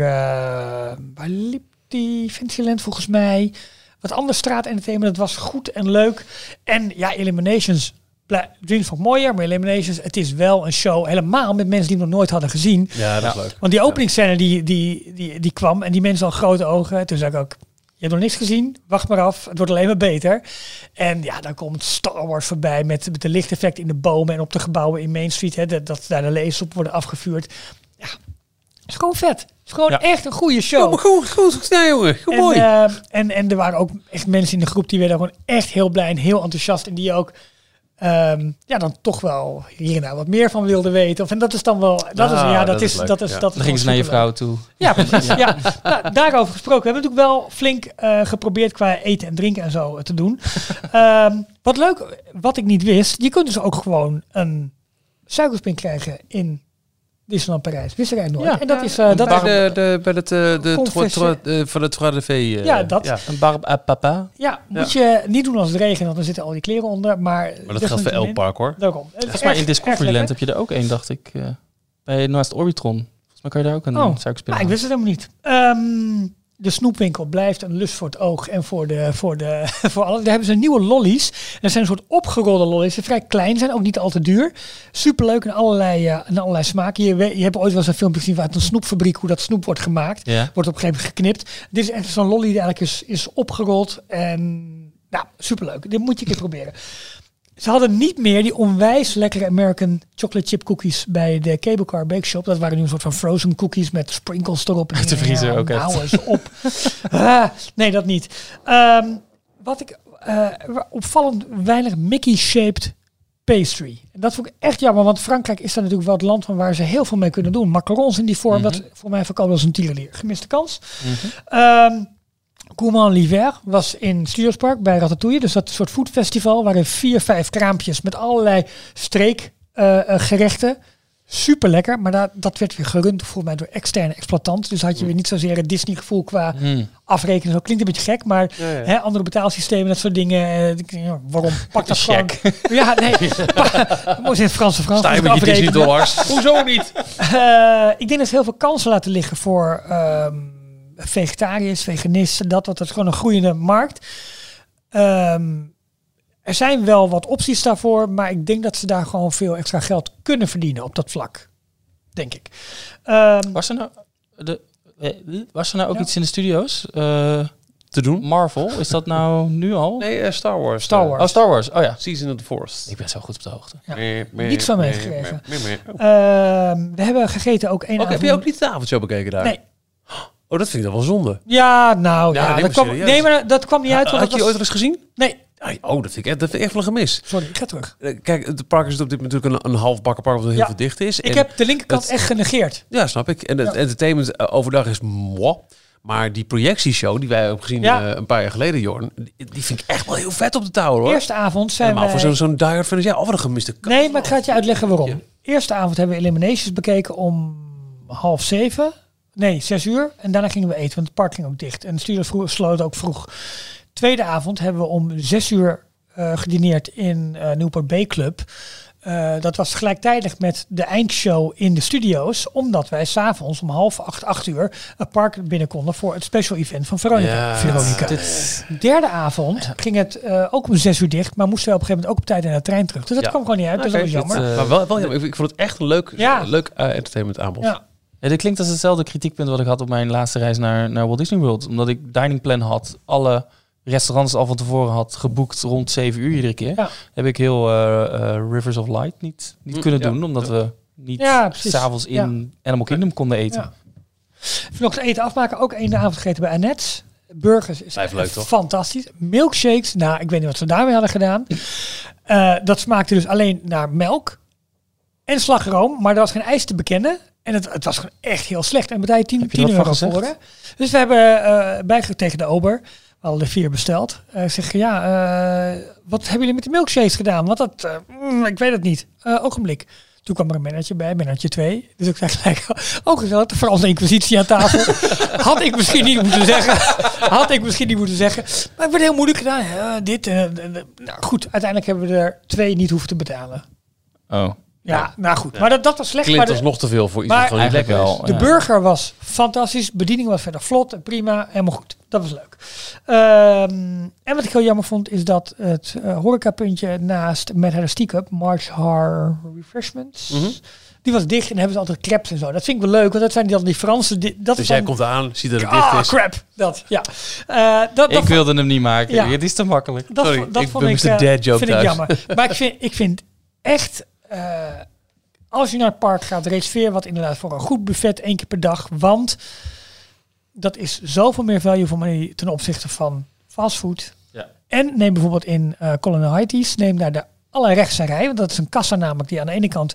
S2: waar liep die, Fantasyland volgens mij. Wat ander straatentertainment, dat was goed en leuk. En ja, Eliminations, Dreams vond ik mooier, maar Eliminations, het is wel een show, helemaal met mensen die hem nog nooit hadden gezien.
S1: Ja, dat is leuk.
S2: Want die openingsscène die, die, die, die kwam en die mensen al grote ogen. Toen zei ik ook, je hebt nog niks gezien, wacht maar af, het wordt alleen maar beter. En ja, dan komt Star Wars voorbij met, met de lichteffecten in de bomen en op de gebouwen in Main Street. Hè, dat, dat daar de lasers op worden afgevuurd. Ja, het is gewoon vet. Het is gewoon
S4: Ja.
S2: echt een goede show.
S1: Goed, goed, goed. Ja, jongen. Goed,
S2: En, eh, en, en er waren ook echt mensen in de groep die werden gewoon echt heel blij en heel enthousiast. En die ook ehm, ja, dan toch wel hier en daar wat meer van wilden weten. Of, en dat is dan wel, dat is,
S1: Ah,
S2: ja, dat,
S1: dat
S2: is, dat is,
S1: ja.
S2: dat
S4: Dan gingen ze naar je vrouw toe.
S2: ja, precies. ja. Nou, daarover gesproken. We hebben natuurlijk wel flink eh, geprobeerd qua eten en drinken en zo eh, te doen. Ehm, wat leuk, wat ik niet wist, je kunt dus ook gewoon een suikerspin krijgen in Disneyland Parijs. Wist nooit.
S4: Ja.
S2: en dat is, eh, dat
S1: bij
S2: is,
S1: de, de, bij het, eh, de
S2: Confessie-
S1: tro- tro- eh, van het Trois de V. eh,
S2: Ja, dat.
S1: Ja.
S4: Een barb à papa.
S2: ja, moet je niet doen als het regent, want dan zitten al die kleren onder. Maar,
S1: Maar dat geldt voor elk park, hoor.
S2: Daarom.
S4: Volgens mij in Discoveryland heb je er ook één, dacht ik. eh, bij naast Orbitron. Volgens mij kan je daar ook een
S2: Oh,
S4: suikerspin
S2: Maar ik wist het helemaal niet. Ehm, de snoepwinkel blijft een lust voor het oog en voor de voor de voor alles. Daar hebben ze nieuwe lollies. Dat zijn een soort opgerolde lollies. Die vrij klein zijn, ook niet al te duur. Superleuk in allerlei, in allerlei smaken. Je, je hebt ooit wel eens een filmpje gezien vanuit een snoepfabriek hoe dat snoep wordt gemaakt.
S4: Ja.
S2: Wordt op een gegeven moment geknipt. Dit is echt zo'n lolly die eigenlijk is, is opgerold en nou, superleuk. Dit moet je een keer proberen. Ze hadden niet meer die onwijs lekkere American chocolate chip cookies bij de Cable Car Bake Shop. Dat waren nu een soort van frozen cookies met sprinkles erop.
S4: Uit de vriezer ook echt.
S2: Nou eens op. Ah, nee, dat niet. Ehm, wat ik eh, opvallend weinig Mickey-shaped pastry. En dat vond ik echt jammer, want Frankrijk is daar natuurlijk wel het land van waar ze heel veel mee kunnen doen. Macarons in die vorm, dat voor mij verkoopt als een tierenlier. Gemiste kans. Ehm Gourmand l'hiver was in Stuurspark bij Ratatouille. Dus dat soort foodfestival waarin vier, vijf kraampjes met allerlei streekgerechten. Super lekker, maar dat, dat werd weer gerund volgens mij door externe exploitanten. Dus had je weer niet zozeer het Disney gevoel qua
S4: Hmm.
S2: afrekenen. Zo klinkt een beetje gek, maar
S1: Ja, ja.
S2: Hè, andere betaalsystemen, dat soort dingen. eh, waarom pak dat gewoon? Ja, nee. Moest in het Frans en Frans.
S1: Sta je met je Disney
S2: afrekenen.
S1: dollars? Hoezo niet?
S2: Eh, ik denk dat ze heel veel kansen laten liggen voor ehm, vegetariërs, veganisten, dat wat. Dat is gewoon een groeiende markt. Ehm, er zijn wel wat opties daarvoor, maar ik denk dat ze daar gewoon veel extra geld kunnen verdienen op dat vlak. Denk ik. Ehm,
S4: Was er nou, de, eh, was er nou ook
S2: Ja.
S4: iets in de studio's? Eh,
S1: Te doen?
S4: Marvel, is dat nou nu al?
S1: Nee, eh, Star Wars.
S2: Star Wars.
S4: Oh, Star Wars. Oh ja.
S1: Season of the Force.
S4: Ik ben zo goed op de hoogte.
S2: Ja. Niets van meegekregen.
S1: Oh.
S2: ehm, we hebben gegeten ook één
S1: Ook, heb je ook niet de avondshow bekeken daar?
S2: Nee.
S1: Oh, dat vind ik dan wel zonde.
S2: Ja, nou
S1: Ja,
S2: dat kwam,
S1: serieus.
S2: nee, maar dat kwam niet uit. want
S1: Had
S2: dat
S1: je
S2: was-
S1: ooit wel eens gezien?
S2: Nee,
S1: Oh, dat vind ik echt, dat vind ik echt wel een gemis.
S2: sorry, ik ga terug.
S1: Eh, Kijk, het park is op dit moment natuurlijk een, een half bakken park, wat heel
S2: Ja.
S1: veel dicht is.
S2: Ik
S1: En-
S2: heb de linkerkant echt genegeerd.
S1: Ja, snap ik. En het
S2: Ja.
S1: entertainment eh, overdag is moi. Maar die projectieshow die wij hebben gezien
S2: Ja.
S1: eh, een paar jaar geleden, Jorn, die, die vind ik echt wel heel vet op de tower hoor.
S2: Eerste avond zijn
S1: Helemaal
S2: wij...
S1: voor zo'n zo'n diehard fan. Ja, of wat een gemiste kans.
S2: Nee, maar ik ga het je uitleggen waarom. Eerste avond hebben we Eliminations bekeken om half zeven. Nee, zes uur. En daarna gingen we eten, want het park ging ook dicht. En de studio vroeg, sloot ook vroeg. Tweede avond hebben we om zes uur eh, gedineerd in eh Newport Bay Club. Eh, dat was gelijktijdig met de eindshow in de studio's. Omdat wij s'avonds om half acht, acht uur het park binnen konden voor het special event van Veronica.
S1: Ja,
S2: Veronica.
S4: Dit,
S2: Derde avond ging het eh, ook om zes uur dicht. Maar moesten we op een gegeven moment ook op tijd in de trein terug. Dus dat
S1: Ja.
S2: kwam gewoon niet uit. Dus dat was
S1: Oké,
S2: jammer.
S4: dit,
S1: Maar wel, wel jammer. Ik, ik vond het echt een leuk,
S2: Ja.
S1: leuk entertainment aanbod.
S2: ja.
S4: Ja, dit klinkt als hetzelfde kritiekpunt wat ik had op mijn laatste reis naar, naar Walt Disney World. Omdat ik dining plan had, alle restaurants al van tevoren had geboekt rond 7 uur iedere keer.
S2: Ja.
S4: Heb ik heel eh, eh, Rivers of Light niet, niet
S1: Mm,
S4: kunnen
S1: ja.
S4: doen, omdat we niet s'avonds in Animal Kingdom konden eten.
S2: Ja. Even nog eens eten afmaken. Ook één avond gegeten bij Annette. Burgers is
S1: leuk, toch?
S2: fantastisch. Milkshakes, nou, ik weet niet wat ze daarmee hadden gedaan. Eh, dat smaakte dus alleen naar melk en slagroom, maar er was geen ijs te bekennen. En het, het was gewoon echt heel slecht. En betaal je 10,
S4: Heb je
S2: 10
S4: er
S2: euro voor. Hè? Dus we hebben eh bijgelegd tegen de ober. We hadden er vier besteld. Eh, ik zeg, ja, eh, wat hebben jullie met de milkshakes gedaan? Want dat, eh, mm, ik weet het niet. Eh ogenblik. Toen kwam er een manager bij, manager 2. Dus ik zei gelijk, oh gezellig, de Franse inquisitie aan tafel. Had ik misschien niet moeten zeggen. Had ik misschien niet moeten zeggen. Maar het werd heel moeilijk gedaan. Ja, dit, nou goed, uiteindelijk hebben we er twee niet hoeven te betalen.
S4: Oh,
S2: Ja, nou goed. Maar dat, dat was slecht.
S1: Klinkt
S2: maar de,
S1: alsnog te veel voor iets
S2: maar
S1: lekker
S4: wel.
S2: de
S4: ja.
S2: burger was fantastisch. Bediening was verder vlot en prima. Helemaal goed. Dat was leuk. Ehm, en wat ik heel jammer vond, is dat het eh horecapuntje naast Mad Hatter Steakup, March Har Refreshments,
S1: Mhm.
S2: die was dicht en hebben ze altijd crepes en zo. Dat vind ik wel leuk, want dat zijn dan die Franse... Dat
S1: Dus
S2: is
S1: jij
S2: dan,
S1: komt aan, ziet dat het
S2: Ah,
S1: dicht is.
S2: crap. Dat, ja. Eh, dat, dat,
S4: Ik wilde hem niet maken.
S2: Ja.
S4: Het is te makkelijk.
S2: dat,
S1: Sorry,
S2: vond- dat
S1: ik
S2: vond
S1: ben
S2: ik, eh,
S1: Dad joke
S2: vind ik jammer. Maar ik vind, ik vind echt, als je naar het park gaat, reserveer wat inderdaad voor een goed buffet één keer per dag. Want dat is zoveel meer value voor money ten opzichte van fastfood.
S4: Ja.
S2: En neem bijvoorbeeld in uh, Colonel Haiti's, neem naar de allerrechtse rij. Want dat is een kassa namelijk die aan de ene kant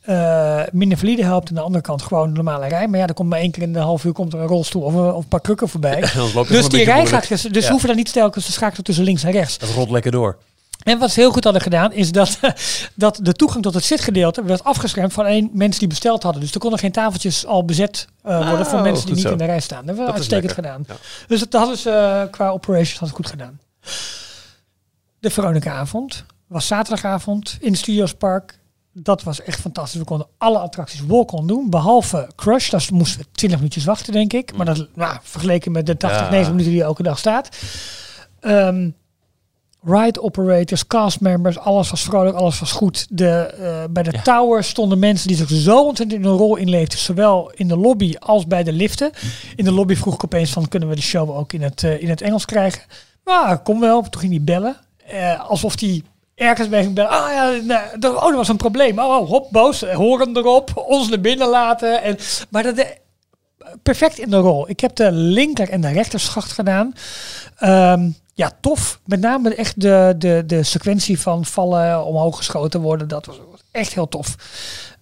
S2: eh, minder valide helpt. En aan de andere kant gewoon normale rij. Maar ja, er komt maar één keer in de half uur komt er een rolstoel of, een- of een paar krukken voorbij. Dus die rij gaat, dus
S1: Ja.
S2: hoeven dan niet telkens te schakelen tussen links en rechts.
S1: Dat rolt lekker door.
S2: En wat ze heel goed hadden gedaan, is dat, dat de toegang tot het zitgedeelte werd afgeschermd van één mensen die besteld hadden. Dus er konden geen tafeltjes al bezet eh, worden voor
S1: Oh,
S2: mensen die niet
S1: zo.
S2: in de rij staan. Dat hebben we uitstekend gedaan.
S1: Ja.
S2: Dus dat hadden ze eh, qua operations hadden goed gedaan. De Veronica-avond was zaterdagavond in het Studiospark. Dat was echt fantastisch. We konden alle attracties walk-on doen, behalve Crush. Daar moesten we 20 minuutjes wachten, denk ik. Maar dat, nou, vergeleken met de 80,
S1: Ja.
S2: 90 minuten die elke dag staat. Ehm, ride operators, castmembers, alles was vrolijk, alles was goed. De, eh, bij de
S4: Ja.
S2: tower stonden mensen die zich zo ontzettend in een rol inleefden, zowel in de lobby als bij de liften. In de lobby vroeg ik opeens van, kunnen we de show ook in het, eh, in het Engels krijgen? Nou, kom wel. Toen ging hij bellen. Eh, alsof hij ergens bij ging bellen. Ah ja, nou, oh, er was een probleem. Oh, oh, hop, boos. Horen erop. Ons naar binnen laten. En, maar dat, perfect in de rol. Ik heb de linker en de rechterschacht gedaan. Ehm, ja, tof. Met name echt de, de, de sequentie van vallen, omhoog geschoten worden. Dat was echt heel tof.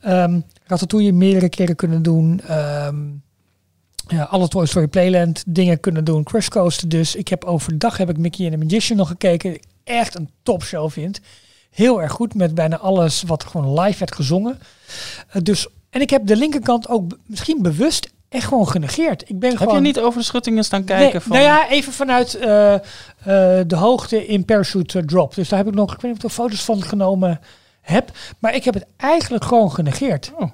S2: Ehm Ratatouille meerdere keren kunnen doen. Ehm, ja, alle Toy Story Playland dingen kunnen doen. Crush Coaster dus. Ik heb overdag heb ik Mickey and the Magician nog gekeken. Echt een topshow vind. Heel erg goed met bijna alles wat gewoon live werd gezongen. Eh, dus, en ik heb de linkerkant ook misschien bewust echt gewoon genegeerd. Ik ben
S4: Heb
S2: gewoon...
S4: je niet over de schuttingen staan kijken?
S2: Nee,
S4: van...
S2: Nou ja, even vanuit eh, eh, de hoogte in parachute eh, drop. Dus daar heb ik nog, ik weet niet of ik er foto's van genomen heb. Maar ik heb het eigenlijk gewoon genegeerd.
S4: Oh.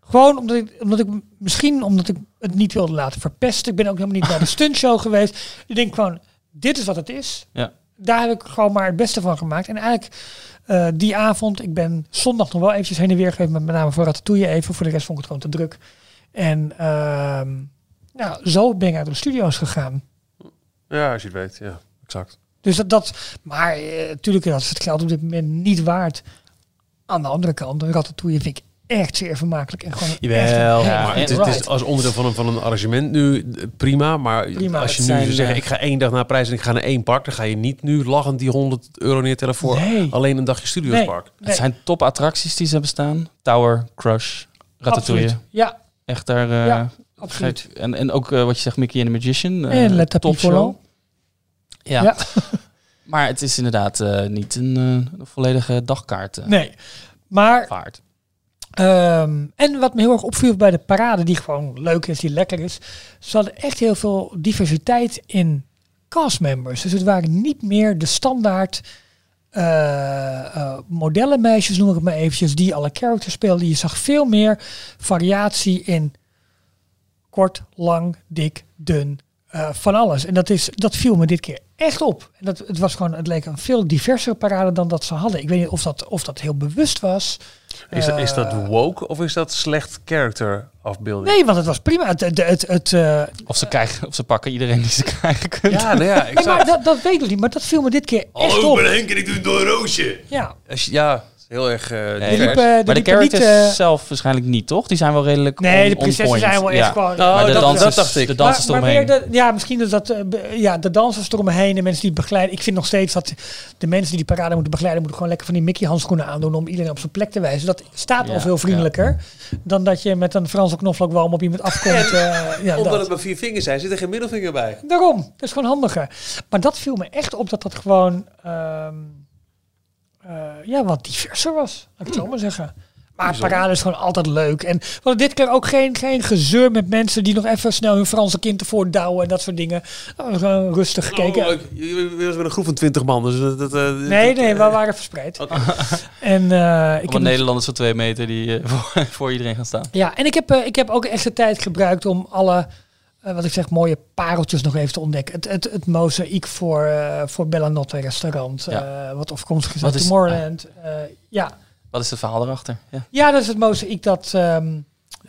S2: Gewoon omdat ik, omdat ik misschien omdat ik het niet wilde laten verpesten. Ik ben ook helemaal niet bij de stuntshow geweest. Ik denk gewoon, dit is wat het is.
S4: Ja.
S2: Daar heb ik gewoon maar het beste van gemaakt. En eigenlijk die avond, ik ben zondag nog wel eventjes heen en weer geweest, met met name voor Ratatouille even. Voor de rest vond ik het gewoon te druk. En ehm, nou, zo ben ik uit de studio's gegaan.
S1: Ja, als je het weet. Ja, exact.
S2: Dus dat, dat maar natuurlijk dat is het geld op dit moment niet waard. Aan de andere kant, Ratatouille vind ik echt zeer vermakelijk. En gewoon
S1: Jawel,
S2: een
S4: Ja,
S1: maar het, het is als onderdeel van een, van een arrangement nu eh, prima. Maar
S2: Prima,
S1: als je nu zou zeggen,
S4: eh,
S1: ik ga één dag naar prijs en ik ga naar één park, dan ga je niet nu lachend die 100 euro neertellen voor
S2: Nee.
S1: alleen een dagje Studiospark.
S2: Nee.
S4: Het zijn top attracties die ze hebben staan. Tower, Crush, Ratatouille.
S2: Absoluut. Ja,
S4: Echt daar... eh,
S2: Ja. Absoluut.
S4: Gek. En, en ook eh, wat je zegt, Mickey and the Magician. eh,
S2: En Tapis
S4: topshow.
S2: Volant.
S4: Ja.
S2: Ja.
S4: maar het is inderdaad eh, niet een, eh, een volledige dagkaart eh,
S2: Nee. Maar
S4: vaart.
S2: Ehm, en wat me heel erg opviel bij de parade, die gewoon leuk is, die lekker is, ze hadden echt heel veel diversiteit in castmembers. Dus het waren niet meer de standaard eh, eh, modellenmeisjes, noem ik het maar eventjes, die alle characters speelden. Je zag veel meer variatie in kort, lang, dik, dun, eh, van alles. En dat, is, dat viel me dit keer echt op. En dat, het, was gewoon, het leek een veel diversere parade dan dat ze hadden. Ik weet niet of dat, of dat heel bewust was.
S1: Is, dat, is dat
S2: Eh,
S1: woke of is dat slecht character afbeelding?
S2: Nee, want het was prima. Het, het, het, het, eh,
S4: Of ze, krijgen, of ze pakken iedereen die ze krijgen kunnen.
S1: Ja, nou ja, ik
S2: nee, maar dat, dat weet ik niet. Maar dat viel me dit keer echt
S1: Hallo,
S2: op.
S1: ik ben Henk en ik doe door een roosje.
S2: Ja,
S1: Ja, heel erg eh
S4: Nee,
S1: divers.
S2: liepen- er
S4: maar de
S2: niet,
S4: characters
S2: eh,
S4: zelf waarschijnlijk niet, toch? Die zijn wel redelijk
S2: nee,
S4: on-
S2: de
S4: on
S2: prinsessen
S4: point.
S2: zijn wel echt
S4: Ja.
S2: gewoon...
S1: Oh,
S4: maar de
S1: dat-
S4: dansers,
S1: dat dacht ik.
S4: De dansers
S2: maar,
S4: eromheen.
S2: de, ja, misschien is dat eh, be- ja, de dansers eromheen, de mensen die het begeleiden. Ik vind nog steeds dat de mensen die die parade moeten begeleiden, moeten gewoon lekker van die Mickey handschoenen aandoen om iedereen op zijn plek te wijzen. Dat staat al veel vriendelijker dan dat je met een Franse knoflookwalm op iemand afkomt. eh, ja,
S1: Omdat
S2: dat.
S1: het maar vier vingers zijn, zit er geen middelvinger bij.
S2: Daarom, dat is gewoon handiger. Maar dat viel me echt op dat dat gewoon ehm, eh, ja, wat diverser was, laat ik het zo maar zeggen. Maar parade is gewoon altijd leuk. En we hadden dit keer ook geen, geen gezeur met mensen die nog even snel hun Franse kind ervoor douwen en dat soort dingen. Gewoon rustig gekeken.
S1: Oh, je je was met een groep van 20 man, dus dat... dat, eh,
S2: nee, nee, we waren verspreid.
S1: Oké.
S2: En, eh, ik heb
S4: Nederlanders van twee meter die eh, voor, voor iedereen gaan staan.
S2: Ja, en ik heb, eh, ik heb ook echt de tijd gebruikt om alle, eh, wat ik zeg, mooie pareltjes nog even te ontdekken. Het, het, het mozaïek voor, eh voor Bellanotte restaurant,
S4: Ja.
S2: eh, wat afkomstig is uit Tomorrowland. Ja.
S4: Wat is het verhaal erachter? Ja.
S2: ja, dat is het mozaïek dat... ehm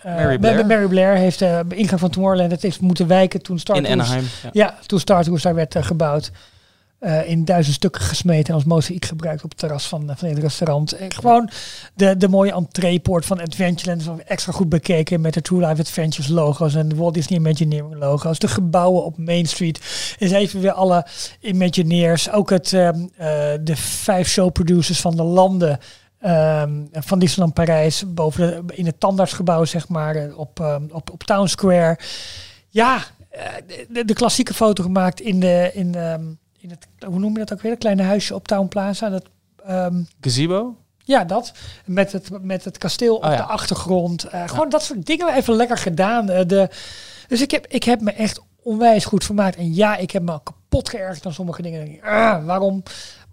S2: eh,
S4: Mary
S2: Ma-
S4: Blair.
S2: Mary Blair heeft bij ingang van Tomorrowland het heeft moeten wijken toen Star
S4: In Anaheim. Ja.
S2: Ja, toen Star Tours daar werd gebouwd. Eh, in duizend stukken gesmeten en als mozaïek gebruikt op het terras van, van het restaurant. En gewoon de, de mooie entreepoort van Adventureland is extra goed bekeken met de True Life Adventures logo's en de Walt Disney Imagineering logo's. De gebouwen op Main Street is even weer alle Imagineers. Ook het, ehm, eh, de vijf showproducers van de landen ehm, van Disneyland Parijs boven in het tandartsgebouw zeg maar eh, op, ehm, op, op Town Square. Ja, eh, de, de klassieke foto gemaakt in de in, in het hoe noem je dat ook weer? Het kleine huisje op Town Plaza. Dat, ehm,
S4: Gazebo?
S2: ja, dat. Met het, met het kasteel op
S4: Oh, ja.
S2: de achtergrond. Eh, gewoon dat soort dingen even lekker gedaan. Eh, de, dus ik heb, ik heb me echt onwijs goed vermaakt. En ja, ik heb me kapot geërgerd aan sommige dingen. Ik, ah, waarom?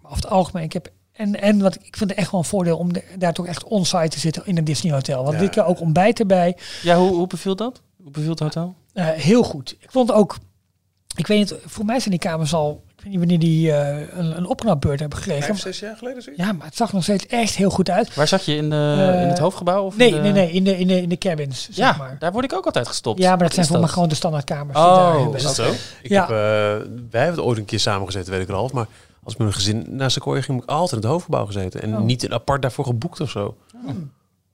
S2: Maar over het algemeen, ik heb... En, en wat, ik vind het echt wel een voordeel om de- daar toch echt on-site te zitten in een Disney hotel. Want
S1: Ja.
S2: keer ook ontbijt erbij.
S4: Ja, hoe, hoe beviel dat? Hoe beviel het hotel?
S2: Eh, heel goed. Ik vond ook, ik weet niet, voor mij zijn die kamers al, ik weet niet wanneer die eh, een, een opknapbeurt hebben gekregen.
S1: Vijf, zes jaar geleden zoiets?
S2: Ja, maar het zag nog steeds echt heel goed uit.
S4: Waar zat je? In, de,
S2: Eh,
S4: in het hoofdgebouw? Of
S2: Nee,
S4: in de-
S2: nee, nee, in de, in de, in de cabins, zeg
S4: Ja,
S2: maar.
S4: daar word ik ook altijd gestopt.
S2: Ja, maar dat
S4: Wat
S2: zijn voor mij gewoon de standaardkamers.
S4: Oh,
S2: daar hebben.
S4: is
S1: dat zo? Ik
S2: Ja.
S1: heb, eh, wij hebben het ooit een keer samengezet, weet ik al half. Maar als een gezin naar Sequoia ging, heb ik altijd in het hoofdgebouw gezeten. En
S2: Oh.
S1: niet een apart daarvoor geboekt of zo.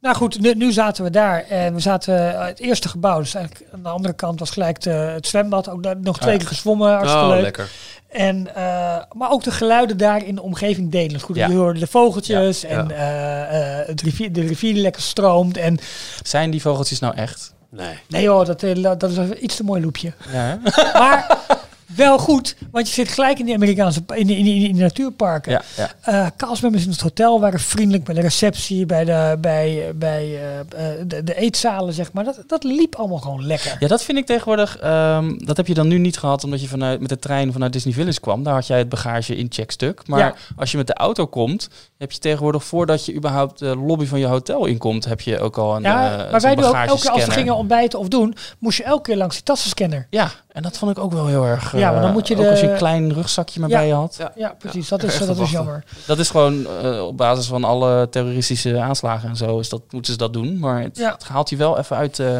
S2: Nou goed, nu, nu zaten we daar en we zaten eh, het eerste gebouw. Dus eigenlijk aan de andere kant was gelijk de, het zwembad. Ook daar nog twee
S4: Ah,
S2: keer gezwommen, hartstikke
S1: oh,
S2: leuk.
S1: lekker.
S2: En, eh, maar ook de geluiden daar in de omgeving delen. Goed,
S4: Ja.
S2: je hoorde de vogeltjes
S1: Ja,
S2: en
S1: ja.
S2: eh, eh, het rivier, de rivier die lekker stroomt. En
S4: Zijn die vogeltjes nou echt?
S1: Nee.
S2: nee joh, dat, dat is een iets te mooi loepje.
S4: Ja?
S2: Maar wel goed, want je zit gelijk in de Amerikaanse in, de- in, in de natuurparken.
S4: ja, ja.
S2: Castmembers in het hotel waren vriendelijk bij de receptie, bij de, bij, bij eh, eh, de, de eetzalen, zeg maar. Dat, dat liep allemaal gewoon lekker.
S4: Ja, dat vind ik tegenwoordig. ehm, dat heb je dan nu niet gehad omdat je vanuit, met de trein vanuit Disney Village kwam. Daar had jij het bagage in checkstuk. Maar
S2: Ja.
S4: als je met de auto komt, heb je tegenwoordig voordat je überhaupt de lobby van je hotel inkomt, heb je ook al een.
S2: Ja, maar wij doen ook elke keer als we gingen ontbijten of doen, moest je elke keer langs die tassenscanner.
S4: Ja, en dat vond ik ook wel heel erg.
S2: Ja, maar dan
S4: eh,
S2: moet je
S4: ook
S2: de-
S4: als je een klein rugzakje maar
S2: Ja.
S4: bij je had.
S1: Ja.
S2: Ja, precies.
S1: Ja,
S2: dat is, dat is jammer.
S4: Dat is gewoon eh, op basis van alle terroristische aanslagen en zo. Is dat, moeten ze dat doen. Maar het,
S2: Ja.
S4: het haalt je wel even uit. eh,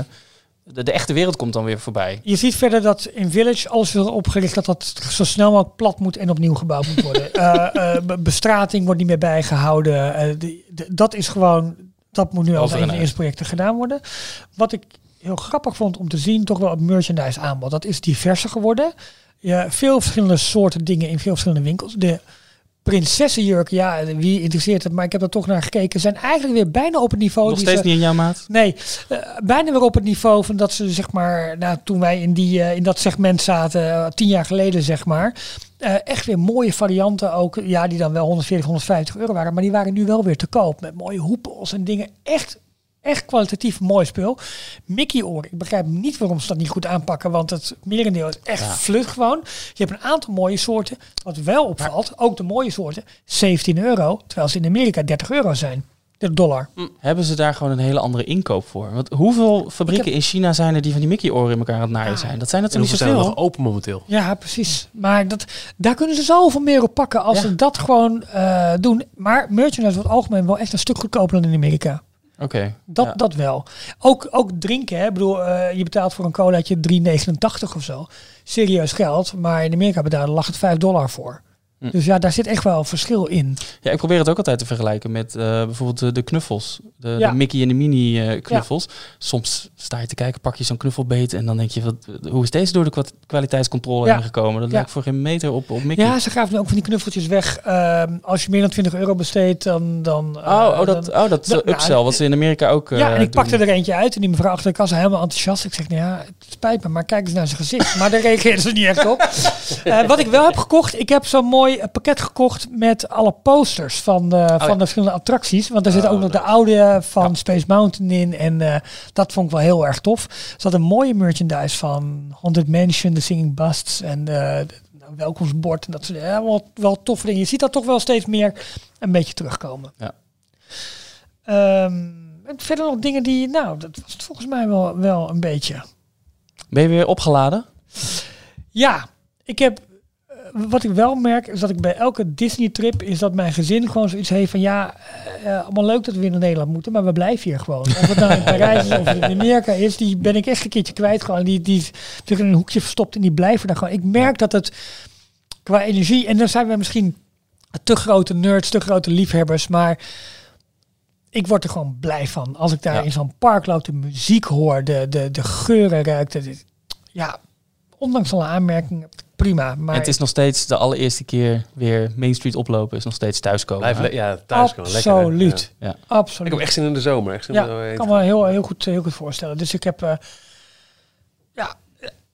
S4: de, de echte wereld komt dan weer voorbij.
S2: Je ziet verder dat in Village alles is opgericht dat dat zo snel mogelijk plat moet en opnieuw gebouwd moet worden. Eh, eh, be- bestrating wordt niet meer bijgehouden. Eh, de- dat is gewoon, dat moet nu al een van de eerste projecten gedaan worden. Wat ik heel grappig vond om te zien, toch wel het merchandise aanbod. Dat is diverser geworden. Ja, veel verschillende soorten dingen in veel verschillende winkels. De prinsessenjurken, ja, wie interesseert het, maar ik heb er toch naar gekeken, zijn eigenlijk weer bijna op het niveau.
S4: Nog
S2: die
S4: steeds
S2: ze-
S4: niet in jouw maat?
S2: Nee, eh, bijna weer op het niveau van dat ze zeg maar, nou, toen wij in, die, eh, in dat segment zaten, eh, tien jaar geleden zeg maar, echt weer mooie varianten ook, ja, die dan wel 140, 150 euro waren, maar die waren nu wel weer te koop met mooie hoepels en dingen. Echt, echt kwalitatief mooi spul. Mickey oren, ik begrijp niet waarom ze dat niet goed aanpakken, want het merendeel is echt flut gewoon. Je hebt een aantal mooie soorten. Wat wel opvalt, ook de mooie soorten, 17 euro, terwijl ze in Amerika 30 euro zijn. De dollar.
S4: Hebben ze daar gewoon een hele andere inkoop voor? Want hoeveel fabrieken in China zijn er die van die Mickey-oren in elkaar aan het naaien zijn? Dat zijn er toch niet
S1: hoeveel zijn er
S4: zoveel?
S1: nog open momenteel?
S2: Ja, precies. Maar dat, daar kunnen ze zoveel meer op pakken als
S4: Ja.
S2: ze dat gewoon eh, doen. Maar merchandise wordt algemeen wel echt een stuk goedkoper dan in Amerika.
S4: Oké.
S2: Dat,
S4: ja.
S2: dat wel. Ook, ook drinken. Hè. Ik bedoel, eh, je betaalt voor een colaatje 3,89 of zo. Serieus geld. Maar in Amerika betalen lag het 5 dollar voor.
S4: Hm.
S2: Dus ja, daar zit echt wel verschil in.
S4: Ja, ik probeer het ook altijd te vergelijken met eh, bijvoorbeeld de, de knuffels. De,
S2: Ja.
S4: de Mickey en de Minnie eh, knuffels. Soms sta je te kijken, pak je zo'n knuffelbeet en dan denk je, wat, hoe is deze door de kwa- kwaliteitscontrole
S2: Ja.
S4: heen gekomen? Dat lijkt voor geen meter op, op Mickey.
S2: Ja, ze gaven ook van die knuffeltjes weg. Ehm, als je meer dan 20 euro besteedt, dan... dan eh,
S4: Oh, oh, dat,
S2: dan-
S4: oh, dat
S2: dan-
S4: upsell,
S2: ja,
S4: wat ze in Amerika ook eh
S2: ja, en ik
S4: doen.
S2: pakte er eentje uit en die mevrouw achter de kassa helemaal enthousiast. Ik zeg, nou ja, het spijt me, maar kijk eens naar zijn gezicht. Maar daar reageerde ze niet echt op. Eh, wat ik wel heb gekocht, ik heb zo'n mooi eh, pakket gekocht met alle posters van de, van
S4: ja.
S2: de verschillende attracties. Want daar zit
S1: Oh,
S2: ook nog de oude van Space Mountain in. En eh, dat vond ik wel heel erg tof. Er zat een mooie merchandise van Haunted Mansion, de Singing Busts en de, nou, welkomstbord. En dat soort ja, wel, wel toffe dingen. Je ziet dat toch wel steeds meer een beetje terugkomen.
S4: Ja.
S2: Ehm, en verder nog dingen die, nou, dat was het volgens mij wel, wel een beetje.
S4: Ben je weer opgeladen?
S2: Ja, ik heb. Eh, Wat ik wel merk is dat ik bij elke Disney-trip is dat mijn gezin gewoon zoiets heeft van ja, eh, allemaal leuk dat we weer naar Nederland moeten, maar we blijven hier gewoon. Of het nou in Parijs is of in Amerika is, die ben ik echt een keertje kwijt gewoon. Die, die zich in een hoekje verstopt en die blijven daar gewoon. Ik merk dat het qua energie, en dan zijn we misschien te grote nerds, te grote liefhebbers, maar ik word er gewoon blij van. Als ik daar
S4: Ja.
S2: in zo'n park loop, de muziek hoor, de, de, de geuren ruik. Dat is- ja, ondanks alle aanmerkingen, prima. Maar
S4: En het is nog steeds de allereerste keer weer Main Street oplopen, is nog steeds thuiskomen.
S1: Blijf ja, thuis kan lekker.
S2: absoluut.
S1: Ja.
S4: Ja.
S2: Absoluut.
S1: Ik heb echt zin in de zomer. Echt zin
S2: ja,
S1: om er
S2: ik kan me heel, heel, goed, heel goed voorstellen. Dus ik heb eh, ja,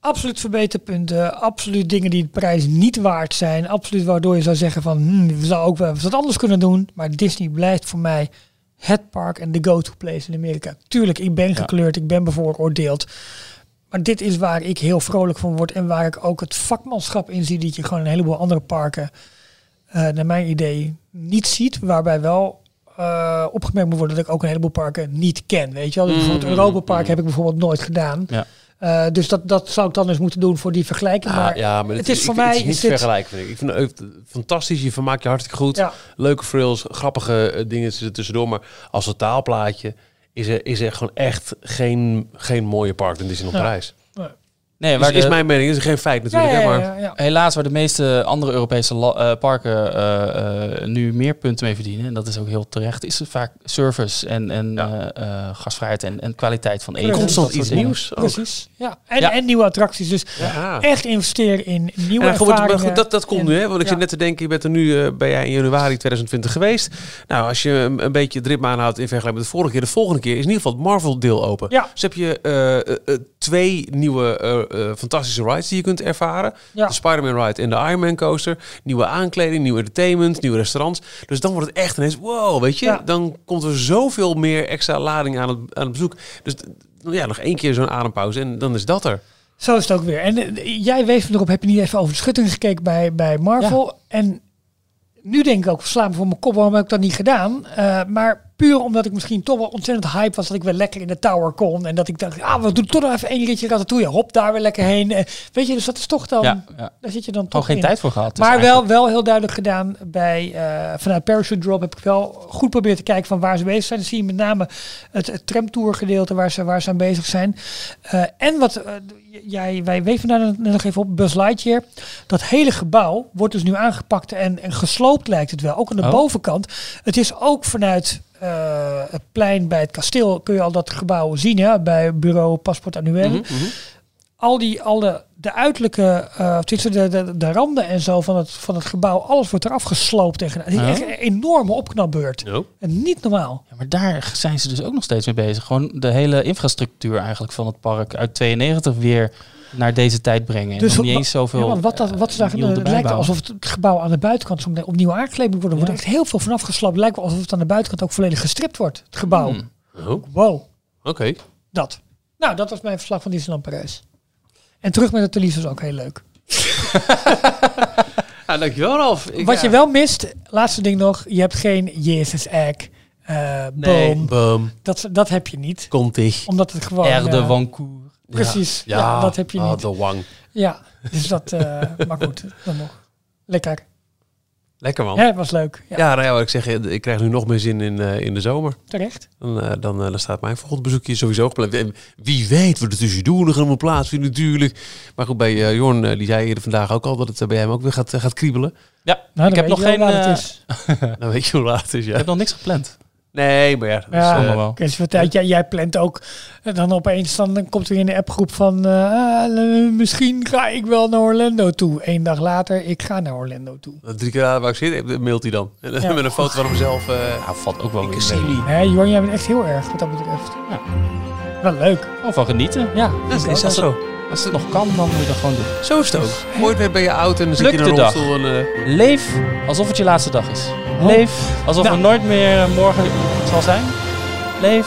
S2: absoluut verbeterpunten. Absoluut dingen die de prijs niet waard zijn. Absoluut waardoor je zou zeggen van hmm, we zouden ook wel eens wat anders kunnen doen. Maar Disney blijft voor mij het park en de go-to place in Amerika. Tuurlijk, ik ben gekleurd, ik ben bevooroordeeld. Maar dit is waar ik heel vrolijk van word en waar ik ook het vakmanschap in zie, dat je gewoon een heleboel andere parken, eh, naar mijn idee, niet ziet. Waarbij wel eh, opgemerkt moet worden dat ik ook een heleboel parken niet ken. Weet je wel, dus bijvoorbeeld
S1: Mm,
S2: Europa Park
S1: mm.
S2: heb ik bijvoorbeeld nooit gedaan.
S4: Ja.
S2: Eh, dus dat, dat zou ik dan eens moeten doen voor die vergelijking.
S1: Ah,
S2: maar
S1: ja, maar
S2: het is
S1: ik-
S2: voor
S1: het
S2: mij
S1: is niet
S2: is dit-
S1: vergelijken. Vind ik. ik vind het fantastisch. Je vermaakt je hartstikke goed.
S2: ja,
S1: Leuke frills, grappige dingen tussendoor. Maar als totaalplaatje is er, is er gewoon echt geen, geen mooie park in Disneyland
S2: Ja.
S1: Parijs.
S4: Nee,
S1: Is,
S4: waar
S1: is
S4: de-
S1: mijn mening. is geen feit natuurlijk.
S2: ja, ja,
S1: maar
S2: ja, ja.
S4: Helaas waar de meeste andere Europese eh, parken eh, eh, nu meer punten mee verdienen, en dat is ook heel terecht, is het vaak service en, en
S1: Ja.
S4: gastvrijheid en, en kwaliteit van eten.
S1: constant iets nieuws.
S2: Precies. Ja. En,
S4: Ja.
S2: en nieuwe attracties. Dus
S1: Ja.
S2: echt investeren in nieuwe
S1: En goed,
S2: ervaringen.
S1: goed, dat, dat komt
S2: En-
S1: nu, hè? Want ik
S2: ja.
S1: zit net te denken, je bent er nu, eh, ben jij in januari 2020 geweest. Nou, als je een, een beetje drip aanhoudt in vergelijking met de vorige keer, de volgende keer is in ieder geval het Marvel deel open.
S2: Ja.
S1: Dus heb je twee nieuwe eh, fantastische rides die je kunt ervaren.
S2: Ja.
S1: De Spider-Man ride en de Iron Man coaster. Nieuwe aankleding, nieuw entertainment, nieuwe restaurants. Dus dan wordt het echt ineens, wow, weet je.
S2: Ja.
S1: Dan komt er zoveel meer extra lading aan het, aan het bezoek. Dus d- ja, nog één keer zo'n adempauze en dan is dat er.
S2: Zo is het ook weer. En eh, jij wees me erop, heb je niet even over de schutting gekeken bij, bij Marvel. En nu denk ik ook, slaan me voor mijn kop, waarom heb ik dat niet gedaan? Eh, maar puur omdat ik misschien toch wel ontzettend hype was dat ik weer lekker in de tower kon. En dat ik dacht, ah, we doen toch nog even één ritje ratatouille. Hop, daar weer lekker heen. Eh, weet je, dus dat is toch dan,
S4: Ja, ja.
S2: daar zit je dan toch
S4: geen
S2: in.
S4: tijd voor gehad. dus
S2: Maar wel,
S4: eigenlijk.
S2: wel heel duidelijk gedaan bij uh, vanuit Parachute Drop heb ik wel goed proberen te kijken van waar ze bezig zijn. Dan zie je met name het, het tramtour gedeelte waar ze, waar ze aan bezig zijn. En wat jij, wij weven daar nog even op, Buzz Lightyear. Dat hele gebouw wordt dus nu aangepakt en, en gesloopt lijkt het wel. Ook aan de
S4: Oh.
S2: bovenkant. Het is ook vanuit uh, het plein bij het kasteel kun je al dat gebouw zien hè, bij bureau Paspoort Annuel.
S1: Mhm, mhm.
S2: Al die, alle, de uiterlijke, eh tussen de, de, de randen en zo van het, van het gebouw, alles wordt eraf gesloopt tegen. Het is
S4: Ja.
S2: echt een enorme opknapbeurt. En niet normaal.
S4: Ja, maar daar zijn ze dus ook nog steeds mee bezig. Gewoon de hele infrastructuur eigenlijk van het park uit 92 weer naar deze tijd brengen.
S2: Dus
S4: en niet eens zoveel
S2: Ja, wat, dat, wat ze daar
S4: eh,
S2: gedaan
S4: nieuw
S2: het lijkt alsof het gebouw aan de buitenkant zo opnieuw aangekleed moet worden. Er
S4: Ja.
S2: wordt echt heel veel vanaf geslapt. Lijkt wel alsof het aan de buitenkant ook volledig gestript wordt. Het gebouw.
S4: Hmm.
S1: Oh,
S2: Wow,
S1: oké.
S2: dat. Nou, dat was mijn verslag van Disneyland Parijs. En terug met het Thalys was ook heel leuk.
S1: Ja, dankjewel Ralf. Ik,
S2: Wat
S1: ja.
S2: je wel mist, laatste ding nog, je hebt geen Jezus egg, eh
S1: Nee,
S2: boom.
S1: boom.
S2: Dat, dat heb je niet.
S1: Komt ie.
S2: Omdat het gewoon...
S4: Erde
S2: eh,
S4: Wancourt.
S2: Precies, ja. dat heb je
S1: Ah,
S2: niet.
S1: de wang.
S2: Ja, dus dat... eh maar goed, dan nog. Lekker.
S1: Lekker man.
S2: Ja, het was leuk. Ja,
S1: Ja, nou ja, wat ik zeg, ik krijg nu nog meer zin in, eh, in de zomer.
S2: terecht.
S1: Dan, eh, dan, eh, dan staat mijn volgende bezoekje sowieso gepland. En wie weet wat er tussendoor nog allemaal plaatsvindt natuurlijk. Maar goed, bij eh, Jorn, eh, die zei eerder vandaag ook al dat het bij hem ook weer gaat, gaat kriebelen.
S4: Ja,
S2: Nou,
S4: ik
S2: dan
S4: heb nog geen...
S2: waar het
S4: eh,
S2: is.
S1: Dan weet je hoe laat het is,
S4: ik
S1: ja.
S4: heb nog niks gepland.
S1: Nee, maar ja. dat is,
S2: Ja,
S1: eh,
S4: allemaal wel.
S2: Vertelt, jij, jij plant ook. En dan opeens dan komt er in de appgroep van... eh, ah, misschien ga ik wel naar Orlando toe. Eén dag later, ik ga naar Orlando toe.
S1: Drie keer waar ik zit, eh, mailt hij dan. En,
S2: Ja.
S1: Met een foto van hemzelf. eh
S4: Nou, valt ook wel
S1: in
S4: weer
S1: Cassini.
S4: mee.
S2: Nee, Jorn, jij bent echt heel erg wat dat betreft.
S4: Ja.
S2: Wel leuk.
S4: Gewoon van genieten.
S2: Ja,
S1: Dat is, dat zo.
S4: Als het nog kan, dan moet je dat gewoon doen.
S1: Zo is het ook. Ooit weer ben je oud en dan zit je in een
S4: de dag.
S1: rolstoel. En, eh,
S4: Leef alsof het je laatste dag is.
S2: Oh.
S4: Leef alsof
S2: Nou.
S4: er nooit meer eh, morgen zal zijn. Leef.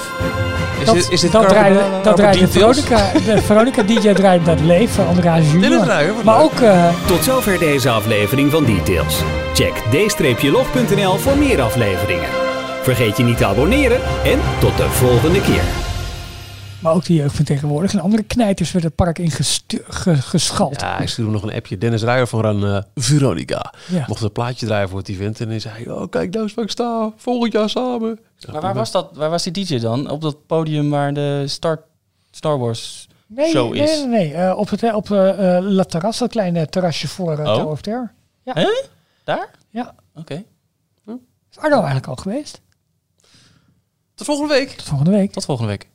S1: is,
S2: Dat,
S1: dit, is dit
S2: dat
S1: Carmen-
S2: draaide,
S1: Carmen
S2: dat? Veronica, de Veronica DJ draait dat leven, Andreas
S1: Dit is
S2: Junior. Maar ook eh,
S3: Tot zover deze aflevering van Details. Check d-log.nl voor meer afleveringen. Vergeet je niet te abonneren en tot de volgende keer.
S2: Maar ook de jeugd van tegenwoordig. En andere knijters werd het park ingeschald.
S1: Ja, ik stuurde nog een appje. Dennis Ruijer van eh, Veronica.
S2: Ja.
S1: Mocht een plaatje draaien voor het event. En hij zei, oh kijk eens waar ik sta. Volgend jaar samen. Zeg,
S4: Maar waar was, dat, waar was die DJ dan? Op dat podium waar de Star, Star Wars
S2: Nee,
S4: show
S2: nee,
S4: is.
S2: nee, nee. Eh, op het op eh, eh, La Terrasse, dat kleine terrasje voor uh,
S4: Oh.
S2: Tower of Terror.
S4: Daar?
S2: Ja.
S4: Oké.
S2: Is Arno eigenlijk al geweest?
S1: Tot volgende week.
S2: Tot volgende week.
S4: Tot volgende week.